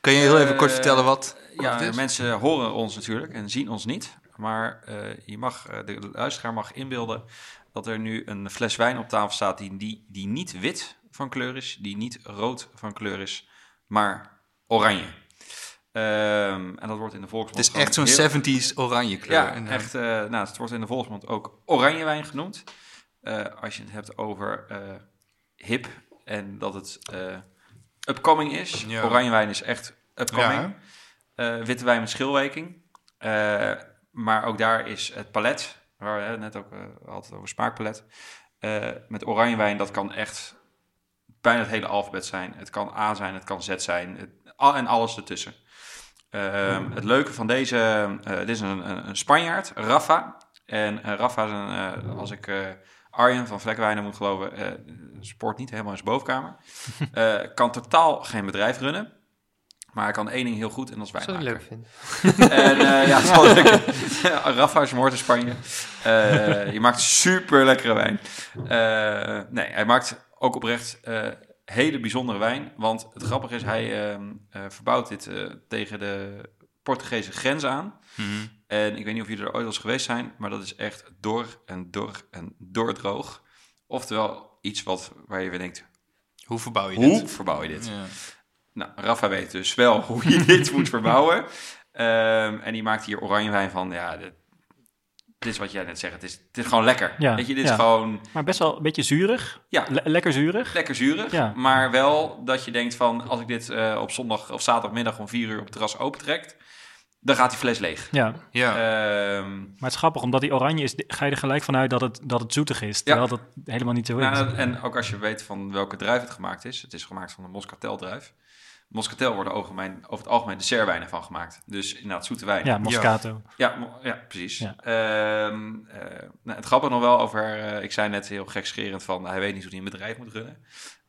Kan je heel even kort Eh, vertellen wat, ja mensen horen ons natuurlijk en zien ons niet. Maar je mag, de luisteraar mag inbeelden dat er nu een fles wijn op tafel staat die, die, die niet wit van kleur is, die niet rood van kleur is, maar oranje. Ehm, en dat wordt in de volksmond Het is echt zo'n heel- 70s oranje kleur. Ja, echt. nou, het wordt in de volksmond ook oranje wijn genoemd. Eh, als je het hebt over eh, hip en dat het eh, upcoming is. Ja. Oranje wijn is echt upcoming. Ja, witte wijn met schilwerking. Eh, maar ook daar is het palet, waar we net ook hadden over smaakpalet. Met oranje wijn, dat kan echt bijna het hele alfabet zijn. Het kan A zijn, het kan Z zijn. Het, al, en alles ertussen. Ehm, Het leuke van deze, dit is een, een, Spanjaard, Rafa. En Rafa is een, als ik Arjen van Vlekwijnen moet geloven, eh sport niet helemaal in zijn bovenkamer. Eh, kan totaal geen bedrijf runnen. Maar hij kan één ding heel goed en dat is wijn Zou leuk vinden. En eh, ja, het is wel leuk. Rafa is moord in Spanje. Eh, je maakt super lekkere wijn. Eh, nee, hij maakt ook oprecht eh, hele bijzondere wijn. Want het grappige is, hij ehm, eh, verbouwt dit eh, tegen de Portugese grens aan. mhm. En ik weet niet of jullie er ooit wel eens geweest zijn, maar dat is echt door en door en doordroog. Oftewel iets wat, waar je weer denkt, Hoe verbouw je hoe dit? verbouw je dit? Ja. Nou, Rafa weet dus wel hoe je dit moet verbouwen. Ehm, en die maakt hier oranje wijn van. Ja, dit, dit is wat jij net zegt. Het is, het is gewoon lekker. Ja, Weet je, dit ja. is gewoon Maar best wel een beetje zuurig. Ja. Le- lekker zuurig. lekker zuurig. Ja. Maar wel dat je denkt van... als ik dit eh, op zondag of zaterdagmiddag om vier uur op het terras opentrekt... dan gaat die fles leeg. Ja, Ja. Ehm, maar het is grappig, omdat die oranje is, ga je er gelijk vanuit dat het, dat het zoetig is. Terwijl dat helemaal niet zo is. nou, en ook als je weet van welke druif het gemaakt is. Het is gemaakt van een Moscatel-druif. Moscatel worden algemeen, over het algemeen dessertwijnen van gemaakt. Dus inderdaad zoete wijn. ja, Moscato. Ja, mo- ja precies. Ja. Ehm, eh, nou, het grappige nog wel over, eh, ik zei net heel gekscherend van, hij weet niet hoe hij een bedrijf moet runnen.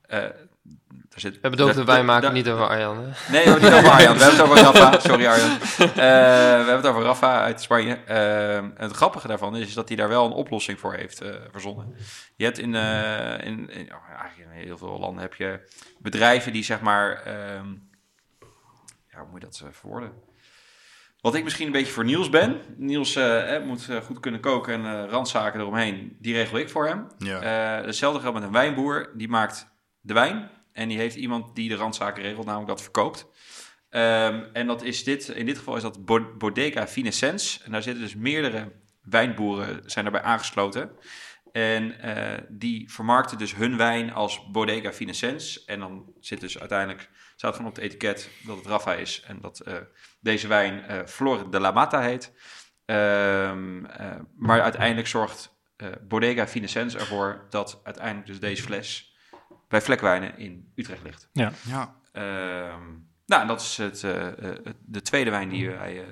Eh, daar zit, We hebben het over de wijnmaker, daar- niet over Arjan. Hè? Nee, hoor, niet over Arjan. We hebben het over Rafa. Sorry Arjan. Eh, we hebben het over Rafa uit Spanje. Ehm, het grappige daarvan is dat hij daar wel een oplossing voor heeft eh, verzonnen. Je hebt in, eh, in, in oh, eigenlijk in heel veel landen heb je bedrijven die zeg maar, ehm, ja, hoe moet je dat eh, verwoorden? Wat ik misschien een beetje voor Niels ben. Niels eh, eh, moet eh, goed kunnen koken en eh, randzaken eromheen. Die regel ik voor hem. ja. Eh, hetzelfde geldt met een wijnboer. Die maakt de wijn. En die heeft iemand die de randzaken regelt, namelijk dat verkoopt. Ehm, en dat is dit, in dit geval is dat Bo- Bodega Finescens. En daar zitten dus meerdere wijnboeren zijn daarbij aangesloten. En eh, die vermarkten dus hun wijn als Bodega Finescens. En dan zit dus uiteindelijk, staat gewoon op het etiket dat het Rafa is. En dat eh, deze wijn eh Flor de la Mata heet. Ehm, eh, maar uiteindelijk zorgt Bodega Finescens ervoor dat uiteindelijk dus deze fles bij Vlekwijnen in Utrecht ligt. ja. Ehm, nou, en dat is het, eh, eh, de tweede wijn die wij eh,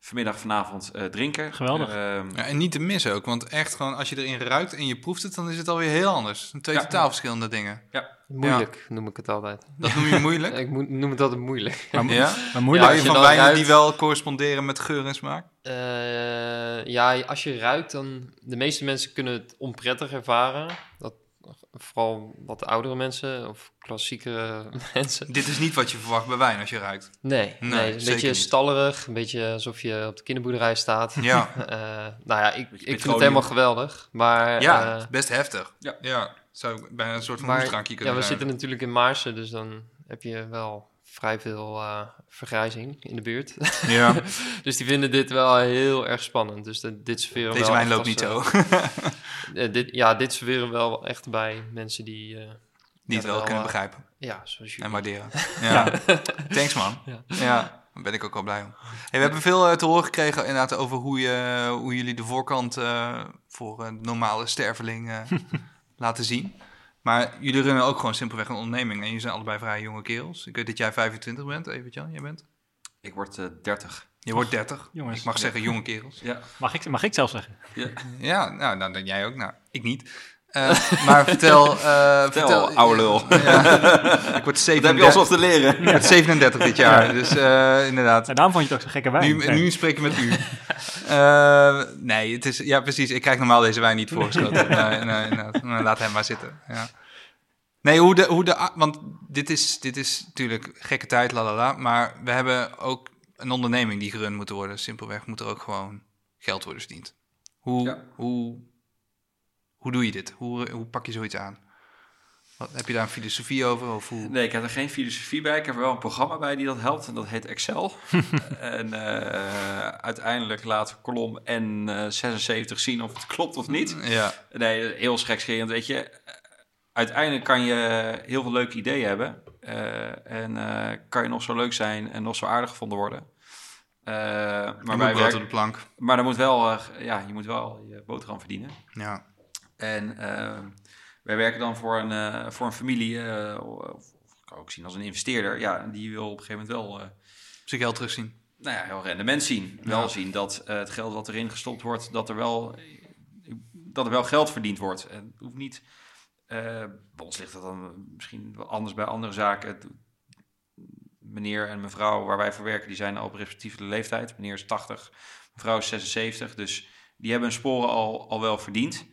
vanmiddag vanavond eh, drinken. Geweldig. Ehm, Ja, en niet te missen ook, want echt gewoon als je erin ruikt en je proeft het, dan is het alweer heel anders. Het Twee Ja. totaal verschillende dingen. Moeilijk noem ik het altijd. Dat noem je moeilijk? Ik moet, noem het altijd moeilijk. Maar, ja? maar moeilijk. Hou je van wijnen ruikt- die wel corresponderen met geur en smaak? Eh, ja, als je ruikt, dan... De meeste mensen kunnen het onprettig ervaren. Dat, vooral wat oudere mensen of klassiekere mensen. Dit is niet wat je verwacht bij wijn als je ruikt. Nee, Nee, nee, een beetje niet. stallerig. Een beetje alsof je op de kinderboerderij staat. Ja, Eh, nou ja, ik, ik vind het helemaal geweldig. Maar, ja eh, best heftig. Ja. Zou ik bijna een soort van maar moesdrankje ja, kunnen we zitten natuurlijk in Maarsen, dus dan heb je wel vrij veel eh, vergrijzing in de buurt. Ja, dus die vinden dit wel heel erg spannend. Dus de, dit sferen deze wijn loopt niet zo. Eh, dit, ja, dit sferen wel echt bij mensen die... eh, Die het wel wel, kunnen eh, begrijpen ja, zoals jullie. en waarderen. Ja. Thanks man. Ja. Ja. daar ben ik ook wel blij om. Hey, we hebben veel te horen gekregen inderdaad over hoe, je, hoe jullie de voorkant eh, voor een normale sterveling eh, laten zien. Maar jullie runnen ook gewoon simpelweg een onderneming. En jullie zijn allebei vrij jonge kerels. Ik weet dat jij 25 bent, Evert-Jan, jij bent? Ik word eh 30. Je wordt 30. Jongens. ik mag zeggen jonge kerels. Ja. Mag ik, mag ik zelf zeggen? Ja, nou, nou dan jij ook. Nou, ik niet. Eh, maar vertel... eh Vertel, ouwe lul. Ja, ik word Dat heb je 37, alsof te leren. ik word 37 dit jaar. Dus eh, inderdaad. En daarom vond je het ook zo'n gekke wijn. Nu, Nee. nu spreek ik met u. Eh, nee, het is, ja, precies. Ik krijg normaal deze wijn niet voorgeschoten. Nee, nee. Nou, laat hem maar zitten. Ja. Nee, hoe de, hoe de, want dit is, dit is natuurlijk gekke tijd, la la la. Maar we hebben ook een onderneming die gerund moet worden. Simpelweg moet er ook gewoon geld worden verdiend. Hoe, Ja. hoe, hoe doe je dit? Hoe, hoe pak je zoiets aan? Wat, heb je daar een filosofie over? Of hoe? Nee, ik heb er geen filosofie bij. Ik heb er wel een programma bij die dat helpt. En dat heet Excel. en eh, uiteindelijk laat kolom N76 zien of het klopt of niet. Ja, Nee, heel schekscherend, weet je. Uiteindelijk kan je heel veel leuke ideeën hebben. eh, en eh, kan je nog zo leuk zijn en nog zo aardig gevonden worden. Eh, maar, wij werken- de plank. maar dan moet wel, eh, ja, je moet wel je boterham verdienen. Ja, En eh, wij werken dan voor een, eh, voor een familie, of, kan ook zien als een investeerder. Ja, die wil op een gegeven moment wel, zijn geld terugzien. nou ja, heel rendement zien. Wel Ja. zien dat het geld wat erin gestopt wordt, dat er wel, dat er wel geld verdiend wordt. En het hoeft niet, bij ons ligt dat dan misschien wel anders bij andere zaken. Het- meneer en mevrouw waar wij voor werken, die zijn al op respectieve leeftijd. Meneer is 80, mevrouw is 76. Dus die hebben hun sporen al, al wel verdiend.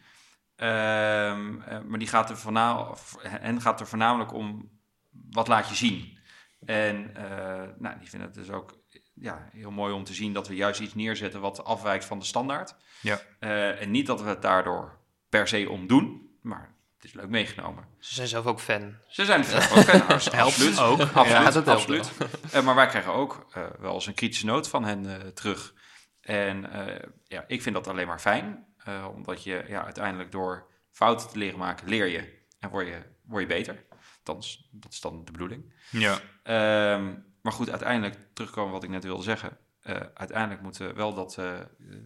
Ehm, eh, maar die gaat er voorna- hen gaat er voornamelijk om wat laat je zien. En eh, nou, die vinden het dus ook ja, heel mooi om te zien dat we juist iets neerzetten wat afwijkt van de standaard. Ja. Eh, en niet dat we het daardoor per se om doen, maar het is leuk meegenomen. Ze zijn zelf ook fan. Ze zijn zelf ook fan, absoluut. ook. Absoluut, Ja, dat absoluut. Eh, maar wij krijgen ook eh, wel eens een kritische noot van hen eh, terug. En eh, ja, ik vind dat alleen maar fijn, eh, omdat je ja, uiteindelijk door fouten te leren maken, leer je en word je, word je beter. Althans, dat is dan de bedoeling. Ja. Ehm, maar goed, uiteindelijk, terugkomen wat ik net wilde zeggen. eh, uiteindelijk moeten we wel dat, eh,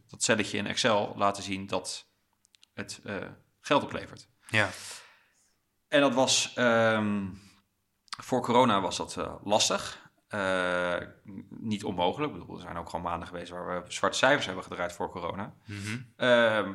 dat celletje in Excel laten zien dat het eh, geld oplevert. Ja. En dat was, ehm, voor corona was dat eh, lastig. Eh, niet onmogelijk. Ik bedoel, er zijn ook gewoon maanden geweest waar we zwarte cijfers hebben gedraaid voor corona. Mhm. Ehm,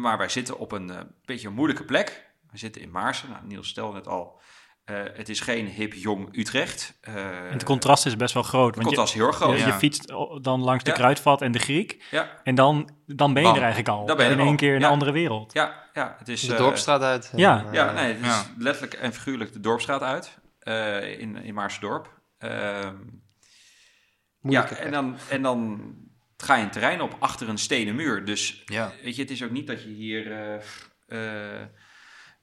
maar wij zitten op een eh, beetje een moeilijke plek. We zitten in Maarsen. Nou, Niels stelde het al. Eh, het is geen hip jong Utrecht. Eh, En het contrast is best wel groot. het Want je, contrast is heel groot. je, Ja. je fietst dan langs de Ja. Kruidvat en de Griek. Ja, En dan, dan ben je Bam. er eigenlijk al. Dan ben je in één keer in Ja. een andere wereld. ja, ja. Het is, de eh, dorpstraat uit. ja. Ja, nee, het is Ja. letterlijk en figuurlijk de dorpstraat uit. eh, in, in Maarsdorp. Ehm ja, en dan, en dan ga je een terrein op achter een stenen muur. Dus Ja. weet je, het is ook niet dat je hier eh, eh,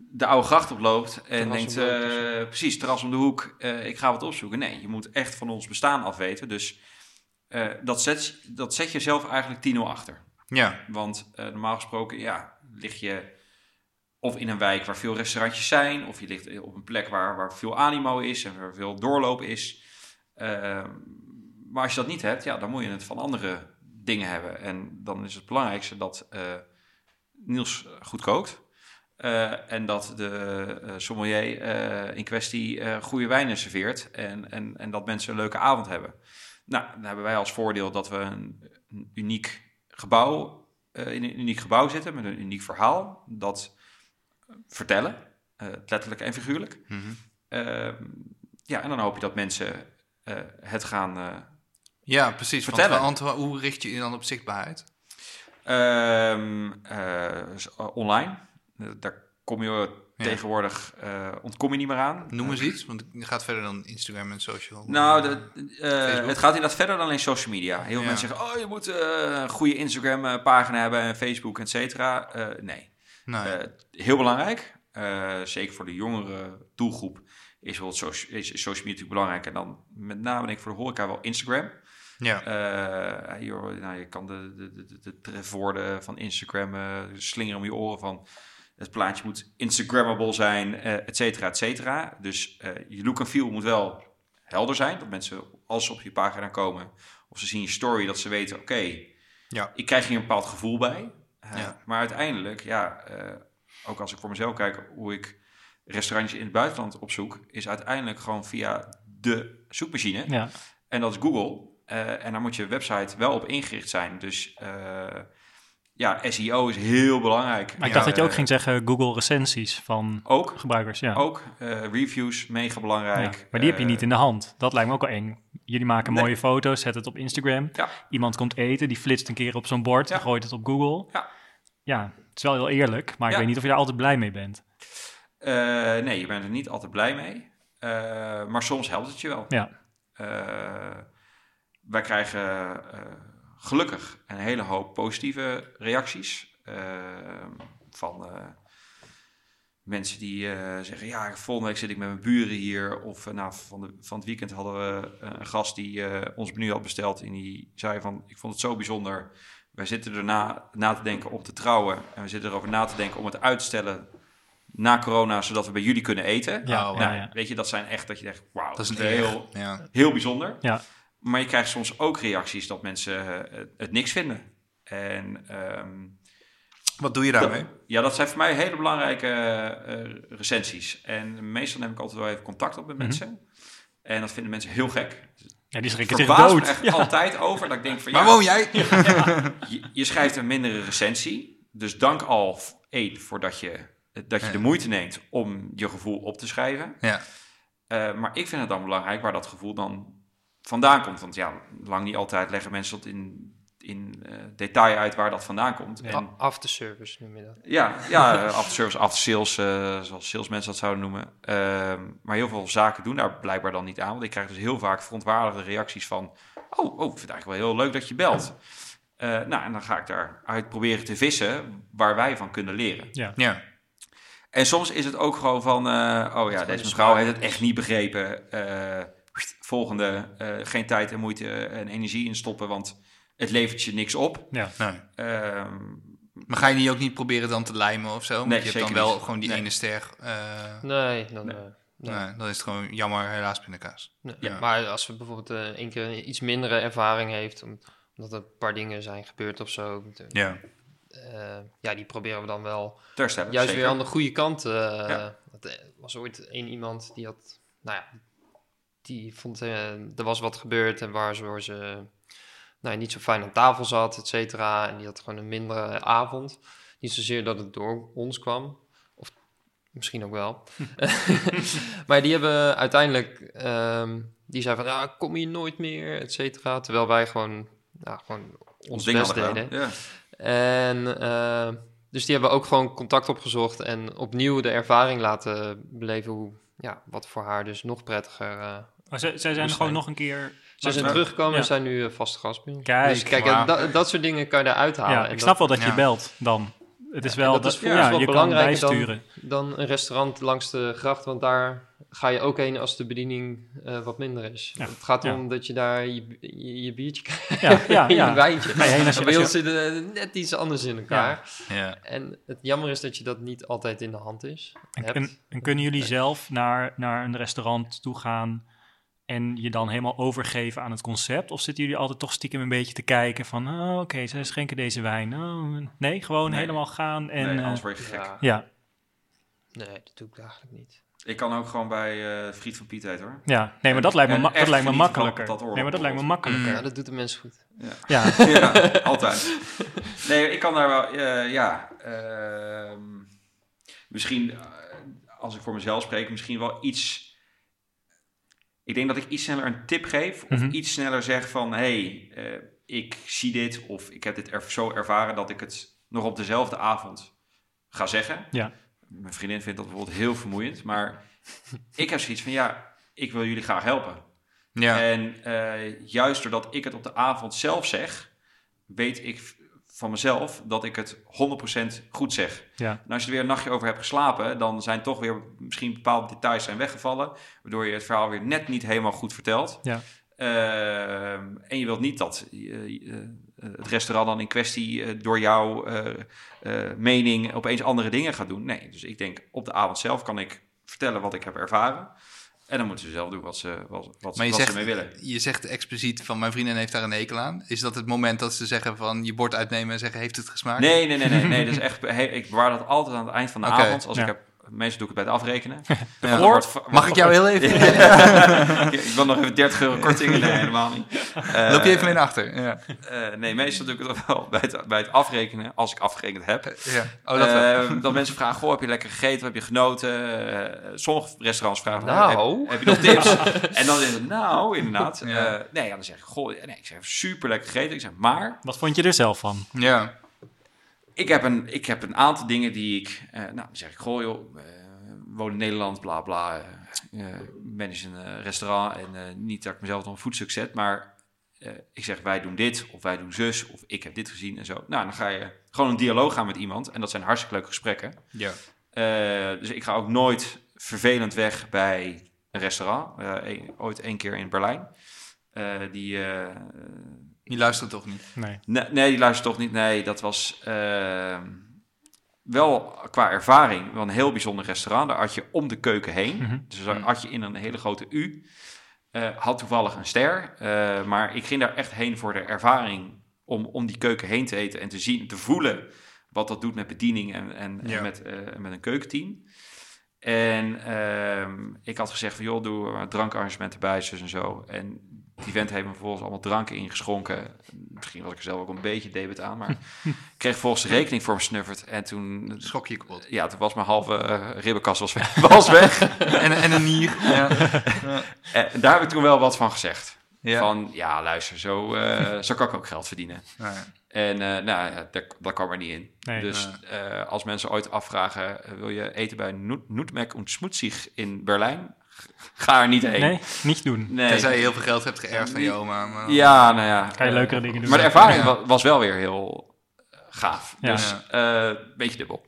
de oude gracht oploopt en Terras denkt, de eh, precies, terras om de hoek, eh, ik ga wat opzoeken. Nee, je moet echt van ons bestaan afweten. Dus eh, dat, zet, dat zet je zelf eigenlijk 10-0 achter. Ja. Want normaal gesproken, ja, lig je of in een wijk waar veel restaurantjes zijn, of je ligt op een plek waar, waar veel animo is en waar veel doorloop is. Ehm, maar als je dat niet hebt, ja, dan moet je het van andere dingen hebben. En dan is het belangrijkste dat eh, Niels goed kookt. Eh, en dat de eh, sommelier eh, in kwestie goede wijnen serveert. En, en, en dat mensen een leuke avond hebben. Nou, dan hebben wij als voordeel dat we een, een uniek gebouw, in een uniek gebouw zitten met een uniek verhaal. Dat vertellen, letterlijk en figuurlijk. Mhm. Ehm, ja, en dan hoop je dat mensen het gaan Ja, precies. Vertellen. want hoe richt je je dan op zichtbaarheid? Ehm, online. Daar kom je Ja. tegenwoordig, eh, ontkom je niet meer aan. Noem eens iets, want het gaat verder dan Instagram en social. Nou, de, eh, het gaat inderdaad verder dan alleen social media. Heel veel Ja. mensen zeggen, oh, je moet eh, een goede Instagram-pagina hebben en Facebook, et cetera. Nee. nee. Eh, heel belangrijk, zeker voor de jongere doelgroep, is, bijvoorbeeld socia- is social media natuurlijk belangrijk. En dan met name denk ik voor de horeca wel Instagram. Ja. Nou, je kan de, de, de, de, van Instagram eh, slingeren om je oren van... Het plaatje moet Instagrammable zijn, eh et cetera, et cetera. Dus eh, je look en feel moet wel helder zijn. Dat mensen, als ze op je pagina komen of ze zien je story, dat ze weten... Oké, Ja. ik krijg hier een bepaald gevoel bij. Eh, Ja. Maar uiteindelijk, ja, eh, ook als ik voor mezelf kijk hoe ik restaurantjes in het buitenland opzoek... is uiteindelijk gewoon via de zoekmachine. Ja. En dat is Google. Eh, en daar moet je website wel op ingericht zijn. Dus eh, ja, SEO is heel belangrijk. Maar ik Ja, dacht dat je ook eh, ging zeggen Google recensies van Ook, gebruikers. Ja. ook eh, reviews, mega belangrijk. Ja, maar die heb je Eh, niet in de hand. Dat lijkt me ook wel eng. Jullie maken Nee. mooie foto's, zet het op Instagram. Ja. Iemand komt eten, die flitst een keer op zo'n bord, Ja. gooit het op Google. Ja. Ja, het is wel heel eerlijk, maar ik weet niet of je daar altijd blij mee bent. nee, je bent er niet altijd blij mee. Maar soms helpt het je wel. Ja. Wij krijgen gelukkig een hele hoop positieve reacties eh, van eh, mensen die eh, zeggen: Ja, volgende week zit ik met mijn buren hier. Of nou, van, de, van het weekend hadden we een gast die eh, ons menu had besteld. En die zei: van, Ik vond het zo bijzonder. Wij zitten erna na te denken om te trouwen. En we zitten erover na te denken om het uit te stellen na corona, zodat we bij jullie kunnen eten. Ja, Oh, ja, Nou, ja. Weet je, dat zijn echt dat je denkt: Wauw, Dat is een heel, heel... Ja. heel bijzonder. Ja. Maar je krijgt soms ook reacties dat mensen eh, het, het niks vinden. En ehm, Wat doe je daarmee? dat- ja, dat zijn voor mij hele belangrijke eh, recensies. En meestal neem ik altijd wel even contact op met Mhm. mensen. En dat vinden mensen heel gek. Ja, die schrikken zich me dood. echt Ja. altijd over. Dat ik denk van Waar ja, woon jij? je, je schrijft een mindere recensie. Dus dank al één voordat je, dat je Ja. de moeite neemt om je gevoel op te schrijven. Ja. Eh, maar ik vind het dan belangrijk waar dat gevoel dan vandaan komt. Want ja, lang niet altijd leggen mensen dat in, in eh, detail uit waar dat vandaan komt. En, A- Afterservice noem je dat. ja, ja eh, after service, after sales, eh, zoals salesmensen dat zouden noemen. Ehm, maar heel veel zaken doen daar blijkbaar dan niet aan. Want ik krijg dus heel vaak verontwaardigde reacties van... Oh, oh ik vind het eigenlijk wel heel leuk dat je belt. Eh, nou, en dan ga ik daaruit proberen te vissen waar wij van kunnen leren. Ja. En soms is het ook gewoon van... eh, oh ja, deze de mevrouw heeft het echt niet begrepen. Eh, volgende, eh, geen tijd en moeite en energie in stoppen, want het levert je niks op. Ja. Nee. Ehm, Maar ga je die ook niet proberen dan te lijmen of zo? Want Nee, je hebt dan wel niet. gewoon die Nee. ene ster. eh, Nee, dan, Nee. eh, nee. nee, dan is het gewoon jammer, helaas pindakaas. Nee. Ja. Maar als we bijvoorbeeld eh één keer een iets mindere ervaring heeft, om- omdat er een paar dingen zijn gebeurd of zo, Ja. eh, ja, die proberen we dan wel juist zeker. weer aan de goede kant. eh Ja. dat, eh, was ooit één iemand die had, nou ja, die vond eh, er was wat gebeurd en waar ze, ze nou, niet zo fijn aan tafel zat, et cetera. En die had gewoon een mindere avond. Niet zozeer dat het door ons kwam, of misschien ook wel. maar die hebben uiteindelijk, ehm, die zei van, ja, kom hier nooit meer, et cetera. Terwijl wij gewoon, ja, gewoon ons ding best deden. Ja. En eh, dus die hebben ook gewoon contact opgezocht en opnieuw de ervaring laten beleven hoe, ja, wat voor haar dus nog prettiger. eh Maar zij, zij zijn gewoon nog een keer... ze zijn teruggekomen ja. en zijn nu eh, vaste. Kijk, dus kijk, en dat, dat soort dingen kan je eruit halen. Ja, En ik snap wel dat je ja. belt dan. Het is Ja, wel... en dat is dat, voor ons ja, wel je kan belangrijker dan-. Dan een restaurant langs de gracht, want daar ga je ook heen als de bediening eh, wat minder is. Ja, Het gaat ja. om dat je daar je, je, je biertje krijgt, Ja, ja, je ja. wijntje. Je Bij ons zitten eh, net iets anders in elkaar. Ja. En het jammer is dat je dat niet altijd in de hand is. En, hebt. en, en kunnen jullie zelf naar, naar een restaurant toe gaan en je dan helemaal overgeven aan het concept? Of zitten jullie altijd toch stiekem een beetje te kijken van, oh, oké, zij schenken deze wijn. Oh, nee, gewoon Nee. helemaal gaan en... nee, eh, anders word je gek. Ja, ja, nee, dat doe ik eigenlijk niet. Ik kan ook gewoon bij eh Friet van Piet eten hoor. ja, nee, maar dat lijkt me, dat lijkt me makkelijker. dat oorlog nee, maar dat lijkt me makkelijker. Ja, dat doet de mensen goed. Ja, ja, altijd. Nee, ik kan daar wel, eh, ja. ehm, misschien, als ik voor mezelf spreek, misschien wel iets. Ik denk dat ik iets sneller een tip geef. Of Mhm. iets sneller zeg van: hé, hey, eh, ik zie dit. Of ik heb dit er, zo ervaren dat ik het nog op dezelfde avond ga zeggen. Ja. Mijn vriendin vindt dat bijvoorbeeld heel vermoeiend. Maar ik heb zoiets van: ja, ik wil jullie graag helpen. Ja. En eh, juist doordat ik het op de avond zelf zeg, weet ik van mezelf dat ik het 100% goed zeg. Ja. En als je er weer een nachtje over hebt geslapen, dan zijn toch weer misschien bepaalde details zijn weggevallen, waardoor je het verhaal weer net niet helemaal goed vertelt. Ja. Ehm, en je wilt niet dat eh, eh, het restaurant dan in kwestie eh, door jouw mening opeens andere dingen gaat doen. Nee, dus ik denk op de avond zelf kan ik vertellen wat ik heb ervaren. En dan moeten ze zelf doen wat ze, wat, wat, Maar je wat zegt, ze mee willen. je zegt expliciet van mijn vriendin heeft daar een hekel aan. Is dat het moment dat ze zeggen van je bord uitnemen en zeggen heeft het gesmaakt? Nee, nee, nee, nee, nee. Dus echt, he- ik bewaar dat altijd aan het eind van de avond. Als ja. ik heb, meestal doe ik het bij het afrekenen. Ja. Dan wordt- Mag ik jou heel even? ik wil nog even 30 euro korting. Nee, helemaal niet. Eh, Loop je even mee naar achter? Ja. eh, nee, meestal doe ik het wel bij het, bij het afrekenen, als ik afgerekend heb. ja. Oh, dat. Eh, dat mensen vragen, goh, heb je lekker gegeten? Heb je genoten? Eh, sommige restaurants vragen, Nou. heb, heb je nog tips? en dan is het, nou, inderdaad. Ja. Eh, nee, ja, dan zeg ik, goh, nee, ik zeg, super lekker gegeten. Ik zeg, maar Wat vond je er zelf van? Ja. Ik heb een, ik heb een aantal dingen die ik, eh, nou, dan zeg ik, goh, joh, eh, woon in Nederland, bla bla. eh, manage een restaurant en niet dat ik mezelf op een voetstuk zet, maar ik zeg, wij doen dit, of wij doen zus, of ik heb dit gezien en zo. Nou, dan ga je gewoon een dialoog gaan met iemand en dat zijn hartstikke leuke gesprekken. ja. Dus ik ga ook nooit vervelend weg bij een restaurant. Een- ooit één keer in Berlijn. Die, Die luistert toch niet? Nee. nee, nee, die luistert toch niet. Nee, dat was eh, wel qua ervaring wel een heel bijzonder restaurant. Daar had je om de keuken heen. Mhm. Dus daar had je in een hele grote U. Eh, had toevallig een ster. eh, maar ik ging daar echt heen voor de ervaring om, om die keuken heen te eten en te zien, te voelen wat dat doet met bediening en, en, en Ja. met, eh, met een keukenteam. En ehm, ik had gezegd van, joh, doe een drankarrangement erbij, zus en zo. En die vent heeft me vervolgens allemaal dranken ingeschonken. Misschien was ik er zelf ook een beetje debet aan, maar ik kreeg volgens de rekening voor me snufferd. En toen, Schok je kapot. ja, toen was mijn halve eh, ribbenkast was weg. Was weg. En, en een nier. Ja. En daar heb ik toen wel wat van gezegd. Ja. Van, ja, luister, zo, eh, zo kan ik ook geld verdienen. Nou ja. En eh, nou ja, dat, dat kwam er niet in. Nee. dus eh, als mensen ooit afvragen, eh, wil je eten bij Noet- Noetmek und Schmutzig in Berlijn? Ga er niet heen. Nee, niet doen. Nee. Tenzij je heel veel geld hebt geërfd van je oma. Maar... Ja, nou ja. Kan je eh, leukere dingen doen. Maar de ervaring Ja. was wel weer heel eh, gaaf. Ja. Dus een beetje dubbel.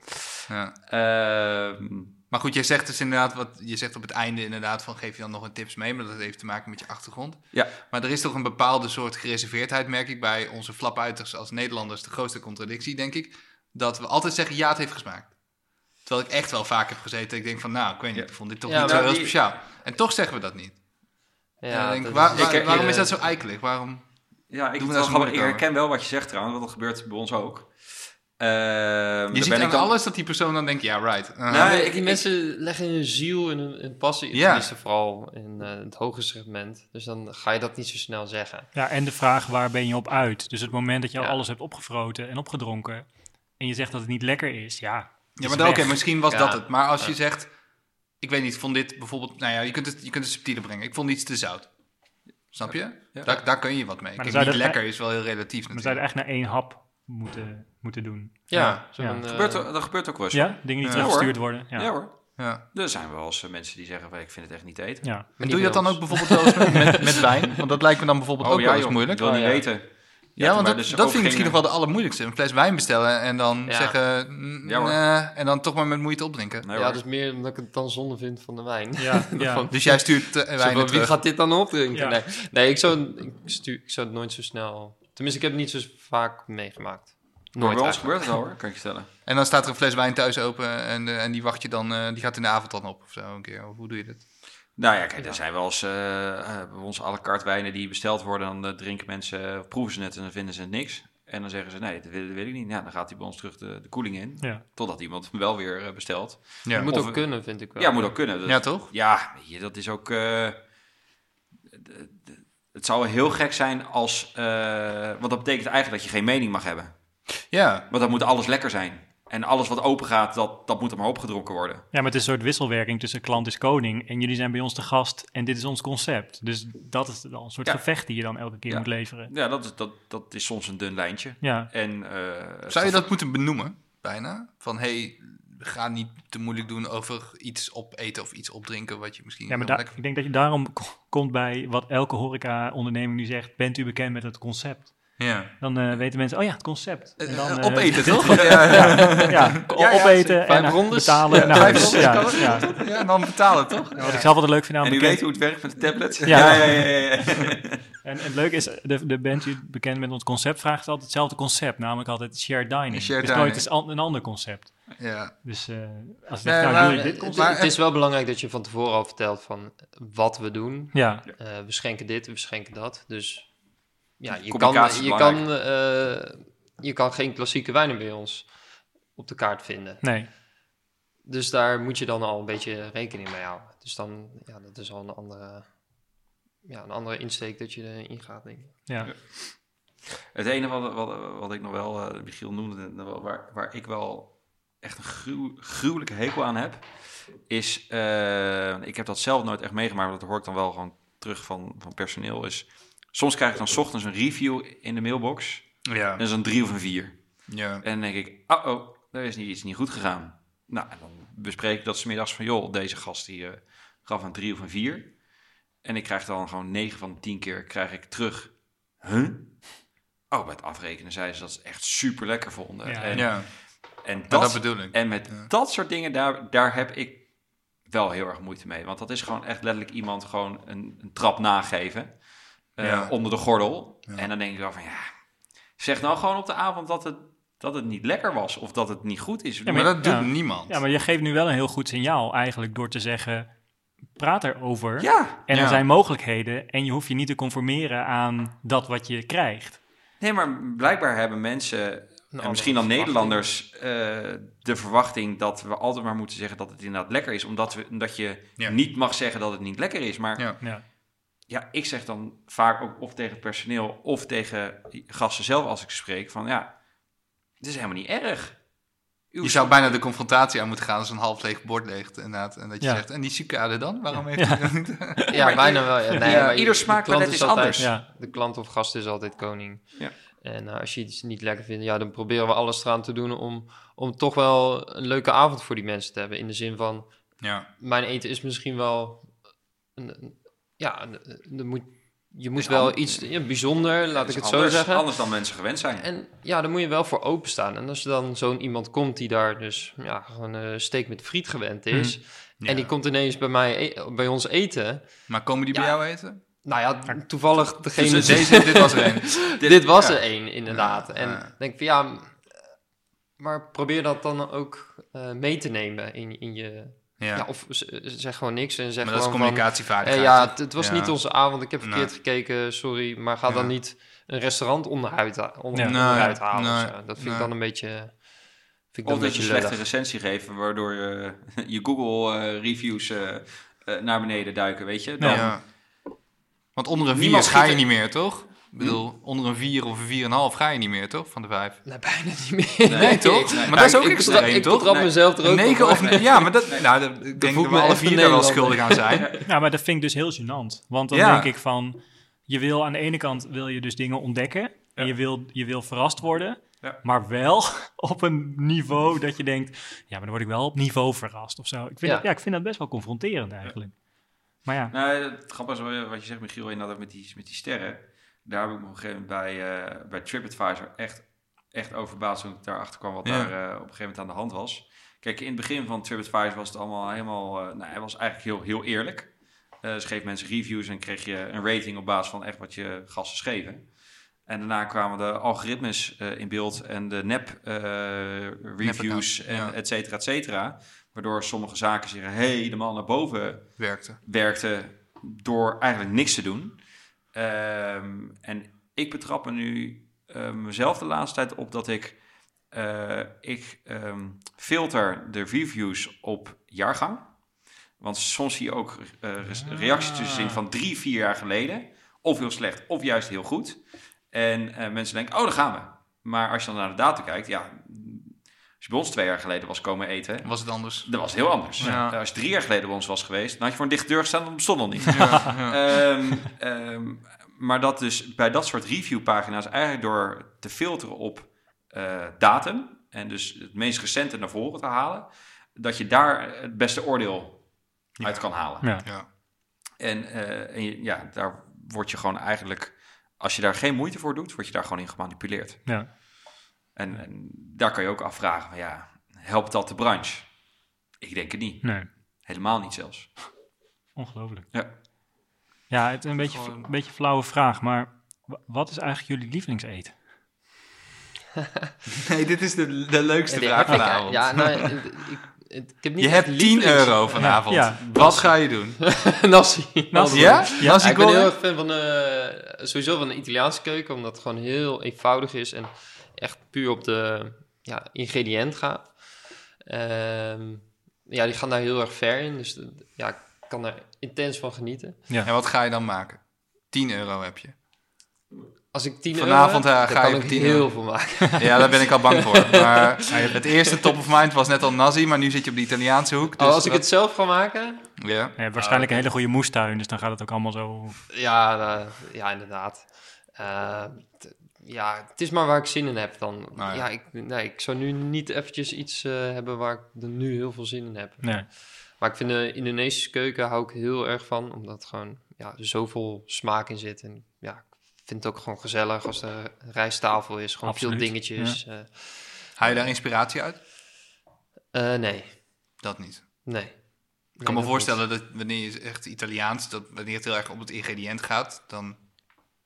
Ja. Ehm, Maar goed, je zegt dus inderdaad, wat je zegt op het einde inderdaad van geef je dan nog een tips mee, maar dat heeft te maken met je achtergrond. Ja. Maar er is toch een bepaalde soort gereserveerdheid, merk ik, bij onze flapuiters als Nederlanders, de grootste contradictie, denk ik, dat we altijd zeggen ja, het heeft gesmaakt. Terwijl ik echt wel vaak heb gezeten, ik denk van nou, ik weet niet, ik vond dit toch Ja, niet zo heel die- speciaal. En toch zeggen we dat niet. Ja, denk ik, dat waar- is- waar- Ik- waarom is dat zo eikelig? Waarom? ja, ik, Doen we wel grappig. moeilijk ik herken wel wat je zegt trouwens, want dat gebeurt bij ons ook. Ehm, Je daar ziet ben ik dan- alles dat die persoon dan denkt, ja, right. Uh-huh. Nou, Nee, ik- die ik- mensen leggen hun ziel en hun, hun passie, Ja. tenminste vooral in eh, het hoge segment. Dus dan ga je dat niet zo snel zeggen. Ja, en de vraag waar ben je op uit? Dus het moment dat je al Ja. alles hebt opgefroten en opgedronken en je zegt dat het niet lekker is, ja. Ja, maar dan- oké, misschien was Ja. dat het. Maar als je zegt, ik weet niet, ik vond dit bijvoorbeeld, nou ja, je kunt het, je kunt het subtieler brengen. Ik vond iets te zout. Snap je? Ja. Daar, daar kun je wat mee. Maar Kijk, zou niet dat- lekker is wel heel relatief We zouden natuurlijk. echt naar één hap moeten, moeten doen. Ja, Ja. Ja. eh, Dat gebeurt, er- dat gebeurt ook wel eens. Ja, dingen die Ja. teruggestuurd worden. Ja. Ja. hoor. Ja. Er zijn wel eens eh, mensen die zeggen, van, ik vind het echt niet te eten. Ja. En doe je dat dan ook bijvoorbeeld wel eens met, met, wijn? Want dat lijkt me dan bijvoorbeeld ook wel eens joh, moeilijk. Ik wil Oh, niet ja. weten. Ja, want maar dat, dus dat vind ik misschien nog wel de allermoeilijkste. Een fles wijn bestellen en dan Ja. zeggen, Ja, nee, en dan toch maar met moeite opdrinken. Nee, ja, dus meer omdat ik het dan zonde vind van de wijn. Ja, ja. Van- Dus jij stuurt uh, Zo wijn wie terug. gaat dit dan opdrinken? Ja. Nee, nee ik, zou, ik, stuur, ik zou het nooit zo snel... Tenminste, ik heb het niet zo vaak meegemaakt. Maar Nooit bij ons eigenlijk. gebeurt het hoor, kan ik je vertellen. En dan staat er een fles wijn thuis open en, eh, en die wacht je dan, eh, die gaat in de avond dan op of zo een keer. Of hoe doe je dat? Nou ja, kijk, er zijn wel eens eh, eh, bij ons à la carte wijnen die besteld worden. Dan eh, drinken mensen, of proeven ze het en dan vinden ze het niks. En dan zeggen ze, nee, dat wil, dat wil ik niet. Ja, dan gaat hij bij ons terug de, de koeling in. Ja. Totdat iemand hem wel weer bestelt. Ja, moet Of- ook kunnen, vind ik wel. Ja, moet ook kunnen. Dat- ja toch? Ja, je, dat is ook. eh, het zou heel gek zijn als. eh, want dat betekent eigenlijk dat je geen mening mag hebben. Ja, Want dan moet alles lekker zijn. En alles wat open gaat, dat, dat moet er maar opgedronken worden. Ja, maar het is een soort wisselwerking tussen klant is koning en jullie zijn bij ons te gast en dit is ons concept. Dus dat is dan een soort Ja. gevecht die je dan elke keer Ja. moet leveren. Ja, dat is, dat, dat is soms een dun lijntje. Ja, En, eh, zou je dat moeten benoemen, bijna? Van, hey, ga niet te moeilijk doen over iets opeten of iets opdrinken wat je misschien ja maar heel da- lekker ik denk dat je daarom komt bij wat elke horeca-onderneming nu zegt. Bent u bekend met het concept? Ja. Dan eh, weten mensen, oh ja, het concept. En dan, Eh, eh, opeten, toch? Ja, ja. ja, Ja, ja, opeten en eh, rondes. betalen. Ja, Nou, vijf rondes ja, kan het? ja. Ja, en dan betalen, toch? Wat ik zelf altijd leuk vind aan En u bekend- weet hoe het werkt met de tablet? Ja. ja, ja, ja. ja. En het leuke is, de, de band die bekend met ons concept vraagt altijd hetzelfde concept, namelijk altijd shared dining. Shared dus dining. nooit an- een ander concept. Ja. Dus eh, als Nee, nou maar- je dit Het, concept. Maar- het is wel belangrijk dat je van tevoren al vertelt van wat we doen. Ja, Eh, we schenken dit, we schenken dat. Dus ja, je kan, je, kan, eh, je kan geen klassieke wijnen bij ons op de kaart vinden. nee. Dus daar moet je dan al een beetje rekening mee houden. Dus dan, ja, dat is al een andere, ja, een andere insteek dat je erin gaat, denk ik. Ja. Het enige wat, wat, wat ik nog wel, eh Michiel noemde, het nog wel, waar, waar ik wel echt een gruw- gruwelijke hekel aan heb, is, eh, ik heb dat zelf nooit echt meegemaakt, maar dat hoor ik dan wel gewoon terug van, van personeel, is, soms krijg ik dan 's ochtends een review in de mailbox, Ja. en dat is een drie of een vier. Ja. En dan denk ik, oh, oh, daar is niet, iets niet goed gegaan. Nou, en dan bespreek ik dat 's middags van, joh, deze gast die eh, gaf een drie of een vier. En ik krijg dan gewoon 9 van de 10 keer krijg ik terug. Huh? Oh, bij het afrekenen zeiden ze dat ze het echt super lekker vonden. Ja. en, Ja. en, dat, dat bedoel ik. en met Ja. dat soort dingen, daar, daar heb ik wel heel erg moeite mee. Want dat is gewoon echt letterlijk iemand gewoon een, een trap nageven. Eh, Ja. onder de gordel. Ja. En dan denk ik wel van ja, zeg nou gewoon op de avond dat het, dat het niet lekker was of dat het niet goed is. maar dat doet niemand. ja, maar je geeft nu wel een heel goed signaal eigenlijk door te zeggen, praat erover. Ja, En Ja. er zijn mogelijkheden en je hoeft je niet te conformeren aan dat wat je krijgt. nee, maar blijkbaar hebben mensen, en misschien dan Nederlanders, eh, de verwachting dat we altijd maar moeten zeggen dat het inderdaad lekker is. Omdat, we, omdat je Ja. niet mag zeggen dat het niet lekker is. Maar Ja. Ja. Ja, ik zeg dan vaak ook of tegen het personeel of tegen gasten zelf als ik spreek van ja, het is helemaal niet erg. Uw Je zou bijna de confrontatie aan moeten gaan als een half leeg bord leegt. Inderdaad. En dat je Ja. zegt, en die sucade dan? Waarom heeft Ja. hij dat niet? Ja, maar bijna wel. Ja. Nee, Ja, maar ieder de smaakpalet klant is altijd- anders. Ja. De klant of gast is altijd koning. Ja. En eh, als je iets niet lekker vindt, ja, dan proberen we alles eraan te doen om, om toch wel een leuke avond voor die mensen te hebben. In de zin van, Ja. mijn eten is misschien wel, een- ja, een- er moet, je wel iets ja, bijzonder, laat ik het anders, zo zeggen. Anders dan mensen gewend zijn. En ja, daar moet je wel voor openstaan. En als er dan zo'n iemand komt die daar dus ja, gewoon een steak met friet gewend is. Ja. En die komt ineens bij, mij, e- bij ons eten. Maar komen die bij jou eten? Nou ja, toevallig degene... Dus deze, dit was er een. dit, was ja. er één, inderdaad. Ja, en ja. denk van ja, maar probeer dat dan ook eh, mee te nemen in, in je... Ja. Ja. of zeg gewoon niks en zeg maar dat is van... communicatievaardigheid. eh, ja, het, het was Ja. niet onze avond, ik heb Nee. verkeerd gekeken, sorry. Maar ga dan niet een restaurant onderuit, onder. Nee, onderuit halen. of nee, zo. Dat vind nee. ik dan een beetje... Vind ik Of dan dat een je beetje slechte lullig. recensie geven, waardoor je, je Google-reviews eh, naar beneden duiken, weet je. Dan, Ja. Want onder een 4 Niemand ga je niet meer, toch? Ik bedoel, onder een 4 of een 4,5 ga je niet meer, toch? Van de 5. Nee, bijna niet meer. Nee, toch? nee. Maar dat is ook ik extreem, betra- Ik toch? betrap Nee. mezelf er ook Een 9 op, of... Ja, maar dat... Nou, dat, ik denk dat we alle vier daar wel schuldig aan zijn. Ja, maar dat vind ik dus heel gênant. Want dan Ja. denk ik van, je wil aan de ene kant wil je dus dingen ontdekken. En je wil, je wil verrast worden. Ja. Maar wel op een niveau dat je denkt, ja, maar dan word ik wel op niveau verrast of zo. Ik vind, Ja. Dat, ja, ik vind dat best wel confronterend eigenlijk. Maar ja, Nou, het grappige is wat je zegt, Michiel, inderdaad met die, met die sterren. Daar heb ik me op een gegeven moment bij, eh, bij TripAdvisor echt, echt over verbaasd toen ik daarachter kwam wat Ja. daar eh, op een gegeven moment aan de hand was. Kijk, in het begin van TripAdvisor was het allemaal helemaal, eh, nou, hij was eigenlijk heel, heel eerlijk. Ze geven mensen reviews en kreeg je een rating op basis van echt wat je gasten schreven. En daarna kwamen de algoritmes in beeld en de nep reviews en ja. et cetera, et cetera. Waardoor sommige zaken zich helemaal naar boven Werkte. werkte door eigenlijk niks te doen. Ehm, en ik betrap me nu eh, mezelf de laatste tijd op dat ik, eh, ik ehm, filter de reviews op jaargang. Want soms zie je ook eh, re- reacties tussenin van drie, vier jaar geleden. Of heel slecht, of juist heel goed. En mensen denken, oh, daar gaan we. Maar als je dan naar de data kijkt, ja... Als je bij ons twee jaar geleden was komen eten, Was het anders? dat was heel anders. Ja. Eh, als je drie jaar geleden bij ons was geweest, dan had je voor een dichte deur gestaan, dat bestond nog niet. Ja, ja. Ehm, ehm, maar dat dus bij dat soort reviewpagina's eigenlijk door te filteren op eh, datum en dus het meest recente naar voren te halen, dat je daar het beste oordeel uit kan halen. ja. ja. En, eh, en je- ja, daar word je gewoon eigenlijk als je daar geen moeite voor doet, word je daar gewoon in gemanipuleerd. Ja. En, en daar kan je ook afvragen, van, ja, helpt dat de branche? Ik denk het niet. Nee, Helemaal niet zelfs. ongelooflijk. Ja. Ja, het is een beetje, Gewoon- een beetje flauwe vraag, maar wa- wat is eigenlijk jullie lievelingseten? Nee, dit is de, de leukste Ja, vraag vanavond. Ja, nou, ik, ik, ik heb niet je hebt 10 lievelings- euro vanavond. Ja, Wat ga je doen? Nasi. Nasi. Ja? Ja, Nasi ik ben heel erg fan van de, sowieso van de Italiaanse keuken, omdat het gewoon heel eenvoudig is en echt puur op de ja, ingrediënt gaat. Ehm, ja, die gaan daar heel erg ver in, dus ja, ik kan daar intens van genieten. En wat ga je dan maken? 10 euro heb je. Als ik 10 Vanavond, euro eh, ga je ik voor 10 heel euro. veel maken. Ja, daar ben ik al bang voor. Maar het eerste top of mind was net al nazi, maar nu zit je op de Italiaanse hoek. Dus Oh, als ik het zelf ga maken, Ja. Je hebt waarschijnlijk een hele goede moestuin, dus dan gaat het ook allemaal zo... ja, eh, ja inderdaad. Eh, ja, het is maar waar ik zin in heb dan. Nou ja. ja, ik, nee, ik zou nu niet eventjes iets eh, hebben waar ik er nu heel veel zin in heb. Nee. Maar ik vind de Indonesische keuken hou ik heel erg van, omdat gewoon ja, er zoveel smaak in zit. En ja, ik vind het ook gewoon gezellig als er rijsttafel is. Gewoon Absoluut, veel dingetjes. eh Haal je daar inspiratie uit? eh, nee, Dat niet. nee. Ik kan me voorstellen dat wanneer je echt Italiaans, dat wanneer het heel erg om het ingrediënt gaat, dan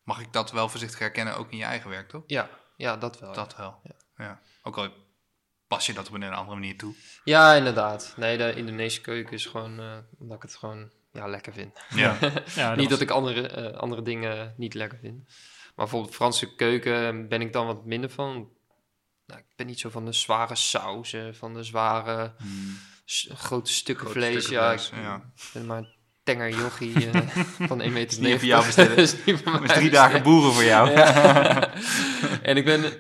mag ik dat wel voorzichtig herkennen, ook in je eigen werk, toch? Ja, ja, dat wel. Dat wel. Ja. Ook al pas je dat op een andere manier toe. Ja, inderdaad. Nee, de Indonesische keuken is gewoon, eh, omdat ik het gewoon ja, lekker vind. Ja. Ja, niet was- dat ik andere, eh, andere dingen niet lekker vind. Maar bijvoorbeeld Franse keuken ben ik dan wat minder van. Nou, ik ben niet zo van de zware sauzen, van de zware s- grote stukken Grote vlees. stukken ja, vlees, ik ja. ben maar tenger jochie eh, van 1 meter. niet voor jou bestellen. is niet voor Dat mij is drie dagen boeren voor jou. en ik ben,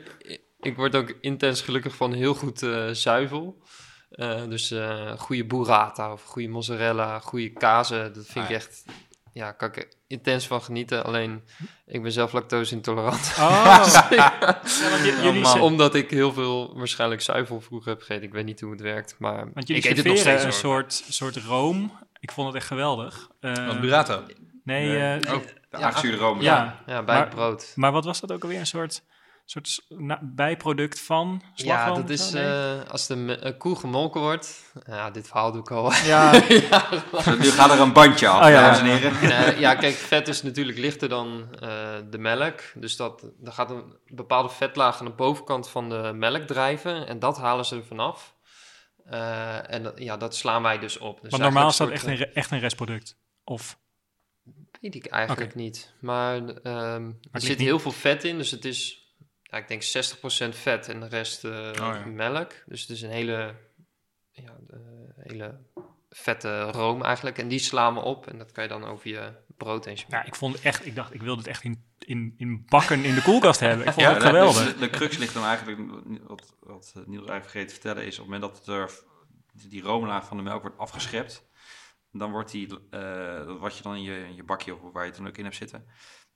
ik word ook intens gelukkig van heel goed eh, zuivel. Eh, dus goede burrata of goede mozzarella, goede kazen, dat vind Ah, ik ja. echt, ja, kan ik er intens van genieten. Alleen, ik ben zelf lactose intolerant. Oh, ja, Omdat ik heel veel waarschijnlijk zuivel vroeger heb gegeten. Ik weet niet hoe het werkt, maar want jullie ik eet het nog steeds een soort, soort room. Ik vond het echt geweldig. Eh, Wat burrata. nee, Nee. eh, Oh, De Ja, room. ja. Ja, bij Maar- het brood. Maar wat was dat ook alweer? Een soort, soort bijproduct van Ja, slagroom dat of is? Nee? eh, als de koe gemolken wordt. Ja, dit verhaal doe ik al. Ja, Nu gaat er een bandje af, Oh, ja. dames en heren. Ja, kijk, vet is natuurlijk lichter dan eh, de melk. Dus dat, er gaat een bepaalde vetlaag aan de bovenkant van de melk drijven. En dat halen ze er vanaf. Eh, en dat, ja, dat slaan wij dus op. Dus want normaal is dat eigenlijk echt een, echt een restproduct. Of, Weet ik eigenlijk niet. Maar ehm, er zit niet- heel veel vet in. Dus het is, ja, ik denk 60% vet en de rest eh, ja. melk. Dus het is een hele, ja, eh, hele vette room eigenlijk. En die slaan we op. En dat kan je dan over je brood heen smeren. ja, ik vond het echt, ik dacht, ik wilde het echt in, in, in bakken in de koelkast hebben. Ik vond Ja, het geweldig. De, de crux ligt dan eigenlijk, wat, wat eh, Niels eigenlijk vergeten te vertellen, is op het moment dat er die roomlaag van de melk wordt afgeschept, dan wordt die, eh, wat je dan in je, in je bakje of waar je het dan ook in hebt zitten,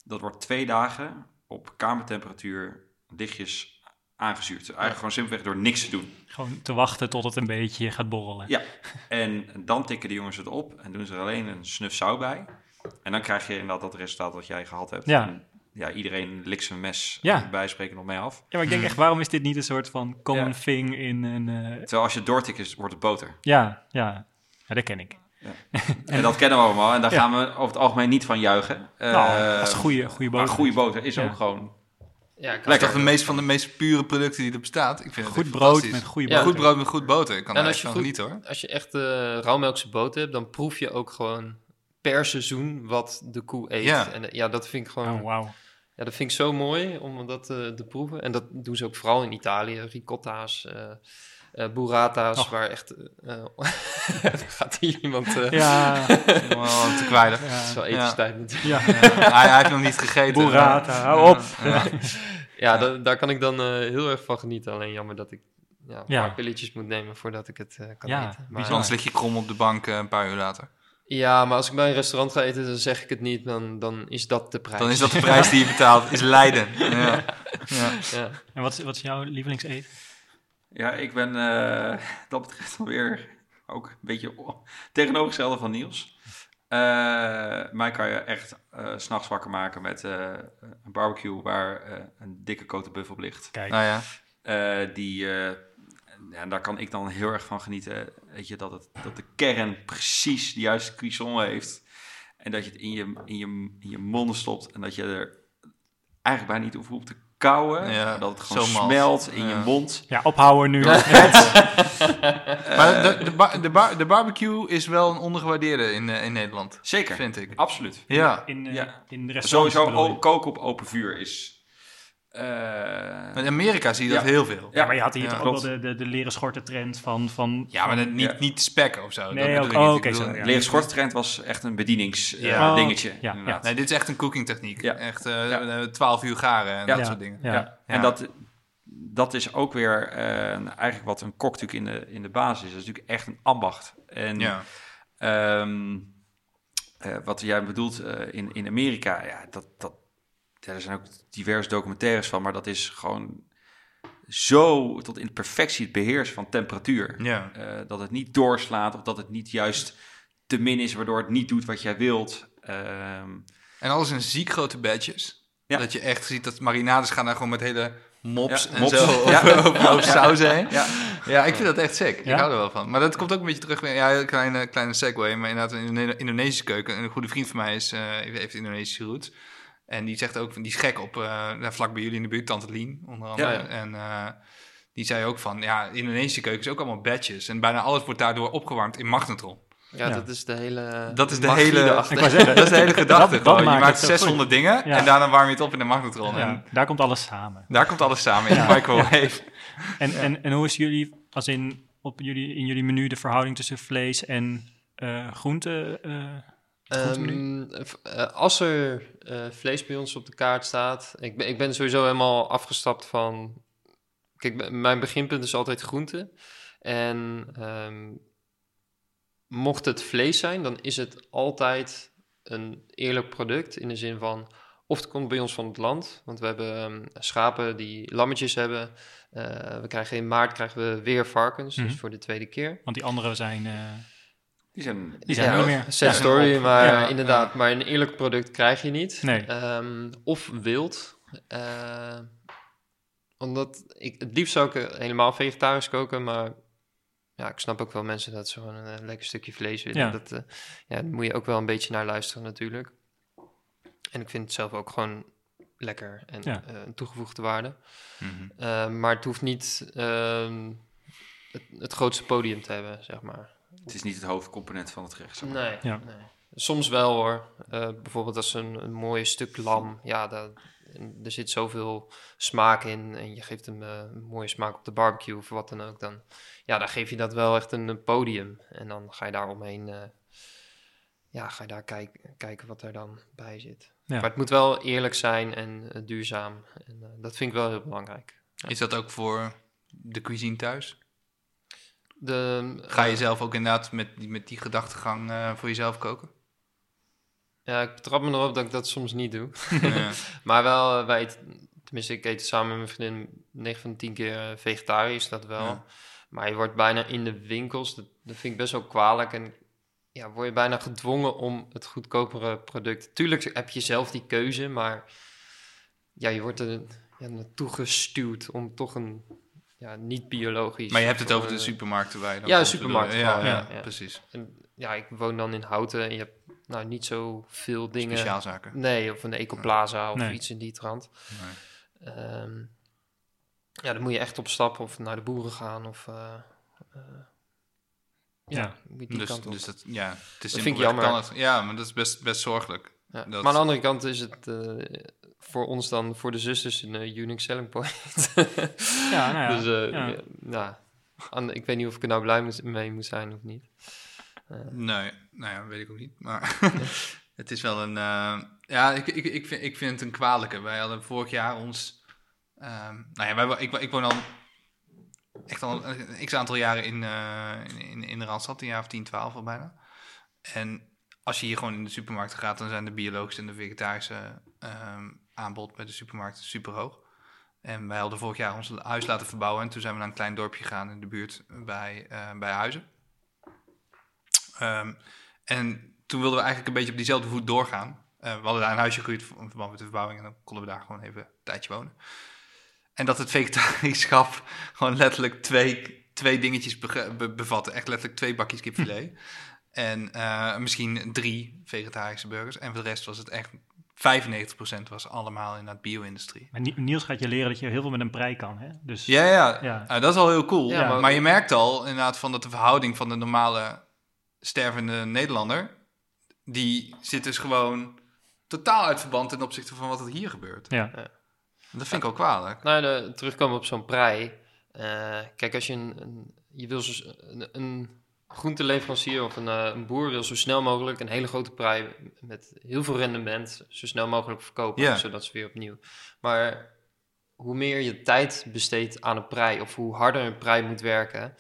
dat wordt twee dagen op kamertemperatuur lichtjes aangezuurd. Eigenlijk gewoon simpelweg door niks te doen. Gewoon te wachten tot het een beetje gaat borrelen. Ja, en dan tikken de jongens het op en doen ze er alleen een snuf zout bij. En dan krijg je inderdaad dat resultaat wat jij gehad hebt. Ja. En, ja, iedereen likt zijn mes Ja. bij spreken nog mee af. Ja, maar ik denk echt, waarom is dit niet een soort van common Ja. thing in een... eh, Terwijl als je het doortikt is, wordt het boter. ja, ja, ja, dat ken ik. En dat kennen we allemaal. En daar Ja. gaan we over het algemeen niet van juichen. nou, Eh, als goede, goede maar boter. goede boter is Ja. ook gewoon... Ja, ik Lekker. toch de meest van de meest pure producten die er bestaat. Ik vind het Goed echt brood met goede Ja. boter. Goed brood met goed boter. Ik kan En als echt je goed- genieten hoor. Als je echt uh, rauwmelkse boter hebt, dan proef je ook gewoon per seizoen wat de koe eet. Ja. En eh, ja, dat vind ik gewoon... Oh, wauw. Ja, dat vind ik zo mooi om dat eh, te proeven. En dat doen ze ook vooral in Italië. Ricotta's, eh eh, burrata's, Och. waar echt... eh er gaat hier iemand... eh Ja, te kwijlen. Het is wel etenstijd natuurlijk. ja. hij, hij heeft nog niet gegeten. Burrata, hou op. Ja. Ja, da- daar kan ik dan eh, heel erg van genieten. Alleen jammer dat ik ja, een Ja. paar pilletjes moet nemen voordat ik het eh, kan Ja, eten. Maar, bijzonder. Anders lig je krom op de bank een paar uur later. Ja, maar als ik bij een restaurant ga eten, dan zeg ik het niet. Dan, dan is dat de prijs. Dan is dat de prijs die je betaalt. Is lijden. Ja. Ja. Ja. En wat is, wat is jouw lievelingseten? Ja, ik ben eh, dat betreft alweer ook een beetje tegenovergestelde van Niels. Eh, mij kan je echt eh, s s'nachts wakker maken met eh, een barbecue waar eh, een dikke kote buff op ligt. Kijk, Nou ja. Eh, die, ja, daar kan ik dan heel erg van genieten. Weet je, dat, het, dat de kern precies de juiste cuisson heeft. En dat je het in je, in je, in je mond stopt. En dat je er eigenlijk bijna niet hoeft te kauwen. Ja, maar dat het gewoon smelt in Ja. je mond. ja, ophouden nu. Maar de, de, bar- de, bar- de barbecue is wel een ondergewaardeerde in, eh, in Nederland. Zeker, Vind ik. absoluut. Ja. In, eh, Ja. in de restaurants Sowieso koken op open vuur is... eh, In Amerika zie je dat Ja. heel veel. Ja, maar je had hier Ja, toch ook wel de, de, de leren schorten trend van... van Ja, maar dat niet, Ja. niet spek of zo. Nee, dat ook- oh, oké, bedoel- zo, ja. Leren schorttrend was echt een bedienings Ja. eh, dingetje. Oh, ja. Nee, dit is echt een cooking techniek. Ja. Echt eh, Ja. eh, 12 uur garen en Ja. dat soort dingen. Ja. Ja. Ja. En dat, dat is ook weer eigenlijk wat een kok natuurlijk in de, in de basis is. Dat is natuurlijk echt een ambacht. En Ja. ehm, eh, wat jij bedoelt eh, in, in Amerika, ja, dat, dat, ja, er zijn ook diverse documentaires van, maar dat is gewoon zo tot in perfectie het beheersen van temperatuur. Ja. Eh, dat het niet doorslaat of dat het niet juist te min is, waardoor het niet doet wat jij wilt. Ehm, En alles in ziek grote badges. Ja. Dat je echt ziet dat marinades gaan daar gewoon met hele mops Ja, en mops. zo Ja. saus heen. ja, Ja, ik vind dat echt sick. Ja? Ik hou er wel van. Maar dat komt ook een beetje terug. Ja, een kleine, kleine segue. Maar inderdaad, in de Indonesische keuken. Een goede vriend van mij is, eh, heeft Indonesische roots. En die zegt ook, van, die is gek op, eh vlak bij jullie in de buurt, Tante Lien, onder andere. Ja, ja. En eh, die zei ook van, ja, de Indonesische keuken is ook allemaal badges. En bijna alles wordt daardoor opgewarmd in magnetron. Ja, Ja. dat is de hele Dat is de hele- erachter. Ik wou zeggen, Dat is de hele gedachte. dat je maakt het zo 600 dingen Ja. en daarna warm je het op in de magnetron. Ja, En daar komt alles samen. daar komt alles samen in Ja. de microwave. En, en, en hoe is jullie, als in, op jullie, in jullie menu de verhouding tussen vlees en eh groente? eh, Ehm, eh, als er eh, vlees bij ons op de kaart staat, ik ben, ik ben sowieso helemaal afgestapt van. Kijk, mijn beginpunt is altijd groente. En ehm, mocht het vlees zijn, dan is het altijd een eerlijk product. In de zin van, of het komt bij ons van het land. Want we hebben ehm, schapen die lammetjes hebben. Eh, we krijgen in maart krijgen we weer varkens, Mhm. dus voor de tweede keer. Want die andere zijn... die zijn, Die zijn er niet meer. Sad Ja. story, maar Ja, inderdaad, maar een eerlijk product krijg je niet. Nee. Ehm, of wild. Eh, omdat ik het liefst zou ik helemaal vegetarisch koken, maar ja, ik snap ook wel mensen dat ze gewoon een, eh, lekker stukje vlees willen. Ja. Dat, eh, ja, daar moet je ook wel een beetje naar luisteren natuurlijk. En ik vind het zelf ook gewoon lekker en Ja. een toegevoegde waarde. Mhm. Eh, maar het hoeft niet ehm, het, het grootste podium te hebben, zeg maar. Het is niet het hoofdcomponent van het gerecht. zeg maar. Nee, Ja. nee. Soms wel hoor. Eh, bijvoorbeeld als een, een mooi stuk lam. Ja, daar, er zit zoveel smaak in. En je geeft hem eh, een mooie smaak op de barbecue of wat dan ook. Dan, ja, dan geef je dat wel echt een, een podium. En dan ga je daar omheen. eh, ja, ga je daar kijk, kijken wat er dan bij zit. Ja. Maar het moet wel eerlijk zijn en duurzaam. En dat vind ik wel heel belangrijk. Is dat ook voor de cuisine thuis? De, Ga je eh, zelf ook inderdaad met die, met die gedachtegang eh, voor jezelf koken? Ja, ik trap me erop dat ik dat soms niet doe. Ja. Maar wel, eh, wij eten, tenminste, ik eet samen met mijn vriendin 9 van de 10 keer vegetarisch, dat wel. Ja. Maar je wordt bijna in de winkels, dat, dat vind ik best wel kwalijk. En ja, word je bijna gedwongen om het goedkopere product. Tuurlijk heb je zelf die keuze, maar ja, je wordt er ja, naartoe gestuurd om toch een ja, niet biologisch. Maar je hebt het over de eh, supermarkten waar je dan Ja, supermarkt? Ja, ja, ja, ja. precies. en, ja, ik woon dan in Houten en je hebt nou niet zo veel dingen. Speciaalzaken. Nee, of een Ecoplaza of Nee. iets in die trant. Nee. Ehm, ja, dan moet je echt opstappen of naar de boeren gaan of... eh, eh, ja, die Dus, kant op. dus dat, ja, het is Dat vind ik simpelweg jammer. kan het- ja, maar dat is best, best zorgelijk. ja. dat- Maar aan de andere kant is het eh, voor ons dan, voor de zusters, een eh, unique selling point. Ja, nou ja. dus eh, ja. ja, nou, ik weet niet of ik er nou blij mee moet zijn of niet. Eh, Nee, nou ja, weet ik ook niet. Maar het is wel een. eh, ja, ik, ik, ik, vind, ik vind het een kwalijke. Wij hadden vorig jaar ons. ehm, nou ja, wij, ik, ik woon al echt al een x aantal jaren in, eh, in, in, in de Randstad, een jaar of 10, 12 al bijna. En als je hier gewoon in de supermarkt gaat, dan zijn de biologische en de vegetarische ehm, aanbod bij de supermarkt super hoog. En wij hadden vorig jaar ons huis laten verbouwen en toen zijn we naar een klein dorpje gegaan in de buurt bij, eh, bij Huizen. Ehm, en toen wilden we eigenlijk een beetje op diezelfde voet doorgaan. Eh, we hadden daar een huisje gehuurd in verband met de verbouwing en dan konden we daar gewoon even een tijdje wonen. En dat het vegetarischap gewoon letterlijk twee, twee dingetjes be- bevatte. Echt letterlijk twee bakjes kipfilet. en eh, misschien drie vegetarische burgers. En voor de rest was het echt 95% was allemaal in dat bio-industrie. Maar Ni- Niels gaat je leren dat je heel veel met een prei kan. Hè? Dus Ja, ja. Ja. Nou, dat is al heel cool. Ja, maar, maar- je merkt al inderdaad van dat de verhouding van de normale stervende Nederlander, die zit dus gewoon totaal uit verband ten opzichte van wat er hier gebeurt. ja. Dat vind ik ook kwalijk. Nou, de, terugkomen op zo'n prei. Eh, kijk, als je een, een je wil zo, een, een groenteleverancier of een, eh, een boer wil zo snel mogelijk een hele grote prei met heel veel rendement zo snel mogelijk verkopen, Ja. zodat ze weer opnieuw. Maar hoe meer je tijd besteedt aan een prei of hoe harder een prei moet werken,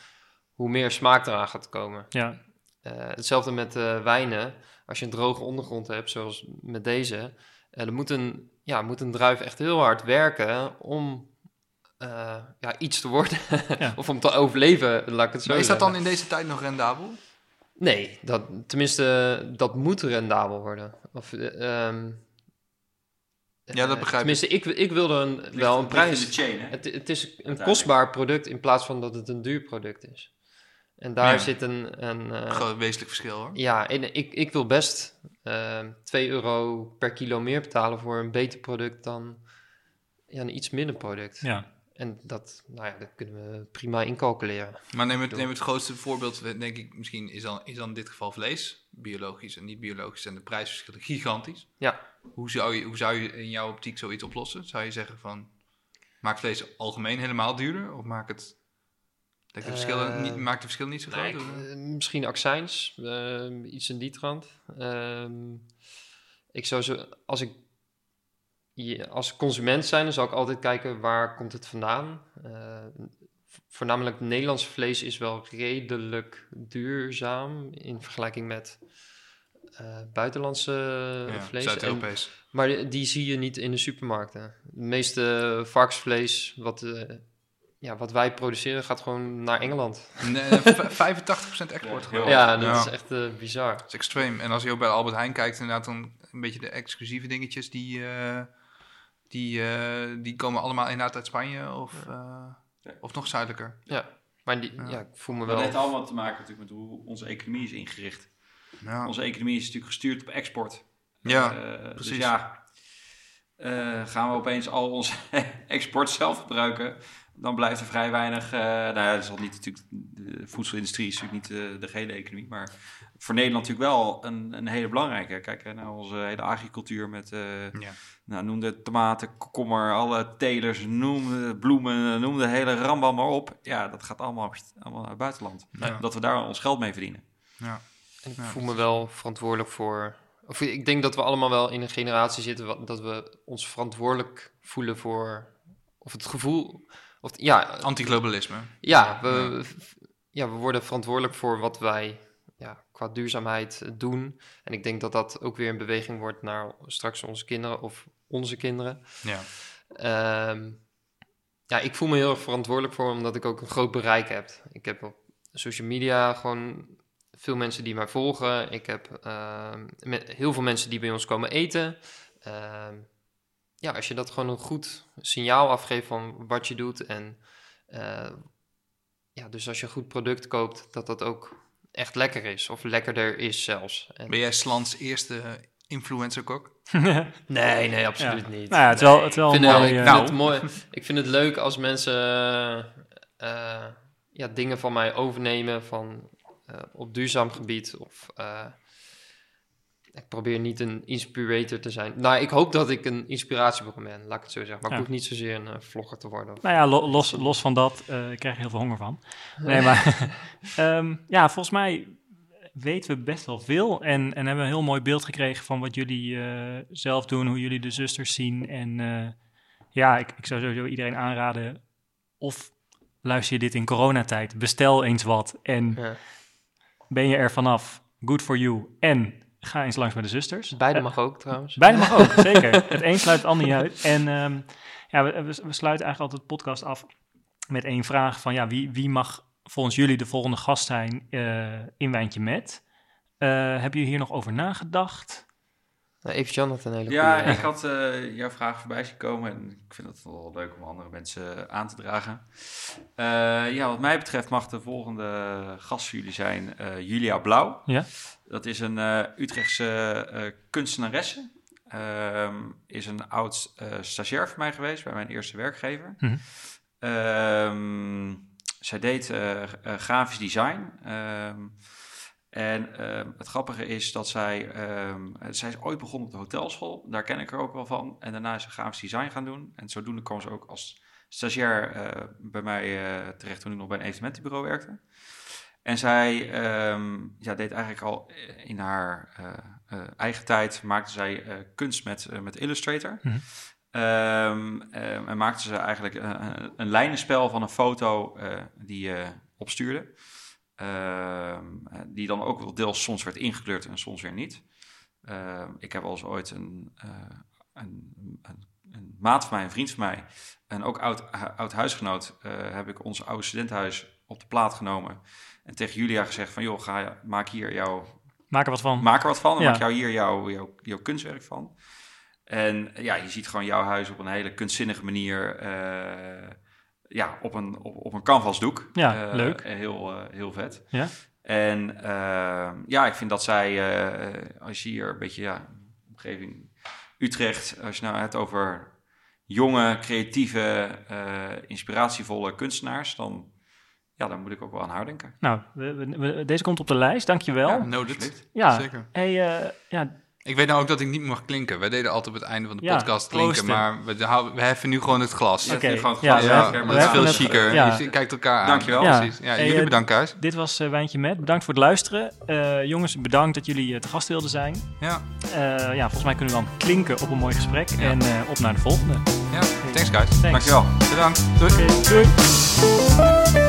hoe meer smaak eraan gaat komen. ja. Eh, hetzelfde met eh, wijnen. Als je een droge ondergrond hebt, zoals met deze, dan moet een, ja, moet een druif echt heel hard werken om eh, ja, iets te worden. Ja. of om te overleven, laat ik het zo Maar is dat dan in deze tijd nog rendabel? Nee, dat, tenminste, dat moet rendabel worden. Of, eh, ehm, Ja, dat begrijp ik. Tenminste, ik, ik wilde een, wel een prijs. de chain, hè? Het, het is een kostbaar product in plaats van dat het een duur product is. En daar Ja. zit een... een eh, Groot wezenlijk verschil hoor. Ja, en ik, ik wil best eh 2 euro per kilo meer betalen voor een beter product dan ja, een iets minder product. ja. En dat, nou ja, dat kunnen we prima incalculeren. Maar neem het, neem het grootste voorbeeld, denk ik, misschien is dan, is dan in dit geval vlees. Biologisch en niet biologisch en de prijsverschillen gigantisch. Ja. Hoe zou, je, hoe zou je in jouw optiek zoiets oplossen? Zou je zeggen van, maak vlees algemeen helemaal duurder? Of maak het, de verschillen, Eh, niet, maak de verschillen niet zo groot? Nee, ik- Of- eh, misschien accijns, eh, iets in die trant. Ehm, ik zou zo, als ik je- als consument zijn, dan zou ik altijd kijken waar komt het vandaan. Eh, v- voornamelijk Nederlands vlees is wel redelijk duurzaam in vergelijking met eh, buitenlandse ja, vlees. Zuid-Europees. maar die, die zie je niet in de supermarkten. Het meeste varkensvlees wat, eh, ja, wat wij produceren gaat gewoon naar Engeland. Nee, v- 85% export Ja, ik. Ja, dat Ja. is echt eh, bizar. Dat is extreem. En als je ook bij Albert Heijn kijkt, inderdaad, dan een beetje de exclusieve dingetjes, die, eh, die, eh, die komen allemaal inderdaad uit Spanje of, eh, Ja. of nog zuidelijker. Maar die, Ja. ja. ik voel me Dat wel... heeft allemaal te maken natuurlijk met hoe onze economie is ingericht. Ja, Onze economie is natuurlijk gestuurd op export. ja Eh, Dus precies. ja, eh, gaan we opeens al onze export zelf gebruiken, dan blijft er vrij weinig. eh nou ja, dat is al niet natuurlijk. De voedselindustrie is natuurlijk niet de gehele economie, maar voor Nederland natuurlijk wel een, een hele belangrijke. Kijk hè, naar onze hele agricultuur met. eh, ja. nou, noem de tomaten, komkommer, alle telers, noem de bloemen, noem de hele rambam maar op. Ja, dat gaat allemaal, allemaal naar het buitenland. Ja. Dat we daar ons geld mee verdienen. Ja. En ik Ja, voel me wel verantwoordelijk voor. Of ik denk dat we allemaal wel in een generatie zitten wat, dat we ons verantwoordelijk voelen voor. Of het gevoel. Of, ja, Antiglobalisme. ja, we, ja, we worden verantwoordelijk voor wat wij qua duurzaamheid eh, doen. En ik denk dat dat ook weer een beweging wordt naar straks onze kinderen of onze kinderen. Ja. Ehm, ja, ik voel me heel erg verantwoordelijk voor, omdat ik ook een groot bereik heb. Ik heb op social media gewoon veel mensen die mij volgen. Ik heb met heel veel mensen die bij ons komen eten. Ehm, ja, als je dat gewoon een goed signaal afgeeft van wat je doet. En eh, ja, dus als je een goed product koopt, dat dat ook echt lekker is. Of lekkerder is zelfs. En, Ben jij Slans eerste influencer-kok? nee, nee, absoluut niet. Nou ja, het is wel, het is wel ik een vind, mooi... ik eh, vind het mooi. Ik vind het leuk als mensen eh, eh, ja, dingen van mij overnemen van, eh, op duurzaam gebied. Of eh, ik probeer niet een inspirator te zijn. Nou, ik hoop dat ik een inspiratiebron ben, laat ik het zo zeggen. Maar Ja. ik hoef niet zozeer een eh, vlogger te worden. Nou ja, lo- los, los van dat eh krijg je heel veel honger van. Nee, maar ehm, ja, volgens mij weten we best wel veel en, en hebben een heel mooi beeld gekregen van wat jullie eh, zelf doen, hoe jullie de zusters zien. En ja, ik, ik zou sowieso iedereen aanraden, of luister je dit in coronatijd, bestel eens wat en Ja. ben je er vanaf, good for you. En ga eens langs bij de zusters. Beide Eh, mag ook trouwens. Beide mag ook, zeker. Het een sluit het ander niet uit. En ehm, ja, we, we, we sluiten eigenlijk altijd de podcast af met één vraag van ja, wie, wie mag volgens jullie de volgende gast zijn eh, in Wijntje Met? Eh, hebben jullie hier nog over nagedacht? Nou, Even Jan had een hele Ja, goede. ik had eh, jouw vraag voorbij zien komen en ik vind het wel leuk om andere mensen aan te dragen. Eh, ja, wat mij betreft mag de volgende gast voor jullie zijn eh, Julia Blauw. Ja. Dat is een eh, Utrechtse eh, kunstenaresse. Ehm, is een oud eh, stagiair voor mij geweest bij mijn eerste werkgever. Ehm, zij deed grafisch design. Ehm, en het grappige is dat zij, zij is ooit begonnen op de hotelschool. Daar ken ik er ook wel van. En daarna is ze grafisch design gaan doen. En zodoende kwam ze ook als stagiair bij mij terecht toen ik nog bij een evenementenbureau werkte. En zij ehm, ja, deed eigenlijk al in haar eh, eh, eigen tijd, maakte zij eh, kunst met, eh, met Illustrator. Mhm. Ehm, ehm, en maakte ze eigenlijk eh, een, een lijnenspel van een foto eh, die je opstuurde. Eh, die dan ook wel deels soms werd ingekleurd en soms weer niet. Ik heb wel eens ooit een, eh, een, een, een maat van mij, een vriend van mij, en ook oud, oud huisgenoot, eh, heb ik ons oude studentenhuis op de plaat genomen. En tegen Julia gezegd van, joh, ga, maak hier jouw Maak er wat van. maak er wat van. Dan Ja. maak jou hier jouw, jouw, jouw kunstwerk van. En ja, je ziet gewoon jouw huis op een hele kunstzinnige manier. eh, ja, op een, op, op een canvasdoek. Ja, Eh, leuk. Heel, eh, heel vet. Ja. En ja, ik vind dat zij, als je hier een beetje, ja, omgeving Utrecht, als je nou hebt over jonge, creatieve, inspiratievolle kunstenaars, dan, ja, dan moet ik ook wel aan haar denken. Nou, we- we- we- deze komt op de lijst, dankjewel. Ja, Ja, Noted. ja. Zeker. Hey, eh, ja, Ik weet nou ook dat ik niet mag klinken. Wij deden altijd op het einde van de Ja, podcast klinken, proosten. maar we, houden- we heffen nu gewoon het glas. Ja, Oké, nu gewoon het ja, glas hè, dat is veel chiquer. ja. Je kijkt elkaar aan. Dankjewel. Ja. Precies. Ja, Hey, jullie eh, bedankt, Huis. dit was eh, Wijntje Met. Bedankt voor het luisteren. Eh, jongens, bedankt dat jullie te gast wilden zijn. Ja, Eh, ja, volgens mij kunnen we dan klinken op een mooi gesprek. Ja. En eh, op naar de volgende. ja. Thanks, guys. Dankjewel. Bedankt. Doei. Oké, doei.